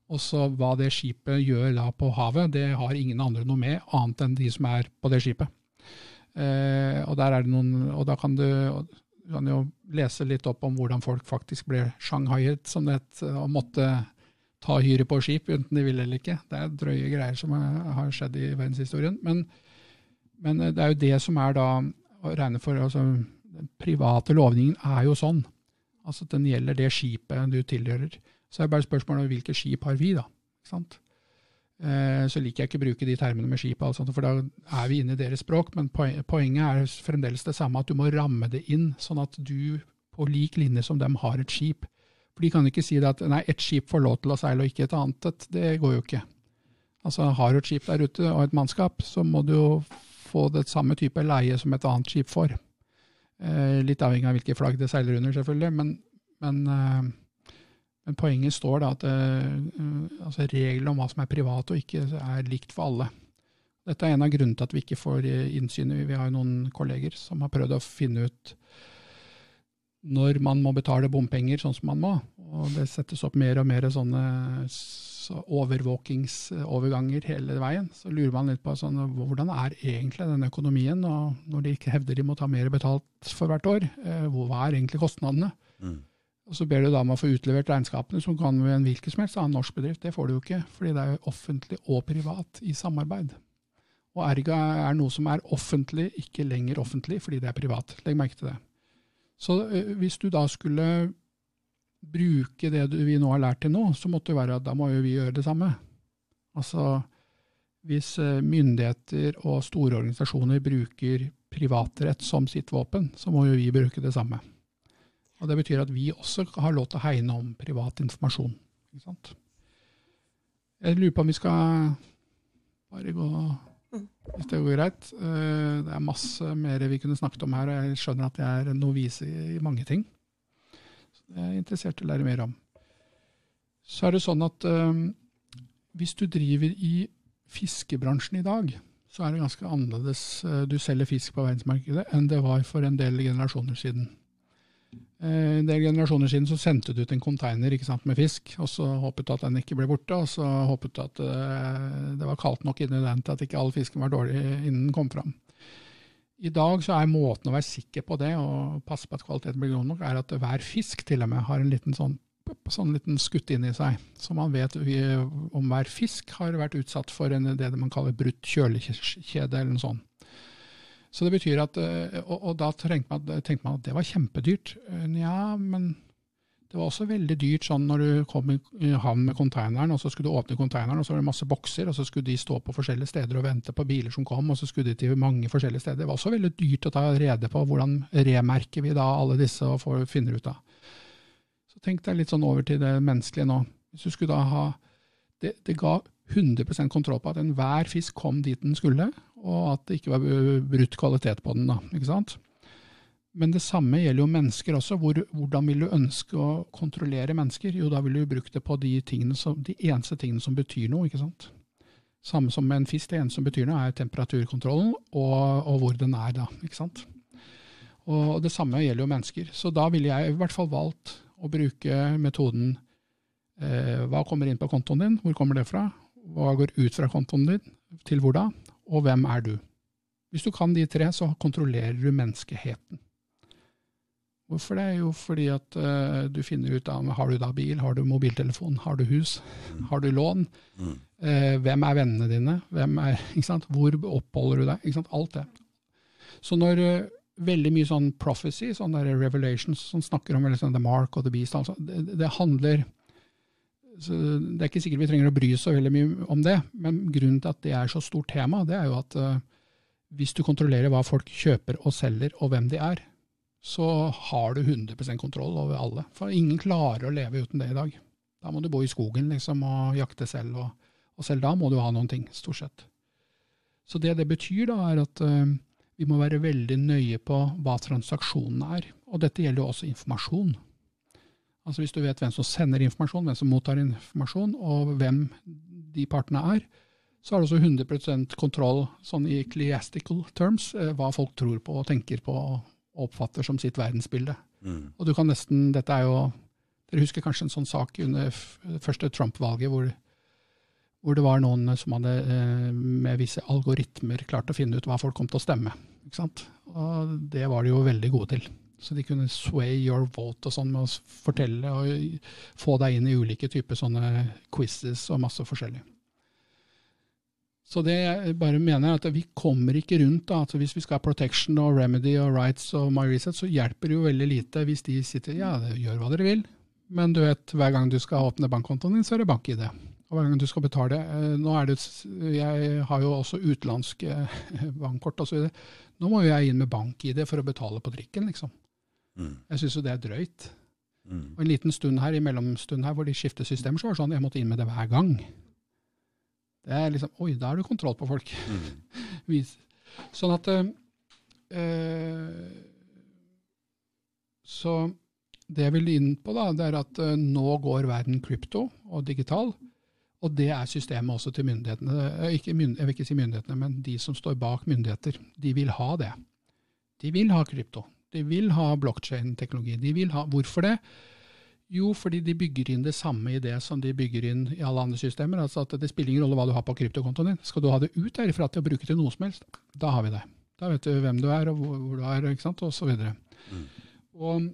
Og så hva det skipet gjør da på havet, det har ingen andre noe med, annet enn de som er på det skipet. Eh, og, der er det noen, og da kan du, du kan jo lese litt opp om hvordan folk faktisk ble shanghaiet, som det het, og måtte ta hyre på skip, enten de vil eller ikke. Det er drøye greier som har skjedd i verdenshistorien. Men, men det er jo det som er da å regne for altså, Den private lovningen er jo sånn. Altså at Den gjelder det skipet du tilhører. Så er bare spørsmålet om hvilke skip har vi, da. Ikke sant? Eh, så liker jeg ikke å bruke de termene med skip, sånt, for da er vi inne i deres språk. Men poenget er fremdeles det samme, at du må ramme det inn, sånn at du på lik linje som dem har et skip. For de kan ikke si at nei, ett skip får lov til å seile og ikke et annet. Det går jo ikke. Altså Har du et skip der ute og et mannskap, så må du jo få det samme type leie som et annet skip får. Eh, litt avhengig av hvilke flagg det seiler under, selvfølgelig. Men, men, eh, men poenget står da at eh, altså reglene om hva som er privat og ikke, er likt for alle. Dette er en av grunnene til at vi ikke får eh, innsyn. Vi har jo noen kolleger som har prøvd å finne ut når man må betale bompenger sånn som man må. Og det settes opp mer og mer sånne overvåkingsoverganger hele veien. Så lurer man litt på sånn, hvordan er egentlig den økonomien, og når de ikke hevder de må ta mer betalt for hvert år, eh, hva er egentlig kostnadene? Mm. Og Så ber du da om å få utlevert regnskapene, som kan ved en hvilken som helst annen norsk bedrift. Det får du jo ikke, fordi det er offentlig og privat i samarbeid. Og erga er noe som er offentlig, ikke lenger offentlig fordi det er privat. Legg merke til det. Så eh, hvis du da skulle bruke det vi nå har lært til nå, så måtte det være at da må jo vi gjøre det samme. Altså hvis eh, myndigheter og store organisasjoner bruker privatrett som sitt våpen, så må jo vi bruke det samme. Og Det betyr at vi også har lov til å hegne om privat informasjon. Ikke sant? Jeg lurer på om vi skal bare gå hvis det går greit. Eh, det er masse mer vi kunne snakket om her, og jeg skjønner at jeg er novise i mange ting. Så det er jeg interessert i å lære mer om. Så er det sånn at um, hvis du driver i fiskebransjen i dag, så er det ganske annerledes. Du selger fisk på verdensmarkedet enn det var for en del generasjoner siden. Eh, en del generasjoner siden så sendte du ut en container sant, med fisk, og så håpet du at den ikke ble borte, og så håpet du at eh, det var kaldt nok inni den til at ikke all fisken var dårlig innen den kom fram. I dag så er måten å være sikker på det, og passe på at kvaliteten blir god nok, er at hver fisk til og med har en liten sånn, sånn liten skutt inni seg. Så man vet om hver fisk har vært utsatt for en, det man kaller brutt kjølekjede, eller noe sånt. Så det betyr at, eh, Og, og da man, tenkte man, at det var kjempedyrt. Nja, ja, men det var også veldig dyrt sånn når du kom i havn med konteineren, og så skulle du åpne konteineren, og så var det masse bokser, og så skulle de stå på forskjellige steder og vente på biler som kom, og så skulle de til mange forskjellige steder. Det var også veldig dyrt å ta rede på hvordan remerker vi da alle disse og får, finner ut av. Så tenk deg litt sånn over til det menneskelige nå. Hvis du skulle da ha Det, det ga 100% kontroll på at enhver fisk kom dit den skulle, og at det ikke var brutt kvalitet på den. da, ikke sant? Men det samme gjelder jo mennesker også. Hvor, hvordan vil du ønske å kontrollere mennesker? Jo, da vil du bruke det på de, som, de, eneste tingene som betyr noe. ikke sant? Samme som med en fisk, det eneste som betyr noe, er temperaturkontrollen og, og hvor den er. da, ikke sant? Og Det samme gjelder jo mennesker. Så da ville jeg i hvert fall valgt å bruke metoden eh, hva kommer inn på kontoen din, hvor kommer det fra, hva går ut fra kontoen din, til hvor da, og hvem er du? Hvis du kan de tre, så kontrollerer du menneskeheten. Hvorfor det? Jo, fordi at uh, du finner ut av har du da bil, har du mobiltelefon, har du hus, mm. har du lån? Mm. Uh, hvem er vennene dine? Er, Hvor oppholder du deg? Alt det. Så når uh, veldig mye sånn prophecy, sånn der revelations, som snakker om sånn, the mark og the beast, altså, det, det handler det er ikke sikkert vi trenger å bry oss så veldig mye om det, men grunnen til at det er så stort tema, det er jo at uh, hvis du kontrollerer hva folk kjøper og selger, og hvem de er, så har du 100% kontroll over alle. For ingen klarer å leve uten det i dag. Da må du bo i skogen liksom, og jakte selv, og, og, selv da må du ha noen ting, stort sett. Så det det betyr, da, er at uh, vi må være veldig nøye på hva transaksjonene er. Og dette gjelder jo også informasjon. Altså Hvis du vet hvem som sender informasjon, hvem som mottar informasjon, og hvem de partene er, så har du også 100 kontroll sånn i ecclesiastical terms, eh, hva folk tror på og tenker på og oppfatter som sitt verdensbilde. Mm. Og du kan nesten, dette er jo, Dere husker kanskje en sånn sak under første Trump-valget hvor, hvor, det var noen som hadde eh, med visse algoritmer klart å finne ut hva folk kom til å stemme. Ikke sant? Og det var de jo veldig gode til. Så de kunne sway your vote og sånn med å fortelle og få deg inn i ulike typer sånne quizzes og masse forskjellig. Så det jeg bare mener er at vi kommer ikke rundt da, altså Hvis vi skal ha protection og remedy og rights og my reset, så hjelper det jo veldig lite hvis de sitter ja, gjør hva dere vil, men du vet, hver gang du skal åpne bankkontoen din, så er det bank-ID. Og hver gang du skal betale eh, nå er det, Jeg har jo også utenlandske bankkort osv. Nå må jeg inn med bank-ID for å betale på drikken, liksom. Mm. Jeg syns jo det er drøyt. Mm. Og en liten stund her, i mellomstund her, hvor de skifter systemer, så var det sånn jeg måtte inn med det hver gang. Det er liksom Oi, da har du kontroll på folk. Mm. sånn at øh, Så det jeg vil inn på, da, det er at øh, nå går verden krypto og digital. Og det er systemet også til myndighetene. Ikke jeg vil ikke si myndighetene, men de som står bak myndigheter. De vil ha det. De vil ha krypto. De vil ha blokkjein-teknologi. De Hvorfor det? Jo, fordi de bygger inn det samme i det som de bygger inn i alle andre systemer. Altså at Det spiller ingen rolle hva du har på kryptokontoen din. Skal du ha det ut derifra til å bruke til noe som helst, da har vi det. Da vet du hvem du er og hvor, du er, ikke sant, videre. Mm. Og,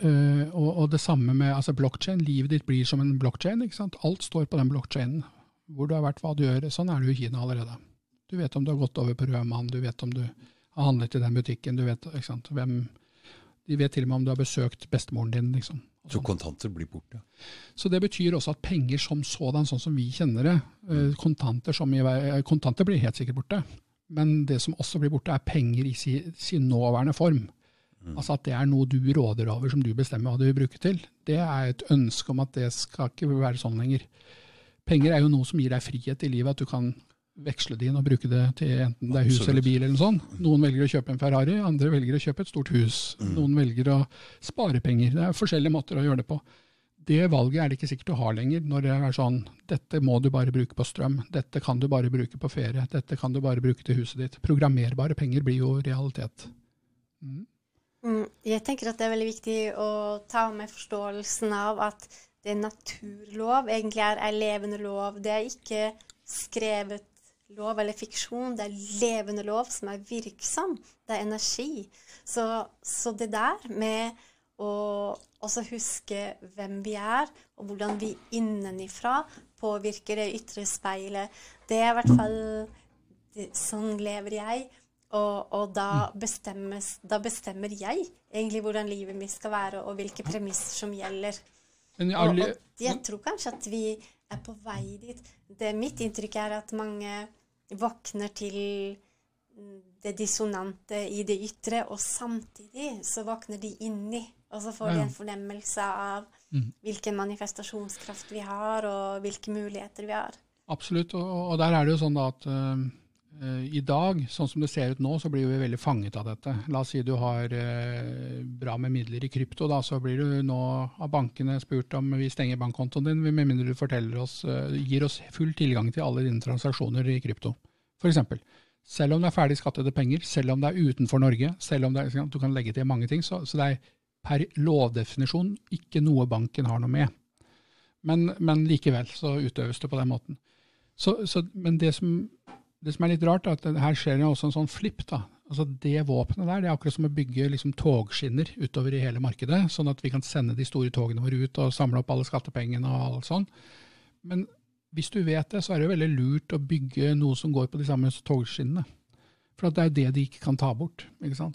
øh, og, og, det samme med altså blokkjede. Livet ditt blir som en blokkjede. Alt står på den blokkjeden. Hvor du har vært, hva du gjør. Sånn er det jo i Kina allerede. Du vet om du har gått over på rød mann, du vet om du har handlet i den butikken. Du vet, ikke sant? Hvem, de vet til og med om du har besøkt bestemoren din. liksom. Så kontanter blir borte? Så Det betyr også at penger som sådan, sånn som vi kjenner det, eh, kontanter, i, eh, kontanter blir helt sikkert borte. Men det som også blir borte, er penger i sin, sin nåværende form. Mm. Altså At det er noe du råder over, som du bestemmer hva du vil bruke til. Det er et ønske om at det skal ikke være sånn lenger. Penger er jo noe som gir deg frihet i livet, at du kan veksle det inn og bruke det til enten det er hus Absolutt. eller bil. eller noe sånt. Noen velger å kjøpe en Ferrari, andre velger å kjøpe et stort hus. Mm. Noen velger å spare penger. Det er forskjellige måter å gjøre det på. Det valget er det ikke sikkert du har lenger, når det er sånn dette må du bare bruke på strøm, dette kan du bare bruke på ferie, dette kan du bare bruke til huset ditt. Programmerbare penger blir jo realitet. Mm. Mm, jeg tenker at det er veldig viktig å ta med forståelsen av at det er naturlov egentlig er ei levende lov. Det er ikke skrevet lov eller fiksjon. Det er levende lov som er virksom. Det er energi. Så, så det der med å også huske hvem vi er, og hvordan vi innenifra påvirker det ytre speilet, det er i hvert fall det, Sånn lever jeg. Og, og da, da, bestemmer jeg egentlig hvordan livet mitt skal være, og hvilke premisser som gjelder. Og, og jeg tror kanskje at vi er på vei dit. Det Mitt inntrykk er at mange våkner til det dissonante i det ytre, og samtidig så våkner de inni, og så får de en fornemmelse av mm. hvilken manifestasjonskraft vi har, og hvilke muligheter vi har. Absolutt, og, og der er det jo sånn da at uh, i dag, sånn som det ser ut nå, så blir vi veldig fanget av dette. La oss si du har uh, bra med midler i krypto, da, så blir du nå av bankene spurt om vi stenger bankkontoen din, med mindre du oss, uh, gir oss full tilgang til alle dine transaksjoner i krypto. F.eks. Selv om det er ferdig skattede penger, selv om det er utenfor Norge, selv om det er, du kan legge til mange ting, så, så det er per lovdefinisjon ikke noe banken har noe med. Men, men likevel så utøves det på den måten. Så, så, men det som, det som, er litt rart, er at her skjer det også en sånn flipp. da. Altså Det våpenet der det er akkurat som å bygge liksom, togskinner utover i hele markedet, sånn at vi kan sende de store togene våre ut og samle opp alle skattepengene og alt sånn. Men hvis du vet det, så er det jo veldig lurt å bygge noe som går på de samme togskinnene. For det er jo det de ikke kan ta bort.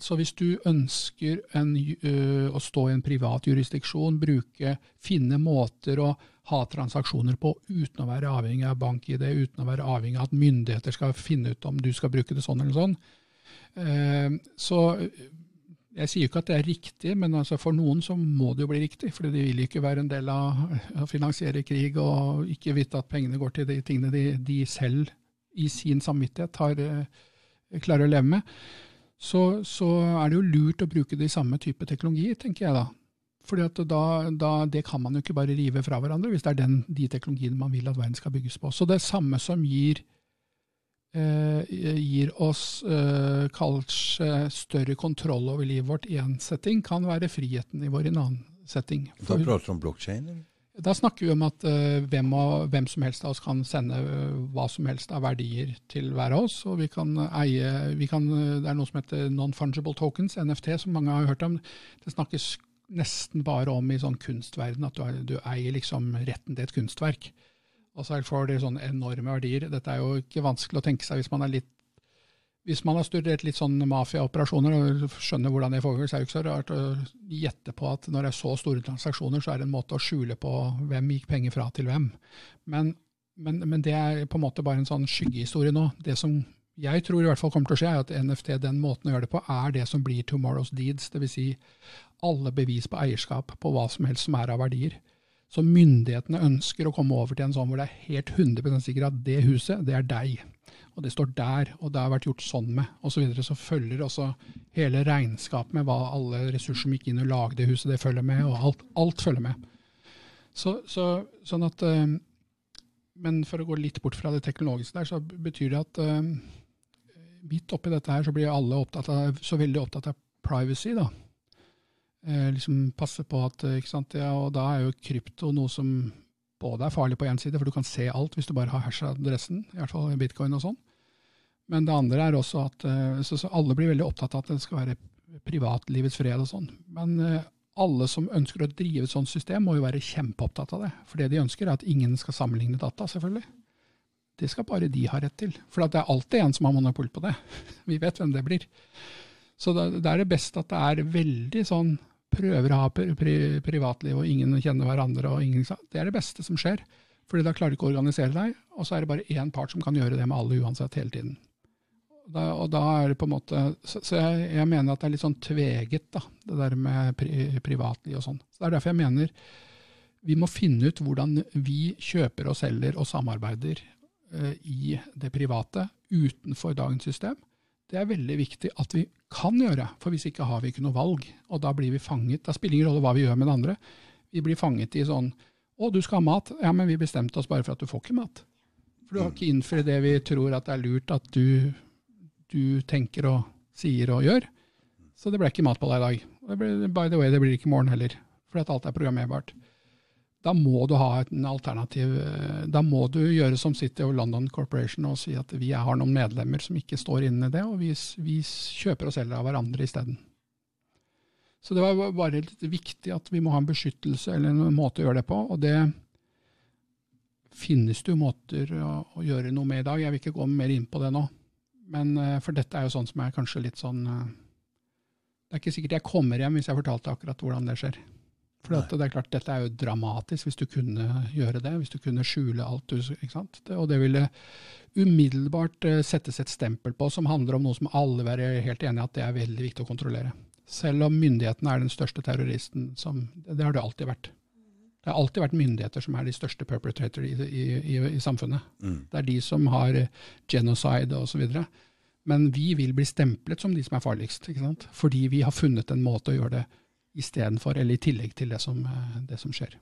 Så hvis du ønsker en, ø, å stå i en privat jurisdiksjon, bruke, finne måter å ha transaksjoner på uten å være avhengig av bank-ID, uten å være avhengig av at myndigheter skal finne ut om du skal bruke det sånn eller sånn, så jeg sier ikke at det er riktig, men altså for noen så må det jo bli riktig. For de vil ikke være en del av å finansiere krig og ikke vite at pengene går til de tingene de, de selv i sin samvittighet har, eh, klarer å leve med. Så, så, er det jo lurt å bruke de samme type teknologi, tenker jeg da. Fordi at da, da, Det kan man jo ikke bare rive fra hverandre, hvis det er den, de teknologiene man vil at verden skal bygges på. Så det samme som gir Eh, gir oss eh, kanskje større kontroll over livet vårt i en setting, kan være friheten i vår i en annen setting. da prater du om blokkjede? Da snakker vi om at uh, hvem, og, hvem, som helst av oss kan sende uh, hva som helst av verdier til hver av oss. og vi kan eie, vi kan, Det er noe som heter non-fungible tokens, NFT, som mange har hørt om. Det snakkes nesten bare om i sånn kunstverden, at du, du eier liksom retten til et kunstverk. Og så får det sånne enorme verdier. Dette er jo ikke vanskelig å tenke seg hvis man er litt hvis man har studert litt sånn mafiaoperasjoner og skjønner hvordan det foregår, så er det ikke så rart å gjette på at når det er så store transaksjoner, så er det en måte å skjule på hvem gikk penger fra til hvem. Men, men, men det er på en måte bare en sånn skyggehistorie nå. Det som jeg tror i hvert fall kommer til å skje, er at NFT, den måten å gjøre det på, er det som blir tomorrow's deeds. Dvs. Si alle bevis på eierskap på hva som helst som er av verdier. Så myndighetene ønsker å komme over til en sånn hvor det er helt 100% sikkert at det huset, det er deg. Og det står der, og det har vært gjort sånn med, osv. Så, videre. så følger også hele regnskapet med hva alle ressurser som gikk inn og lagde huset, det følger med, og alt, alt følger med. Så, så, sånn at, eh, Men for å gå litt bort fra det teknologiske der, så betyr det at eh, midt oppi dette her så blir alle opptatt av, så veldig opptatt av privacy. da. Eh, liksom Passe på at ikke sant, ja, Og da er jo krypto noe som både er farlig på én side, for du kan se alt hvis du bare har hash-adressen, i hvert fall bitcoin og sånn. Men det andre er også at så, så alle blir veldig opptatt av at det skal være privatlivets fred og sånn. Men alle som ønsker å drive et sånt system, må jo være kjempeopptatt av det. For det de ønsker, er at ingen skal sammenligne data, selvfølgelig. Det skal bare de ha rett til. For det er alltid en som har monopol på det. Vi vet hvem det blir. Så det er det best at det er veldig sånn prøver å ha pri privatliv, og ingen kjenner hverandre. og ingen, Det er det beste som skjer. Fordi da klarer du ikke å organisere deg, og så er det bare én part som kan gjøre det med alle uansett hele tiden. Da, og da er det på en måte, Så, så jeg, jeg, mener at det er litt sånn tveget, da, det der med pri, privatliv og sånn. Så Det er derfor jeg mener vi må finne ut hvordan vi kjøper og selger og samarbeider i det private utenfor dagens system. Det er veldig viktig at vi kan gjøre, for hvis ikke har vi ikke noe valg. Og da blir vi fanget. Da spiller ingen rolle hva vi gjør med det andre. Vi blir fanget i sånn å, du skal ha mat. Ja, men vi bestemte oss bare for at du får ikke mat. For du har ikke innfridd det vi tror at det er lurt at du du tenker og sier og gjør. Så det ble ikke mat på deg i dag. Ble, by the way, det blir ikke i morgen heller, fordi at alt er programmerbart. Da må du ha en alternativ. Eh, da må du gjøre som City og London Corporation og si at vi har noen medlemmer som ikke står inne i det, og vi, vi kjøper og selger av hverandre isteden. Så det var bare litt viktig at vi må ha en beskyttelse eller en måte å gjøre det på. og det finnes det jo måter å, å gjøre noe med i dag. Jeg vil ikke gå mer inn på det nå. Men eh, For dette er jo sånn som er kanskje litt sånn eh, Det er ikke sikkert jeg kommer hjem hvis jeg fortalte akkurat hvordan det skjer. For det er klart, dette er jo dramatisk hvis du kunne gjøre det, hvis du kunne skjule alt. ikke sant? og det ville umiddelbart eh, settes et stempel på som handler om noe som alle er helt enige i at det er veldig viktig å kontrollere. Selv om myndighetene er den største terroristen som Det har det alltid vært. Det har alltid vært myndigheter som er de største perpetrator i, i, i, i samfunnet. Mm. Det er de som har genocide osv. Men vi vil bli stemplet som de som er farligst, ikke sant? fordi vi har funnet en måte å gjøre det istedenfor, eller i tillegg til det som, det som, skjer.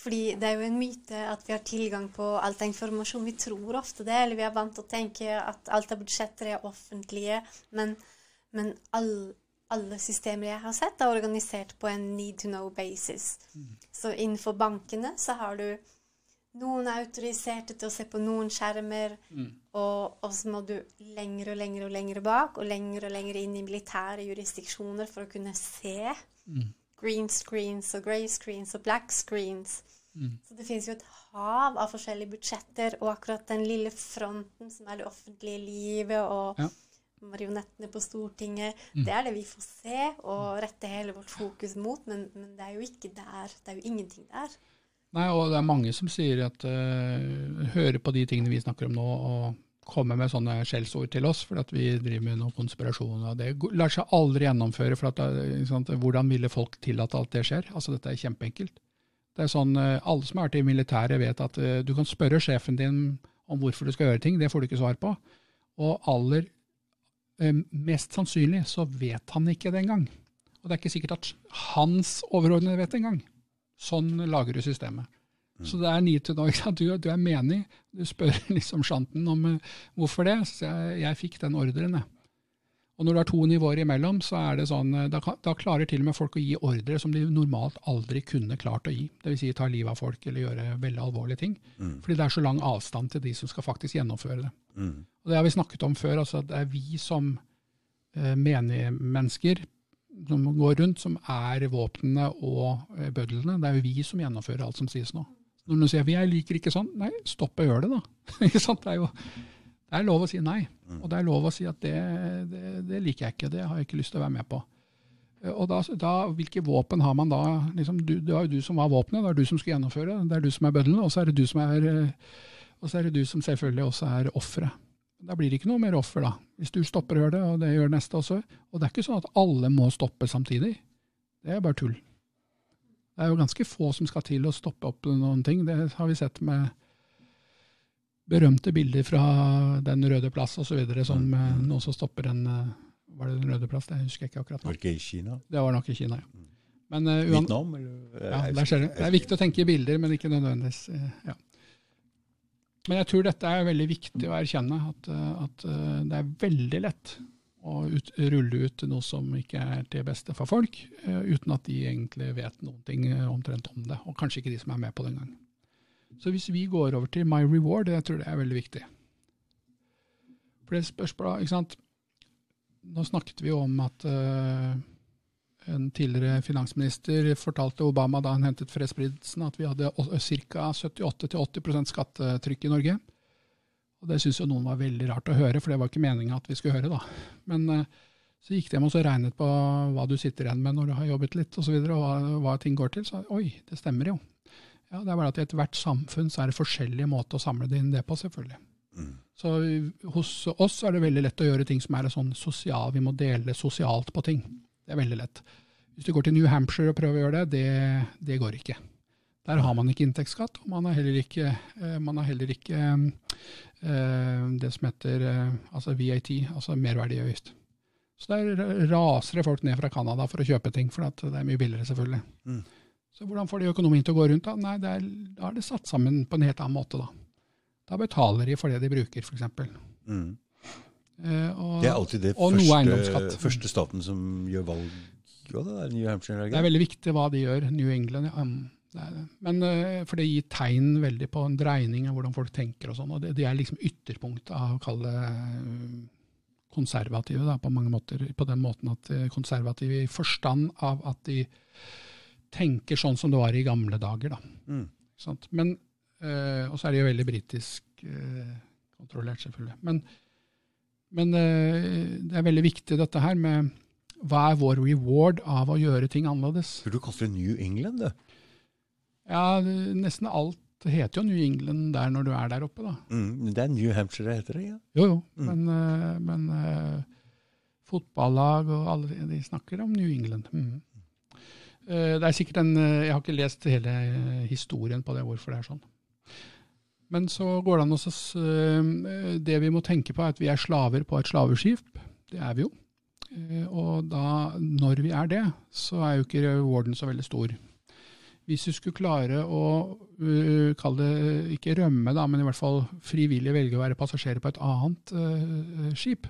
Fordi det er jo en myte at vi har tilgang på alt av informasjon. Vi tror ofte det, eller vi er vant til å tenke at alt av budsjetter er offentlige. Men, men all, alle systemer jeg har sett, er organisert på en need to know basis. Mm. Så innenfor bankene så har du noen autoriserte til å se på noen skjermer, mm. og, og, så må du lenger og lenger og lenger bak, og lenger og lenger inn i militære jurisdiksjoner for å kunne se mm. green screens og grey screens og black screens. Mm. Så det finnes jo et hav av forskjellige budsjetter, og akkurat den lille fronten som er det offentlige livet, og ja marionettene på Stortinget. Mm. Det er det vi får se og rette hele vårt fokus mot, men, men, det er jo ikke der. Det er jo ingenting der. Nei, og det er mange som sier at uh, hører på de tingene vi snakker om nå, og kommer med sånne skjellsord til oss for at vi driver med noen konspirasjoner. Det lar seg aldri gjennomføre. for at, sant, Hvordan ville folk tillate at det skjer? Altså, Dette er kjempeenkelt. Det er sånn, uh, Alle som har vært i militæret, vet at uh, du kan spørre sjefen din om hvorfor du skal gjøre ting. Det får du ikke svar på. Og aller Eh, mest sannsynlig så vet han ikke det engang. Og det er ikke sikkert at hans overordnede vet det engang. Sånn lager du systemet. Mm. Så det er need to know. Du, du, er menig. Du spør liksom sjanten om uh, hvorfor det. Så jeg, jeg fikk den ordren, jeg. Og når du har to nivåer imellom, så er det sånn, eh, da, da, klarer til og med folk å gi ordre som de normalt aldri kunne klart å gi. Dvs. Si, ta livet av folk eller gjøre veldig alvorlige ting. Mm. Fordi det er så lang avstand til de som skal faktisk gjennomføre det. Mm. Og Det har vi snakket om før. altså Det er vi som eh, menige mennesker som går rundt, som er våpnene og eh, bødlene. Det er jo vi som gjennomfører alt som sies nå. Når noen sier jeg liker ikke sånn, nei, stopp og gjør det, da. Det er jo det er lov å si nei. Mm. Og det er lov å si at det, det, det, liker jeg ikke, det har jeg ikke lyst til å være med på. Eh, og da, da Hvilke våpen har man da? Liksom, du, det var jo du som var våpenet, det er du som skal gjennomføre, det er du som er bøddelen, og så er det du som er, eh, og så er det du som selvfølgelig også er offeret. Da blir det ikke noe mer offer, da. Hvis du stopper å gjøre det, og det gjør neste også. Og det er ikke sånn at alle må stoppe samtidig. Det er bare tull. Det er jo ganske få som skal til å stoppe opp noen ting. Det har vi sett med berømte bilder fra Den røde plass osv. som mm. noen som stopper en eh, Var det Den røde plass? Det husker jeg ikke akkurat nå. Var det ikke i Kina? Det var nok i Kina, ja. Men, uh, Vietnam? Eller, ja, der skjer det. Det er viktig å tenke i bilder, men ikke nødvendigvis ja. Men jeg tror dette er veldig viktig å erkjenne, at, at det er veldig lett å ut, rulle ut noe som ikke er til beste for folk, eh, uten at de egentlig vet noen ting eh, omtrent om det, og kanskje ikke de som er med på det engang. Så hvis vi går over til my reward, jeg tror det er veldig viktig. For det spørsmålet, ikke sant, nå snakket vi om at uh, en tidligere finansminister fortalte Obama da han hentet fredsprisen at vi hadde ca. 78-80% skattetrykk i Norge. Og Det syntes jo noen var veldig rart å høre, for det var ikke meninga at vi skulle høre. da. Men eh, så gikk de hjem og så regnet på hva du sitter igjen med når du har jobbet litt og, så videre, og hva, hva ting går til. Så oi, det stemmer jo. Ja, Det er bare at i ethvert samfunn så er det forskjellige måter å samle det inn det på, selvfølgelig. Så hos oss er det veldig lett å gjøre ting som er sånn sosial, vi må dele sosialt på ting. Det er veldig lett. Hvis du går til New Hampshire og prøver å gjøre det, det, det går ikke. Der har man ikke inntektsskatt, og man har heller ikke, eh, man har heller ikke det som heter eh, altså VAT, altså merverdiavgift. Så der raser det folk ned fra Canada for å kjøpe ting, for at det er mye billigere, selvfølgelig. Mm. Så hvordan får de økonomien til å gå rundt? Da Nei, det er, da er det satt sammen på en helt annen måte. Da Da betaler de for det de bruker, f.eks. Mm. Eh, og, Det er alltid det første, første staten som gjør valg. Hva det er New Hampshire? det Det er veldig viktig hva de gjør, New England. Ja. Det det. Men eh, For det gir tegn veldig på en dreining av hvordan folk tenker og sånn. og det, det, er liksom ytterpunktet av å kalle eh, konservative da, på mange måter. På den måten at eh, konservative i forstand av at de tenker sånn som det var i gamle dager. da. Mm. Men, og så er det jo veldig britisk kontrollert, selvfølgelig. Men, men det er veldig viktig dette her med hva er vår reward av å gjøre ting annerledes? Du kaster New England, det. Ja, nesten alt heter jo New England der når du er der oppe, da. Mm. Det er New Hampshire, heter det? ja. Jo, jo. Mm. Men, eh, men uh, fotballag og alle de- snakker om New England. Mm. Uh, det er sikkert en uh, Jeg har ikke lest hele historien på det, hvorfor det er sånn. Men så går det an å Det vi må tenke på, er at vi er slaver på et slaveskip. Det er vi jo. Og da, når vi er det, så er jo ikke rewarden så veldig stor. Hvis du skulle klare å uh, kalle det ikke rømme, da, men i hvert fall frivillig velge å være passasjerer på et annet uh, skip,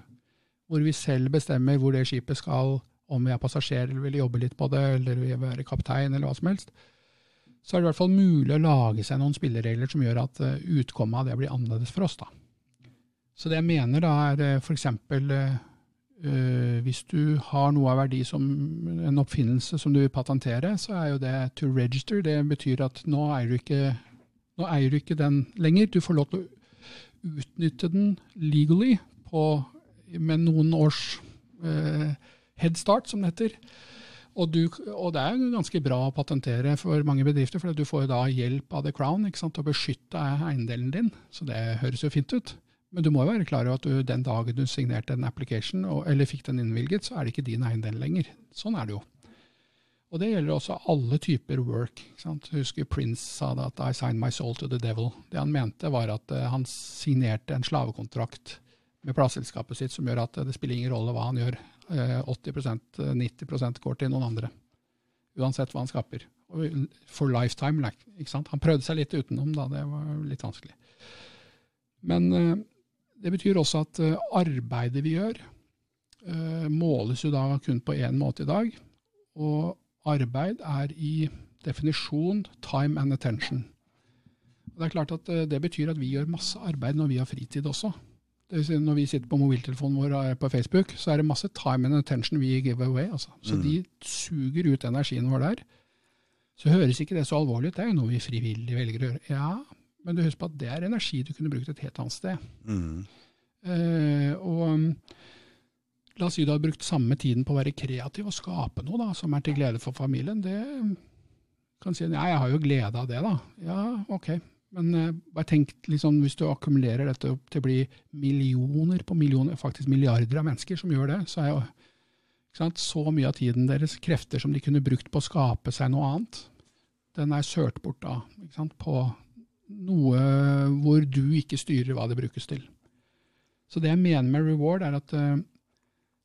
hvor vi selv bestemmer hvor det skipet skal, om vi er passasjer eller vil jobbe litt på det, eller vil være kaptein eller hva som helst, så er det i hvert fall mulig å lage seg noen spilleregler som gjør at uh, utkommet av det blir annerledes for oss. da. Så det jeg mener da er f.eks. Uh, hvis du har noe av verdi som en oppfinnelse som du vil patentere, så er jo det to register. Det betyr at nå eier du ikke, eier du ikke den lenger. Du får lov til å utnytte den legally på, med noen års uh, headstart, som det heter. Og, du, og det er ganske bra å patentere for mange bedrifter, for du får da hjelp av The Crown ikke sant, til å beskytte eiendelen din. Så det høres jo fint ut. Men du må jo være klar over at du, den dagen du signerte en application, og, eller fikk den innvilget, så er det ikke din eiendel lenger. Sånn er det jo. Og det gjelder også alle typer work. Ikke sant? Husker Prince sa det at I signed my soul to the devil. Det han mente var at eh, han signerte en slavekontrakt med plateselskapet sitt som gjør at eh, det spiller ingen rolle hva han gjør. Eh, 80% 90% går til noen andre. Uansett hva han skaper. For lifetime. Ikke sant? Han prøvde seg litt utenom, da. Det var litt vanskelig. Men eh, det betyr også at eh, arbeidet vi gjør, eh, måles jo da kun på én måte i dag. Og arbeid er i definisjon time and attention. Det er klart at eh, det betyr at vi gjør masse arbeid når vi har fritid også. Det vil si når vi sitter på mobiltelefonen vår og er på Facebook, så er det masse time and attention vi give away. Altså. Så Mm. de suger ut energien vår der. Så høres ikke det så alvorlig ut. Det er jo noe vi frivillig velger å gjøre. Ja, men du husk på at det er energi du kunne brukt et helt annet sted. Mm. Eh, og um, la oss si du har brukt samme tiden på å være kreativ og skape noe da, som er til glede for familien. Det kan si ja, jeg har jo glede av det, da. Ja, ok. Men eh, bare tenk liksom, hvis du akkumulerer dette opp til å bli millioner på millioner, faktisk milliarder av mennesker som gjør det, så er jo så mye av tiden deres krefter som de kunne brukt på å skape seg noe annet, den er sølt bort da på noe hvor du ikke styrer hva det brukes til. Så det jeg mener med reward, er at uh,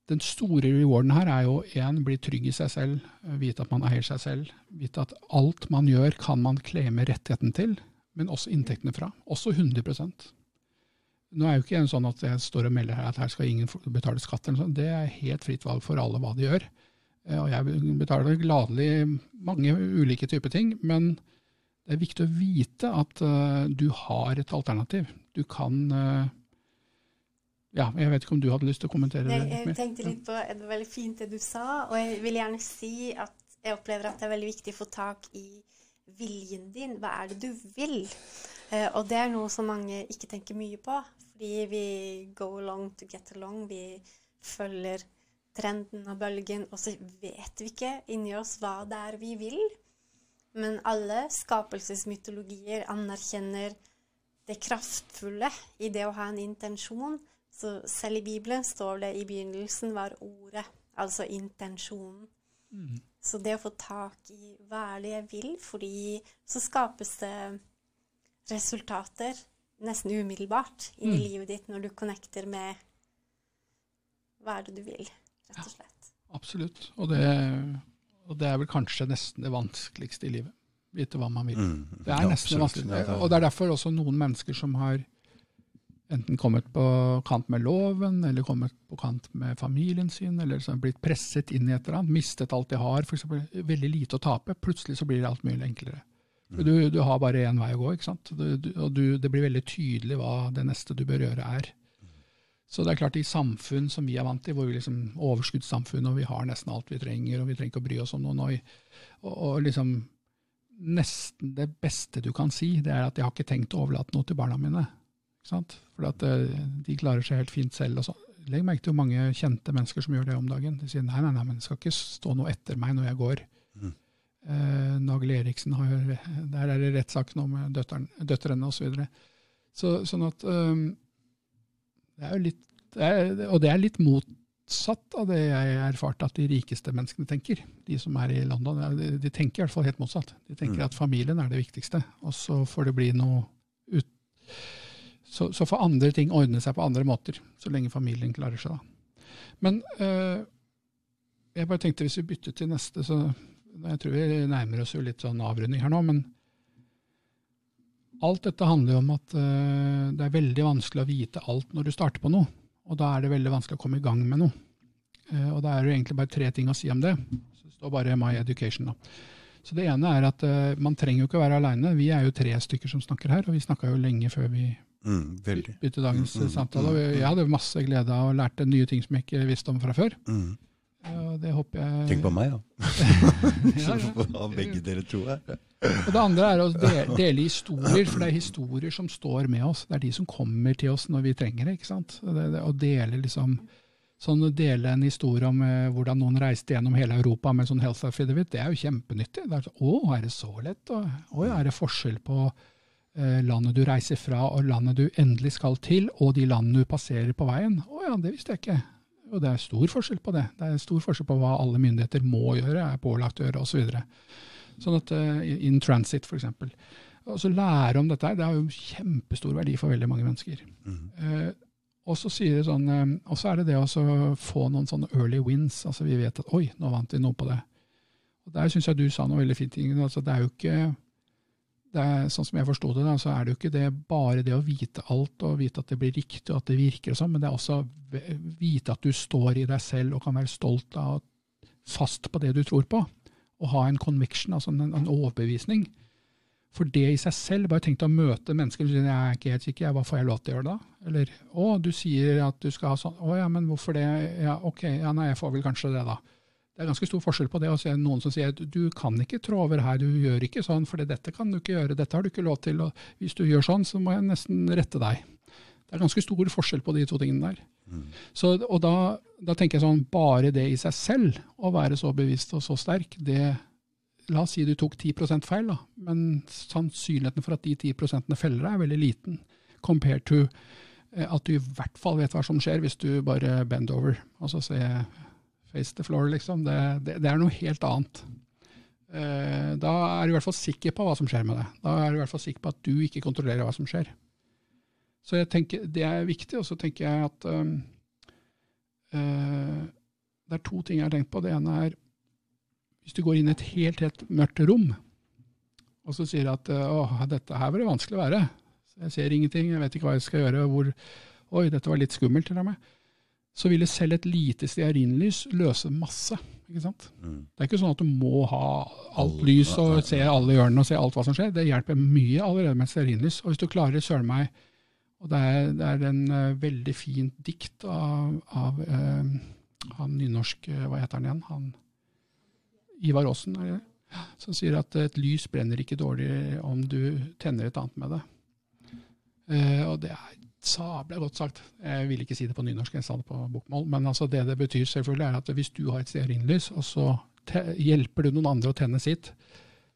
den store rewarden her er jo én, bli trygg i seg selv, vite at man eier seg selv, vite at alt man gjør kan man claime rettigheten til men også inntektene fra. Også 100% Nå er jo ikke en sånn at jeg står og melder her at her skal ingen betale skatt. eller sånn. Det er helt fritt valg for alle hva de gjør. Eh, og jeg betaler gladelig mange ulike typer ting, men det er viktig å vite at uh, du har et alternativ. Du kan uh, ja, Jeg vet ikke om du hadde lyst til å kommentere det? Jeg tenkte litt på det var veldig fint det du sa, og jeg vil gjerne si at jeg opplever at det er veldig viktig å få tak i viljen din. Hva er det du vil? Uh, og det er noe som mange ikke tenker mye på. Fordi vi go along to get along. Vi følger trenden og bølgen, og så vet vi ikke inni oss hva det er vi vil. Men alle skapelsesmytologier anerkjenner det kraftfulle i det å ha en intensjon. Så selv i Bibelen står det i begynnelsen var ordet, altså intensjonen. Mm. Så det å få tak i hva er det jeg vil, fordi så skapes det resultater nesten umiddelbart inn i mm. livet ditt når du connecter med hva er det du vil, rett og slett. Ja, absolutt. Og det, og det, er vel kanskje nesten det vanskeligste i livet. Vite hva man vil. Mm. Det er ja, nesten det vanskeligste. Og det er derfor også noen mennesker som har enten kommet på kant med loven, eller kommet på kant med familien sin, eller blitt presset inn i et eller annet, mistet alt de har, f.eks. veldig lite å tape. Plutselig så blir det alt mye enklere. Du, du, har bare én vei å gå, ikke sant? Du, og det blir veldig tydelig hva det neste du bør gjøre, er. Så det er klart, i samfunn som vi er vant til, hvor vi liksom overskuddssamfunn, og vi har nesten alt vi trenger, og vi trenger ikke å bry oss om noe, og, og liksom Nesten det beste du kan si, det er at jeg har ikke tenkt å overlate noe til barna mine. For at eh, de klarer seg helt fint selv. og så. Legg merke til hvor mange kjente mennesker som gjør det om dagen. De sier nei, nei, nei, men det skal ikke stå noe etter meg når jeg går. Mm. Eh, Nagel Eriksen har Der er det rettssak nå med døtteren, døtrene osv. Så så, sånn at um, det er jo litt Og det er litt motsatt av det jeg erfarte at de rikeste menneskene tenker. De som er i London. De, de tenker i hvert fall helt motsatt. De tenker mm. at familien er det viktigste, og så får det bli noe ut så, så, får andre ting ordne seg på andre måter, så lenge familien klarer seg. da. Men øh, jeg bare tenkte hvis vi bytter til neste, så jeg tror vi nærmer oss jo litt sånn avrunding her nå. Men alt dette handler jo om at uh, det er veldig vanskelig å vite alt når du starter på noe. Og da er det veldig vanskelig å komme i gang med noe. Uh, og da er det egentlig bare tre ting å si om det. Så det står bare My Education. da. Så Det ene er at uh, man trenger jo ikke å være aleine. Vi er jo tre stykker som snakker her, og vi snakka jo lenge før vi Mm, Bytte dagens mm, mm, samtale. Og jeg hadde masse glede av å lære nye ting som jeg ikke visste om fra før. Mm. Det håper jeg Tenk på meg, da. ja, ja. ha begge dere to her. og det andre er å dele, dele, historier, for det er historier som står med oss. Det er de som kommer til oss når vi trenger det. ikke sant? Det, det, å dele liksom sånn å dele en historie om eh, hvordan noen reiste gjennom hele Europa med sånn health affidavit, det er jo kjempenyttig. Det er så, å, er det så lett? Og, å, er det forskjell på Eh, landet du reiser fra og landet du endelig skal til, og de landene du passerer på veien. Å ja, det visste jeg ikke. Og det er stor forskjell på det. Det er stor forskjell på hva alle myndigheter må gjøre, er pålagt å gjøre osv. Så sånn at uh, in transit, f.eks. Og så lære om dette her, det har jo kjempestor verdi for veldig mange mennesker. Mm. Uh, og så sånn, så er det det å få noen sånne early wins. altså Vi vet at oi, nå vant vi noe på det. Og Der syns jeg du sa noe veldig fint. Altså, det er jo ikke er, sånn som jeg forsto det, da, så er det jo ikke det bare det å vite alt og vite at det blir riktig og at det virker, og sånn, men det er også vite at du står i deg selv og kan være stolt av fast på det du tror på. Og ha en conviction, altså en, en overbevisning. For det i seg selv, bare tenk deg å møte mennesker som sier jeg er ikke helt sikker, hva får jeg lov til å gjøre da? Eller å, du sier at du skal ha sånn, å ja, men hvorfor det? Ja, ok, ja, nei, jeg får vel kanskje det, da. Det er ganske stor forskjell på det å se noen som sier du kan ikke trå over her, du gjør ikke sånn, for dette kan du ikke gjøre, dette har du ikke lov til, og hvis du gjør sånn, så må jeg nesten rette deg. Det er ganske stor forskjell på de to tingene der. Mm. Så, og da, da, tenker jeg sånn, bare det i seg selv, å være så bevisst og så sterk, det La oss si du tok 10 feil, da, men sannsynligheten for at de 10 feller deg, er veldig liten. Compared to eh, at du i hvert fall vet hva som skjer hvis du bare bend over. Altså se face the floor, liksom. Det, det, det er noe helt annet. Eh, da er du i hvert fall sikker på hva som skjer med deg. Da er du i hvert fall sikker på at du ikke kontrollerer hva som skjer. Så jeg tenker det er viktig, og så tenker jeg at um, uh, det er to ting jeg har tenkt på. Det ene er hvis du går inn i et helt, helt mørkt rom, og så sier du at å, dette her var det vanskelig å være. Jeg ser ingenting, jeg vet ikke hva jeg skal gjøre. Hvor, oi, dette var litt skummelt til og med. Så ville selv et lite stearinlys løse masse. ikke sant? Mm. Det er ikke sånn at du må ha alt lys og se alle hjørnene og se alt hva som skjer. Det hjelper mye allerede med et stearinlys. Og hvis du klarer søren meg Og det er, det er en uh, veldig fint dikt av, av uh, han nynorsk uh, Hva heter han igjen? Han Ivar Aasen, som sier at et lys brenner ikke dårlig om du tenner et annet med det. Uh, og det er sabla godt sagt. Jeg vil ikke si det på nynorsk, jeg sa det på bokmål. Men altså det det betyr selvfølgelig er at hvis du har et stearinlys, og så hjelper du noen andre å tenne sitt,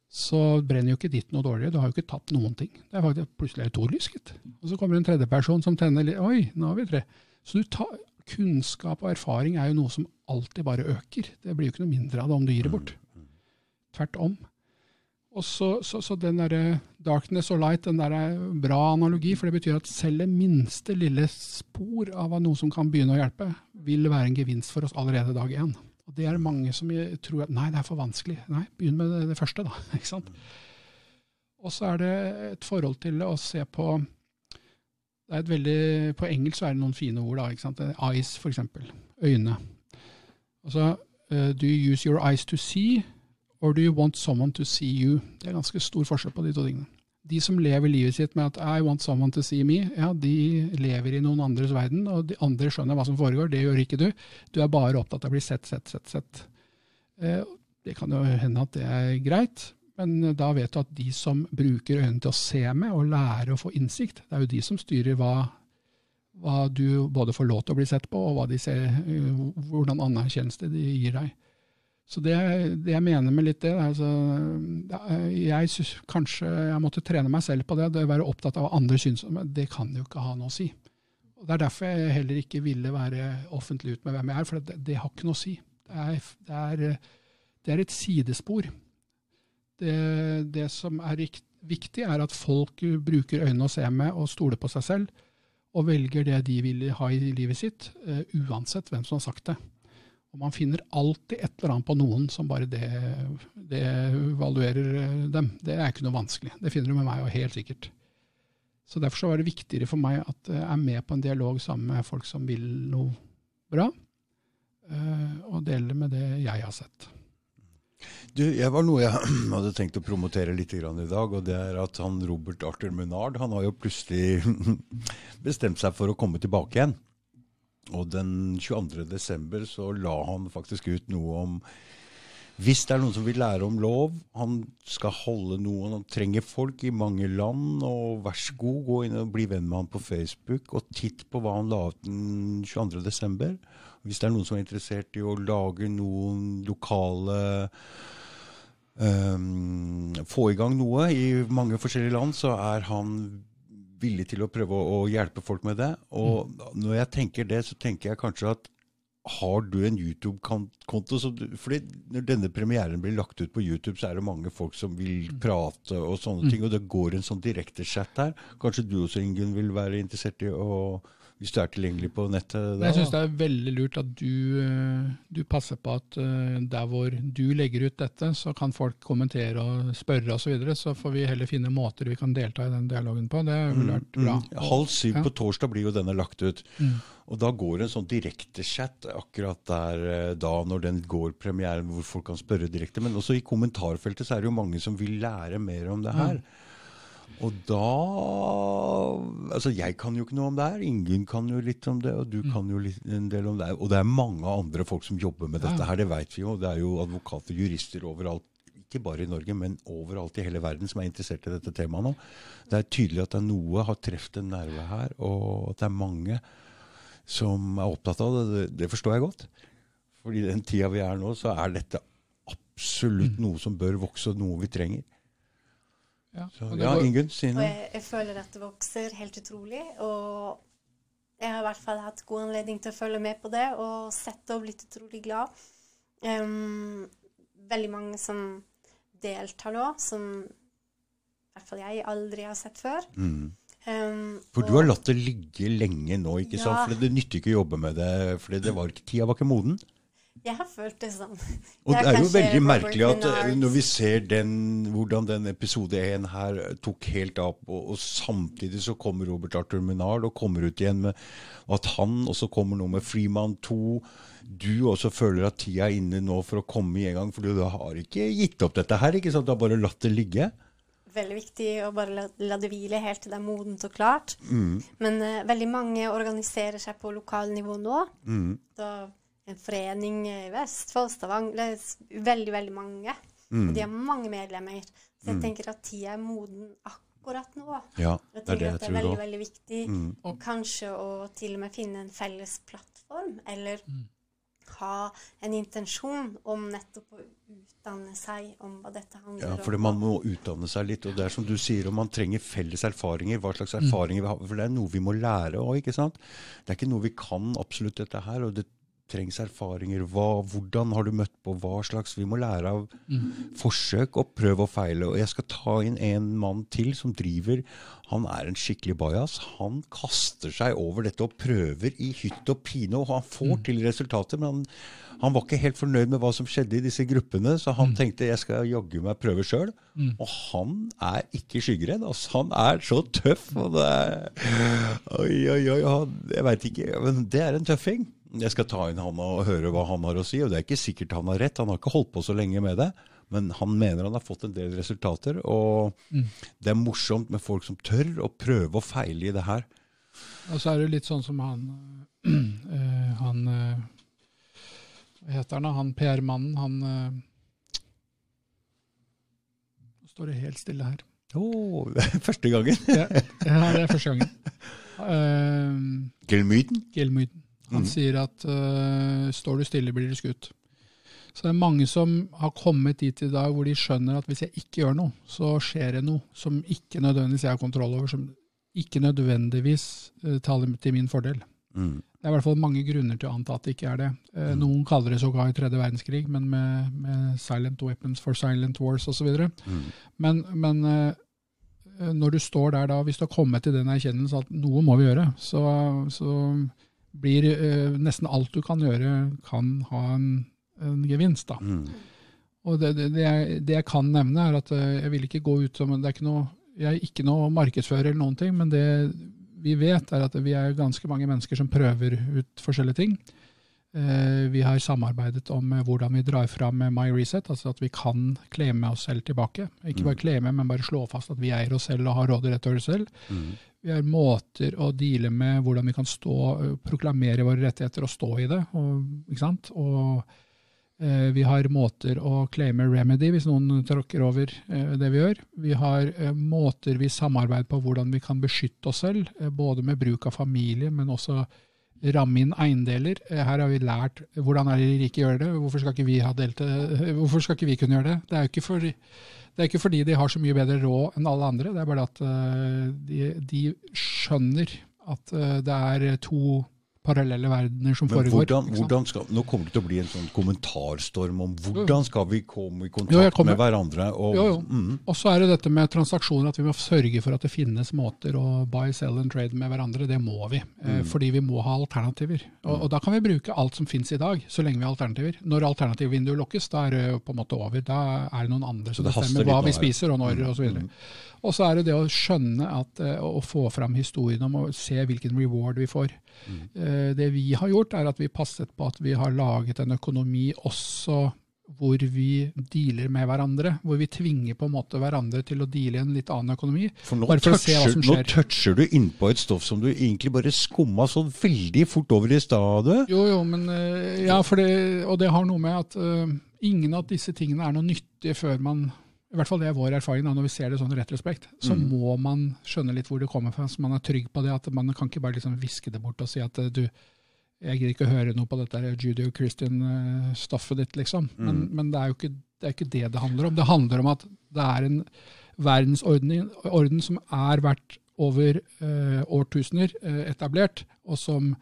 så brenner jo ikke ditt noe dårligere. Du har jo ikke tatt noen ting. Det er faktisk Plutselig er to lys, gitt. Og så kommer en tredjeperson som tenner litt Oi, nå har vi tre. Så tar, kunnskap og erfaring er jo noe som alltid bare øker. Det blir jo ikke noe mindre av det om du gir det bort. Tvert om. Og så, så, så den derre darkness og light, den der er bra analogi, for det betyr at selv det minste lille spor av noe som kan begynne å hjelpe, vil være en gevinst for oss allerede dag én. Og det er mange som tror at nei, det er for vanskelig. Nei, begynn med det, det første, da. ikke sant? Og så er det et forhold til å se på det er et veldig, På engelsk er det noen fine ord. da, ikke sant? Eyes, eksempel. Øyne. Altså, uh, do you use your eyes to see? Or do you want someone to see you? Det er ganske stor forskjell på de to tingene. De som lever livet sitt med at I want someone to see me, ja, de lever i noen andres verden, og de andre skjønner hva som foregår. Det gjør ikke du. Du er bare opptatt av å bli sett, sett, sett, sett. Eh, det kan jo hende at det er greit, men da vet du at de som bruker øynene til å se med og lære å få innsikt, det er jo de som styrer hva, hva du både får lov til å bli sett på, og ser, eh, hvordan anerkjennelse de gir deg. Så det, det, jeg mener med litt det, altså, jeg synes kanskje jeg måtte trene meg selv på det. Det å være opptatt av hva andre syns det, kan jo ikke ha noe å si. Og Det er derfor jeg heller ikke ville være offentlig ut med hvem jeg er, for det, det har ikke noe å si. Det er, det er, er et sidespor. Det, som er viktig, er at folk bruker øynene å se med og stoler på seg selv, og velger det de vil ha i livet sitt, uh, uansett hvem som har sagt det. Og man finner alltid et eller annet på noen som bare det, det evaluerer eh, dem. Det er ikke noe vanskelig. Det finner du med meg, og helt sikkert. Så Derfor så var det viktigere for meg at jeg er med på en dialog sammen med folk som vil noe bra, eh, og deler med det jeg har sett. Du, jeg var noe jeg hadde tenkt å promotere litt i dag, og det er at han Robert Arthur Munard han har jo plutselig bestemt seg for å komme tilbake igjen. Og den 22. desember så la han faktisk ut noe om hvis det er noen som vil lære om lov, han skal holde noen, han trenger folk i mange land, og vær så god, gå inn og bli venn med han på Facebook, og titt på hva han la ut den 22. desember. Hvis det er noen som er interessert i å lage noen lokale um, Få i gang noe i mange forskjellige land, så er han villig til å prøve å, å hjelpe folk med det. Og mm. når jeg tenker det, så tenker jeg kanskje at har du en YouTube-konto? fordi Når denne premieren blir lagt ut på YouTube, så er det mange folk som vil mm. prate og sånne mm. ting. Og det går en sånn direktechat her. Kanskje du også, Ingunn, vil være interessert i å hvis du er tilgjengelig på nettet? Da. Jeg syns det er veldig lurt at du, eh, du, passer på at eh, der hvor du legger ut dette, så kan folk kommentere og spørre osv. Så, videre, så får vi heller finne måter vi kan delta i den dialogen på. Det ville mm, vært bra. Mm, mm. Halv syv ja. på torsdag blir jo denne lagt ut. Mm. Og da går en sånn direktechat akkurat der eh, da, når den går premieren, hvor folk kan spørre direkte. Men også i kommentarfeltet så er det jo mange som vil lære mer om det her. Mm. Og da Altså, jeg kan jo ikke noe om det her. Ingen kan jo litt om det, og du mm. kan jo litt, en del om det. Og det er mange andre folk som jobber med dette her, det vet vi jo. Det er jo advokater, jurister overalt. Ikke bare i Norge, men overalt i hele verden som er interessert i dette temaet nå. Det er tydelig at det er noe har truffet en nerve her, og at det er mange som er opptatt av det. Det forstår jeg godt. Fordi den tida vi er nå, så er dette absolutt Mm. noe som bør vokse, og noe vi trenger. Ja, Så, ja, Ingunn, si noe. jeg, jeg føler at det vokser helt utrolig. Og jeg har i hvert fall hatt god anledning til å følge med på det og sett det og blitt utrolig glad. Um, veldig mange som deltar nå, som i hvert fall jeg aldri har sett før. Mm. Um, For du har latt det ligge lenge nå, ikke sant? For det nytter ikke å jobbe med det, for det var ikke, tida var ikke moden. Jeg har følt det sånn. Og Det er jo veldig merkelig at eh, når vi ser den, hvordan den episode 1 her tok helt av, og, og samtidig så kommer Robert Arthur Menard og kommer ut igjen med at han også kommer nå med Freeman 2. Du også føler at tida er inne nå for å komme i en gang, for du har ikke gitt opp dette her, ikke sant? Du har bare latt det ligge. Veldig viktig å bare la, la det hvile helt til det er modent og klart. Mm. Men uh, veldig mange organiserer seg på lokalnivå nå. Mm. Da en forening i Vestfold, Stavanger er veldig, veldig mange. Mm. Og de har mange medlemmer. Så jeg tenker at tida er moden akkurat nå. Ja, Jeg det er det jeg at det er veldig, veldig viktig. Mm. Og kanskje å til og med finne en felles plattform, eller Mm. ha en intensjon om nettopp å utdanne seg om hva dette handler om. Ja, for man må utdanne seg litt, og det er som du sier, om man trenger felles erfaringer, hva slags erfaringer vi har, for det er noe vi må lære òg, ikke sant? Det er ikke noe vi kan absolutt dette her, og det trengs erfaringer. Hva, hvordan har du møtt på hva slags Vi må lære av forsøk og prøve og feile. Og jeg skal ta inn en mann til som driver Han er en skikkelig bajas. Han kaster seg over dette og prøver i hytt og pine, og han får til resultater. men han han var ikke helt fornøyd med hva som skjedde i disse gruppene, så han tenkte jeg skal jaggu meg prøve sjøl. Og han er ikke skyggeredd. Altså, han er så tøff. Og det er, oi, oi, oi, han, jeg veit ikke. Men det er en tøffing. Jeg skal ta inn han og høre hva han har å si. Og det er ikke sikkert han har rett. Han har ikke holdt på så lenge med det. Men han mener han har fått en del resultater. Og det er morsomt med folk som tør å prøve og feile i det her. Og så er det litt sånn som han øh, Han øh, Hva heter han da? Han PR-mannen, han øh, Nå står det helt stille her. Å, er første gangen. Ja, ja det er første gangen. Uh, Gelmyten. Gelmyden. Han mm. sier at uh, står du stille, blir du skutt. Så det er mange som har kommet dit i dag hvor de skjønner at hvis jeg ikke gjør noe, så skjer det noe som ikke nødvendigvis jeg har kontroll over, som ikke nødvendigvis uh, taler til min fordel. Mm. Det er i hvert fall mange grunner til å anta at det ikke er det. Eh, Noen kaller det sågar tredje verdenskrig, men med, med silent weapons for silent wars osv. Mm. Men, men eh, når du står der da, hvis du har kommet til den erkjennelsen at noe må vi gjøre, så, så blir eh, nesten alt du kan gjøre, kan ha en, en gevinst. da. Mm. Og det, det, det, jeg, det jeg kan nevne, er at eh, jeg vil ikke gå ut som det er ikke noe, Jeg er ikke noe markedsfører eller noen ting, men det vi vet, er at vi er ganske mange mennesker som prøver ut forskjellige ting. Eh, Vi har samarbeidet om eh, hvordan vi drar fram eh, My Reset, altså at vi kan claime oss selv tilbake. Ikke bare claime, men bare slå fast at vi eier oss selv og har råderett over oss selv. Mm. Vi har måter å deale med hvordan vi kan stå, proklamere våre rettigheter og stå i det. Og, ikke sant? Og eh, vi har måter å claime remedy hvis noen tråkker over eh, det vi gjør. Vi har eh, måter vi samarbeider på hvordan vi kan beskytte oss selv, både med bruk av familie, men også ramme inn eiendeler. Eh, Her har vi lært hvordan er de rike gjør det, hvorfor skal ikke vi ha delt det? Hvorfor skal ikke vi kunne gjøre det? Det er fordi, det er ikke fordi de har så mye bedre råd enn alle andre, det er bare at eh, de, de skjønner at eh, det er to parallelle verdener som Men foregår. hvordan, hvordan skal, nå kommer det til å bli en sånn kommentarstorm om hvordan skal vi komme i kontakt Jo, med hverandre. Og, Jo, jo. Mm, Og så er det dette med transaksjoner, at vi må sørge for at det finnes måter å buy, sell and trade med hverandre. Det må vi, eh, Mm. fordi vi må ha alternativer. Og, og da kan vi bruke alt som finnes i dag, så lenge vi har alternativer. Når alternativvinduet lukkes, da er det på en måte over. Da er det noen andre som bestemmer hva vi spiser og når Mm, og så. Og så er det det å skjønne at, og få fram historien om å se hvilken reward vi får. Mm. Eh, Det vi har gjort, er at vi passet på at vi har laget en økonomi også hvor vi dealer med hverandre. Hvor vi tvinger på en måte hverandre til å deale i en litt annen økonomi. For nå Bare for å se hva toucher, skjer. nå toucher du innpå et stoff som du egentlig bare skumma så veldig fort over i stedet. Jo, jo, men eh, Ja, for det, og det har noe med at uh, ingen av disse tingene er noe nyttig før man i hvert fall det er vår erfaring da, når vi ser det sånn retrospekt. Så Mm. må man skjønne litt hvor det kommer fra, så man er trygg på det. at Man kan ikke bare liksom viske det bort og si at eh, du, jeg gidder ikke å høre noe på dette der Judio-Christian-stoffet ditt, liksom. Men, Mm. men det er jo ikke Det er ikke det det handler om. Det handler om at det er en verdensorden som er vært over eh, årtusener eh, etablert, og som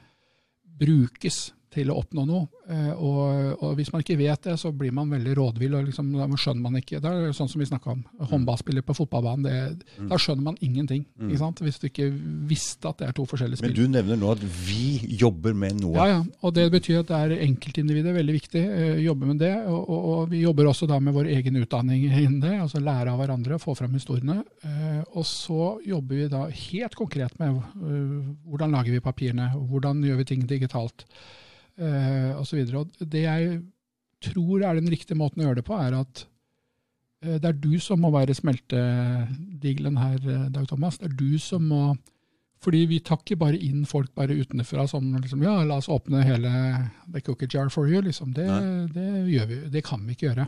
brukes til å oppnå noe. Eh, og, og, hvis man ikke vet det, så blir man veldig rådvill, og liksom, da skjønner man ikke. Det er sånn som vi snakka om, håndballspiller på fotballbanen. Det, mm. Da skjønner man ingenting, mm. hvis du ikke visste at det er to forskjellige spill. Men du nevner nå at vi jobber med noe. Ja, ja. Og det betyr at det er enkeltindividet, veldig viktig. Uh, jobbe med det. Og, og, og, vi jobber også da med vår egen utdanning innen det, altså lære av hverandre, få fram historiene. Uh, og så jobber vi da helt konkret med hvordan lager vi papirene, hvordan gjør vi ting digitalt eh, osv. Det jeg tror er den riktige måten å gjøre det på, er at eh, det er du som må være smeltedigelen her, eh, Dag Thomas. Det er du som må fordi vi tar ikke bare inn folk bare utenfra som liksom, ja, la oss åpne hele the cookie jar for you. Liksom. Det, det, gjør vi, det kan vi ikke gjøre.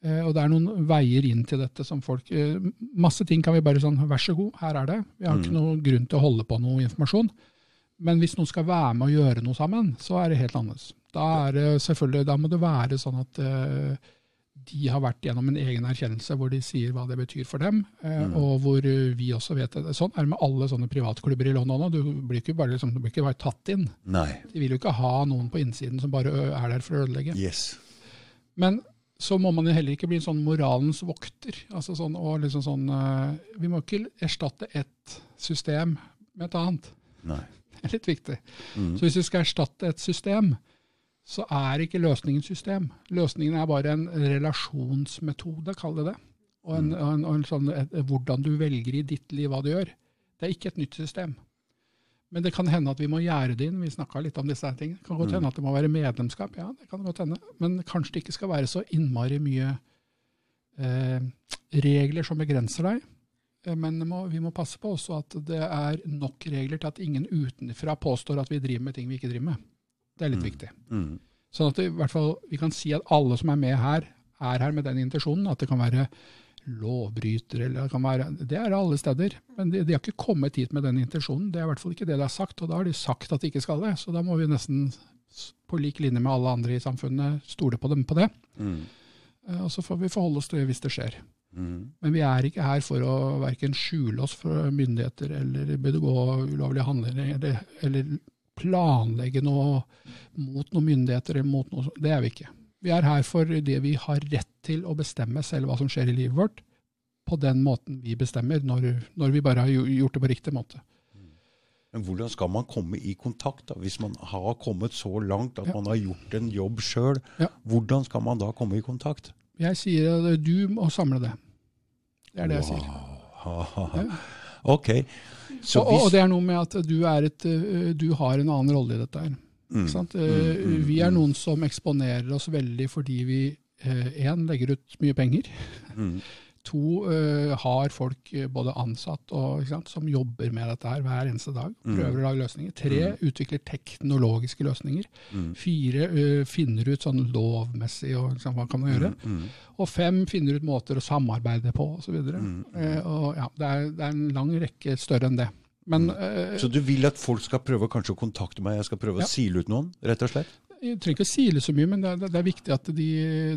Eh, og det er noen veier inn til dette som folk eh, Masse ting kan vi bare sånn, vær så god, her er det. Vi har mm. ikke noen grunn til å holde på noe informasjon. Men hvis noen skal være med og gjøre noe sammen, så er det helt annerledes. Da, er det selvfølgelig, da må det være sånn at uh, de har vært gjennom en egen erkjennelse hvor de sier hva det betyr for dem, uh, mm. og hvor vi også vet det. Sånn er det med alle sånne privatklubber i London òg. Du blir ikke bare, liksom, du blir ikke bare tatt inn. Nei. De vil jo ikke ha noen på innsiden som bare er der for å ødelegge. Yes. Men så må man jo heller ikke bli en sånn moralens vokter. Altså sånn, og liksom sånn, uh, vi må ikke erstatte ett system med et annet. Nei. Er litt viktig. Mm. Så hvis vi skal erstatte et system, så er ikke løsningen system. Løsningen er bare en relasjonsmetode, kall det det. Og, en, mm. en, en sånn, et, hvordan du velger i ditt liv hva du gjør. Det er ikke et nytt system. Men det kan hende at vi må gjerde det inn. Vi snakka litt om disse tingene. Det kan godt mm. hende at det må være medlemskap. Ja, det kan godt hende. Men kanskje det ikke skal være så innmari mye eh, regler som begrenser deg. Eh, men må, vi må passe på også at det er nok regler til at ingen utenfra påstår at vi driver med ting vi ikke driver med. Det er litt mm. viktig. Mm. Sånn at det, i hvert fall, vi kan si at alle som er med her, er her med den intensjonen. At det kan være lovbrytere, eller det kan være Det er alle steder. Men de, de, har ikke kommet hit med den intensjonen. Det er i hvert fall ikke det de har sagt. Og da har de sagt at de ikke skal det. Så da må vi nesten, på lik linje med alle andre i samfunnet, stole på dem på det. Mm. Eh, og så får vi forholde oss til det hvis det skjer. Mm. Men vi er ikke her for å verken skjule oss for myndigheter eller begå ulovlige handlinger eller, eller, planlegge noe mot noen myndigheter. eller mot noe, Det er vi ikke. Vi er her for det vi har rett til å bestemme selv hva som skjer i livet vårt, på den måten vi bestemmer, når, når vi bare har gjort det på riktig måte. Men hvordan skal man komme i kontakt, da, hvis man har kommet så langt at ja. man har gjort en jobb sjøl? Ja. Hvordan skal man da komme i kontakt? Jeg sier at du må samle det. Det er det jeg sier. Ja. Ok. Og, og, det er noe med at du, et, eh, du har en annen rolle i dette her. Mm. Mm, mm, vi er mm. noen som eksponerer oss veldig fordi vi én eh, legger ut mye penger. Mm. To uh, har folk eh, både ansatt og sant, som jobber med dette her hver eneste dag. Mm. Prøver mm. å lage løsninger. Tre mm. utvikler teknologiske løsninger. Mm. Fire uh, finner ut sånn lovmessig og sant, hva kan man gjøre. Mm. mm. Og fem finner ut måter å samarbeide på osv. Mm. Uh, og ja, det er, det er en lang rekke større enn det. Men, uh, så du vil at folk skal prøve kanskje å kontakte meg, jeg skal prøve ja. å sile ut noen, rett og slett? Jeg trenger ikke å sile så mye, men det er, det er viktig at de,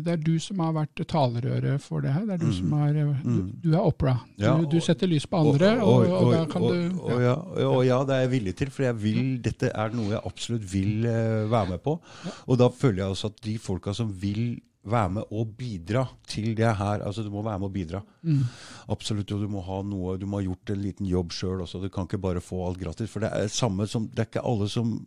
det er du som har vært talerøret for det her. Det er du mm. som er, du, du er Opera. Du, ja, du, setter lys på andre, og, og, og, og da kan du ja. Og, ja, det er jeg villig til, for jeg vil, dette er noe jeg absolutt vil uh, være med på. Og da føler jeg også at de folka som vil være med og bidra til det her. Altså, du må være med og bidra. Mm. Absolutt. Og du må ha noe, du må ha gjort en liten jobb sjøl også. Du kan ikke bare få alt gratis. For det er samme som Det er ikke alle som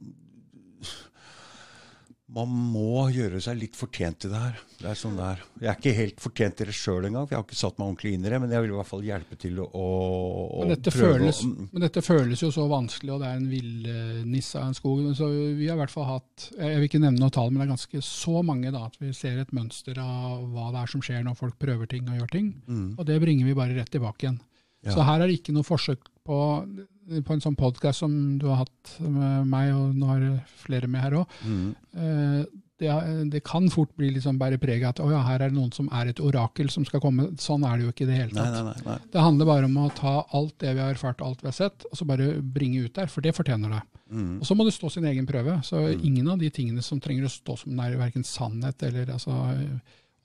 man må gjøre seg litt fortjent til det her. Det er sånn det er. Jeg er ikke helt fortjent til det sjøl engang, for jeg har ikke satt meg ordentlig inn i det. Men jeg vil i hvert fall hjelpe til å, å men, dette prøve føles, å, men dette føles jo så vanskelig, og det er en villniss av en skog. Så vi har i hvert fall hatt Jeg vil ikke nevne noe tall, men det er ganske så mange da, at vi ser et mønster av hva det er som skjer når folk prøver ting og gjør ting. Mm. Og det bringer vi bare rett tilbake igjen. Ja. Så her er det ikke noe forsøk på på en sånn podkast som du har hatt med meg, og nå har flere med her òg, mm. Eh, det, det, kan fort bli liksom bare preg av at oh ja, her er det noen som er et orakel som skal komme. Sånn er det jo ikke i det hele tatt. Nei, nei, nei, det handler bare om å ta alt det vi har erfart, alt vi har sett, og så bare bringe ut der, for det fortjener det. Mm. Og så må det stå sin egen prøve. Så mm. ingen av de tingene som trenger å stå som nær verken sannhet eller altså,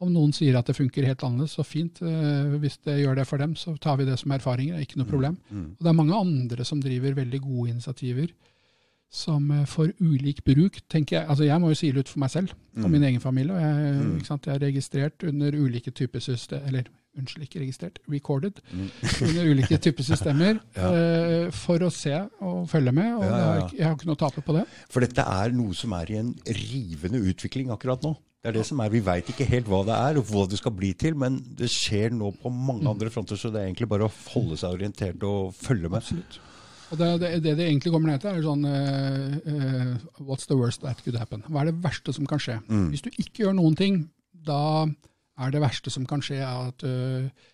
Om noen sier at det funker helt annerledes, så fint. Eh, hvis det gjør det for dem, så tar vi det som erfaringer. Ikke noe problem. Og det er mange andre som driver veldig gode initiativer som eh, for ulik bruk tenker Jeg altså jeg må jo sile ut for meg selv og min egen familie. og Jeg, jeg er registrert under ulike typer system, eller unnskyld, ikke registrert, recorded, under ulike typer systemer eh, for å se og følge med. og Ja, ja, har Jeg har ikke noe å tape på det. For dette er noe som er i en rivende utvikling akkurat nå. Det er det som er, Vi veit ikke helt hva det er og hva det skal bli til, men det skjer nå på mange andre fronter, så det er egentlig bare å holde seg orientert og følge med. Absolutt. Og det, det, det det egentlig kommer ned til, er sånn uh, uh, What's the worst that could happen? Hva er det verste som kan skje? Hvis du ikke gjør noen ting, da er det verste som kan skje er at uh,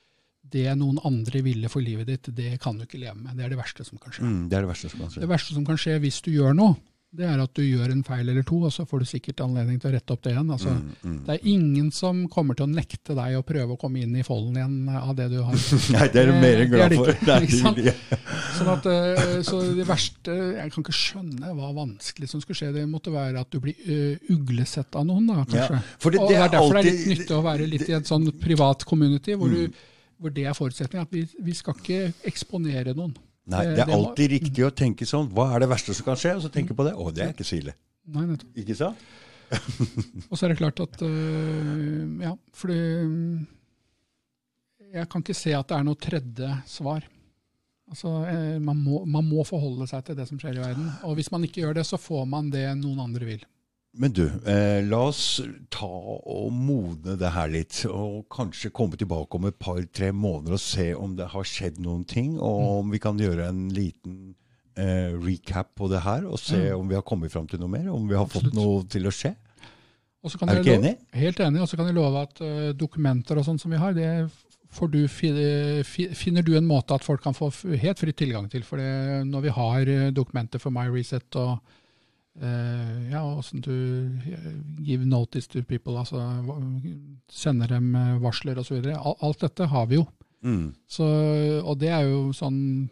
det noen andre ville for livet ditt, det kan du ikke leve med. Det er det verste som kan skje. Mm, det er det verste som kan skje. Det verste som kan skje hvis du gjør noe, det er at du gjør en feil eller to, og så får du sikkert anledning til å rette opp det igjen. Altså, Mm, Det er ingen som kommer til å nekte deg å prøve å komme inn i folden igjen av det du har Nei, det er du mer enn glad for. glad det for. ikke, sant? Sånn at, eh, så det verste Jeg kan ikke skjønne hva vanskelig som skulle skje. Det måtte være at du blir uh, uglesett av noen, da, kanskje. Ja, for det- og det det er er derfor det er litt nyttig å være litt i et sånn privat community, hvor, du, hvor det er forutsetningen. At vi, vi skal ikke eksponere noen. Nei, Eh, det er alltid riktig å tenke sånn. Hva er det verste som kan skje? Og så tenke på det. Å, det er ikke så ille. Nei, nettopp. Ikke sant? Og så er det klart at øh, Ja, fordi mm, Jeg kan ikke se at det er noe tredje svar. Altså, eh, man, må, man må forholde seg til det som skjer i verden. Og hvis man ikke gjør det, så får man det noen andre vil. Men du, eh, la oss ta og modne det her litt. Og kanskje komme tilbake om et par-tre måneder og se om det har skjedd noen ting. Og Mm. om vi kan gjøre en liten eh, recap på det her. Og se om vi har kommet fram til noe mer. Om vi har Absolutt. fått noe til å skje. Er du ikke enig? Helt enig. Og så kan jeg love at uh, dokumenter og sånn som vi har, det får du, fi- fi- finner du en måte at folk kan få helt fritt tilgang til. For det, når vi har øh, dokumenter for MyReset og øh, ja, åssen du øh, give notice to people, altså sender dem øh, varsler osv. Al alt dette har vi jo. Mm. Så, og det er jo sånn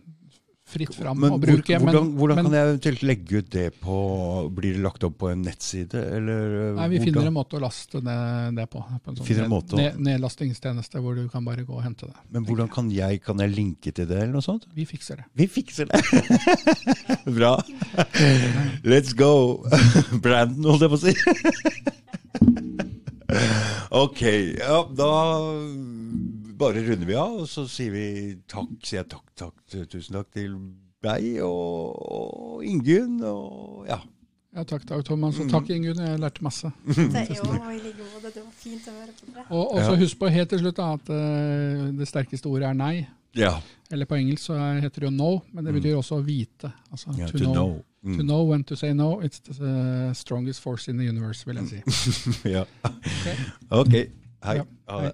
fritt fram Men å bruke. men- hvordan, hvordan men- kan jeg eventuelt legge ut det på Blir det lagt opp på en nettside, eller? eh, Nei, Vi hvordan? finner en måte å laste det, det på. på en sånn Finner en måte ned, nedlastingstjeneste hvor du kan bare gå og hente det. Men hvordan kan jeg, kan jeg linke til det, eller noe sånt? Vi fikser det. Vi fikser det. Bra. Let's go. Brandon, holdt jeg på å si. ok, ja, da bare runder vi av, og så sier vi takk, sier jeg takk, takk, tusen takk til deg og, og Ingunn, og ja. Ja, takk, takk Thomas. Mm. Og takk, Ingunn. Jeg lærte masse. Det, jo. Det var fint å høre på det. Og så Ja. husk på helt til slutt da, at eh, det sterkeste ordet er nei. Ja, Eller på engelsk så er- heter det jo no, men det betyr også å vite. Altså, ja to, to know. know. To Mm. know when to say no, it's the uh, strongest force in the universe, vil jeg si. ja. Ok. okay. hei. Ja, hei. det.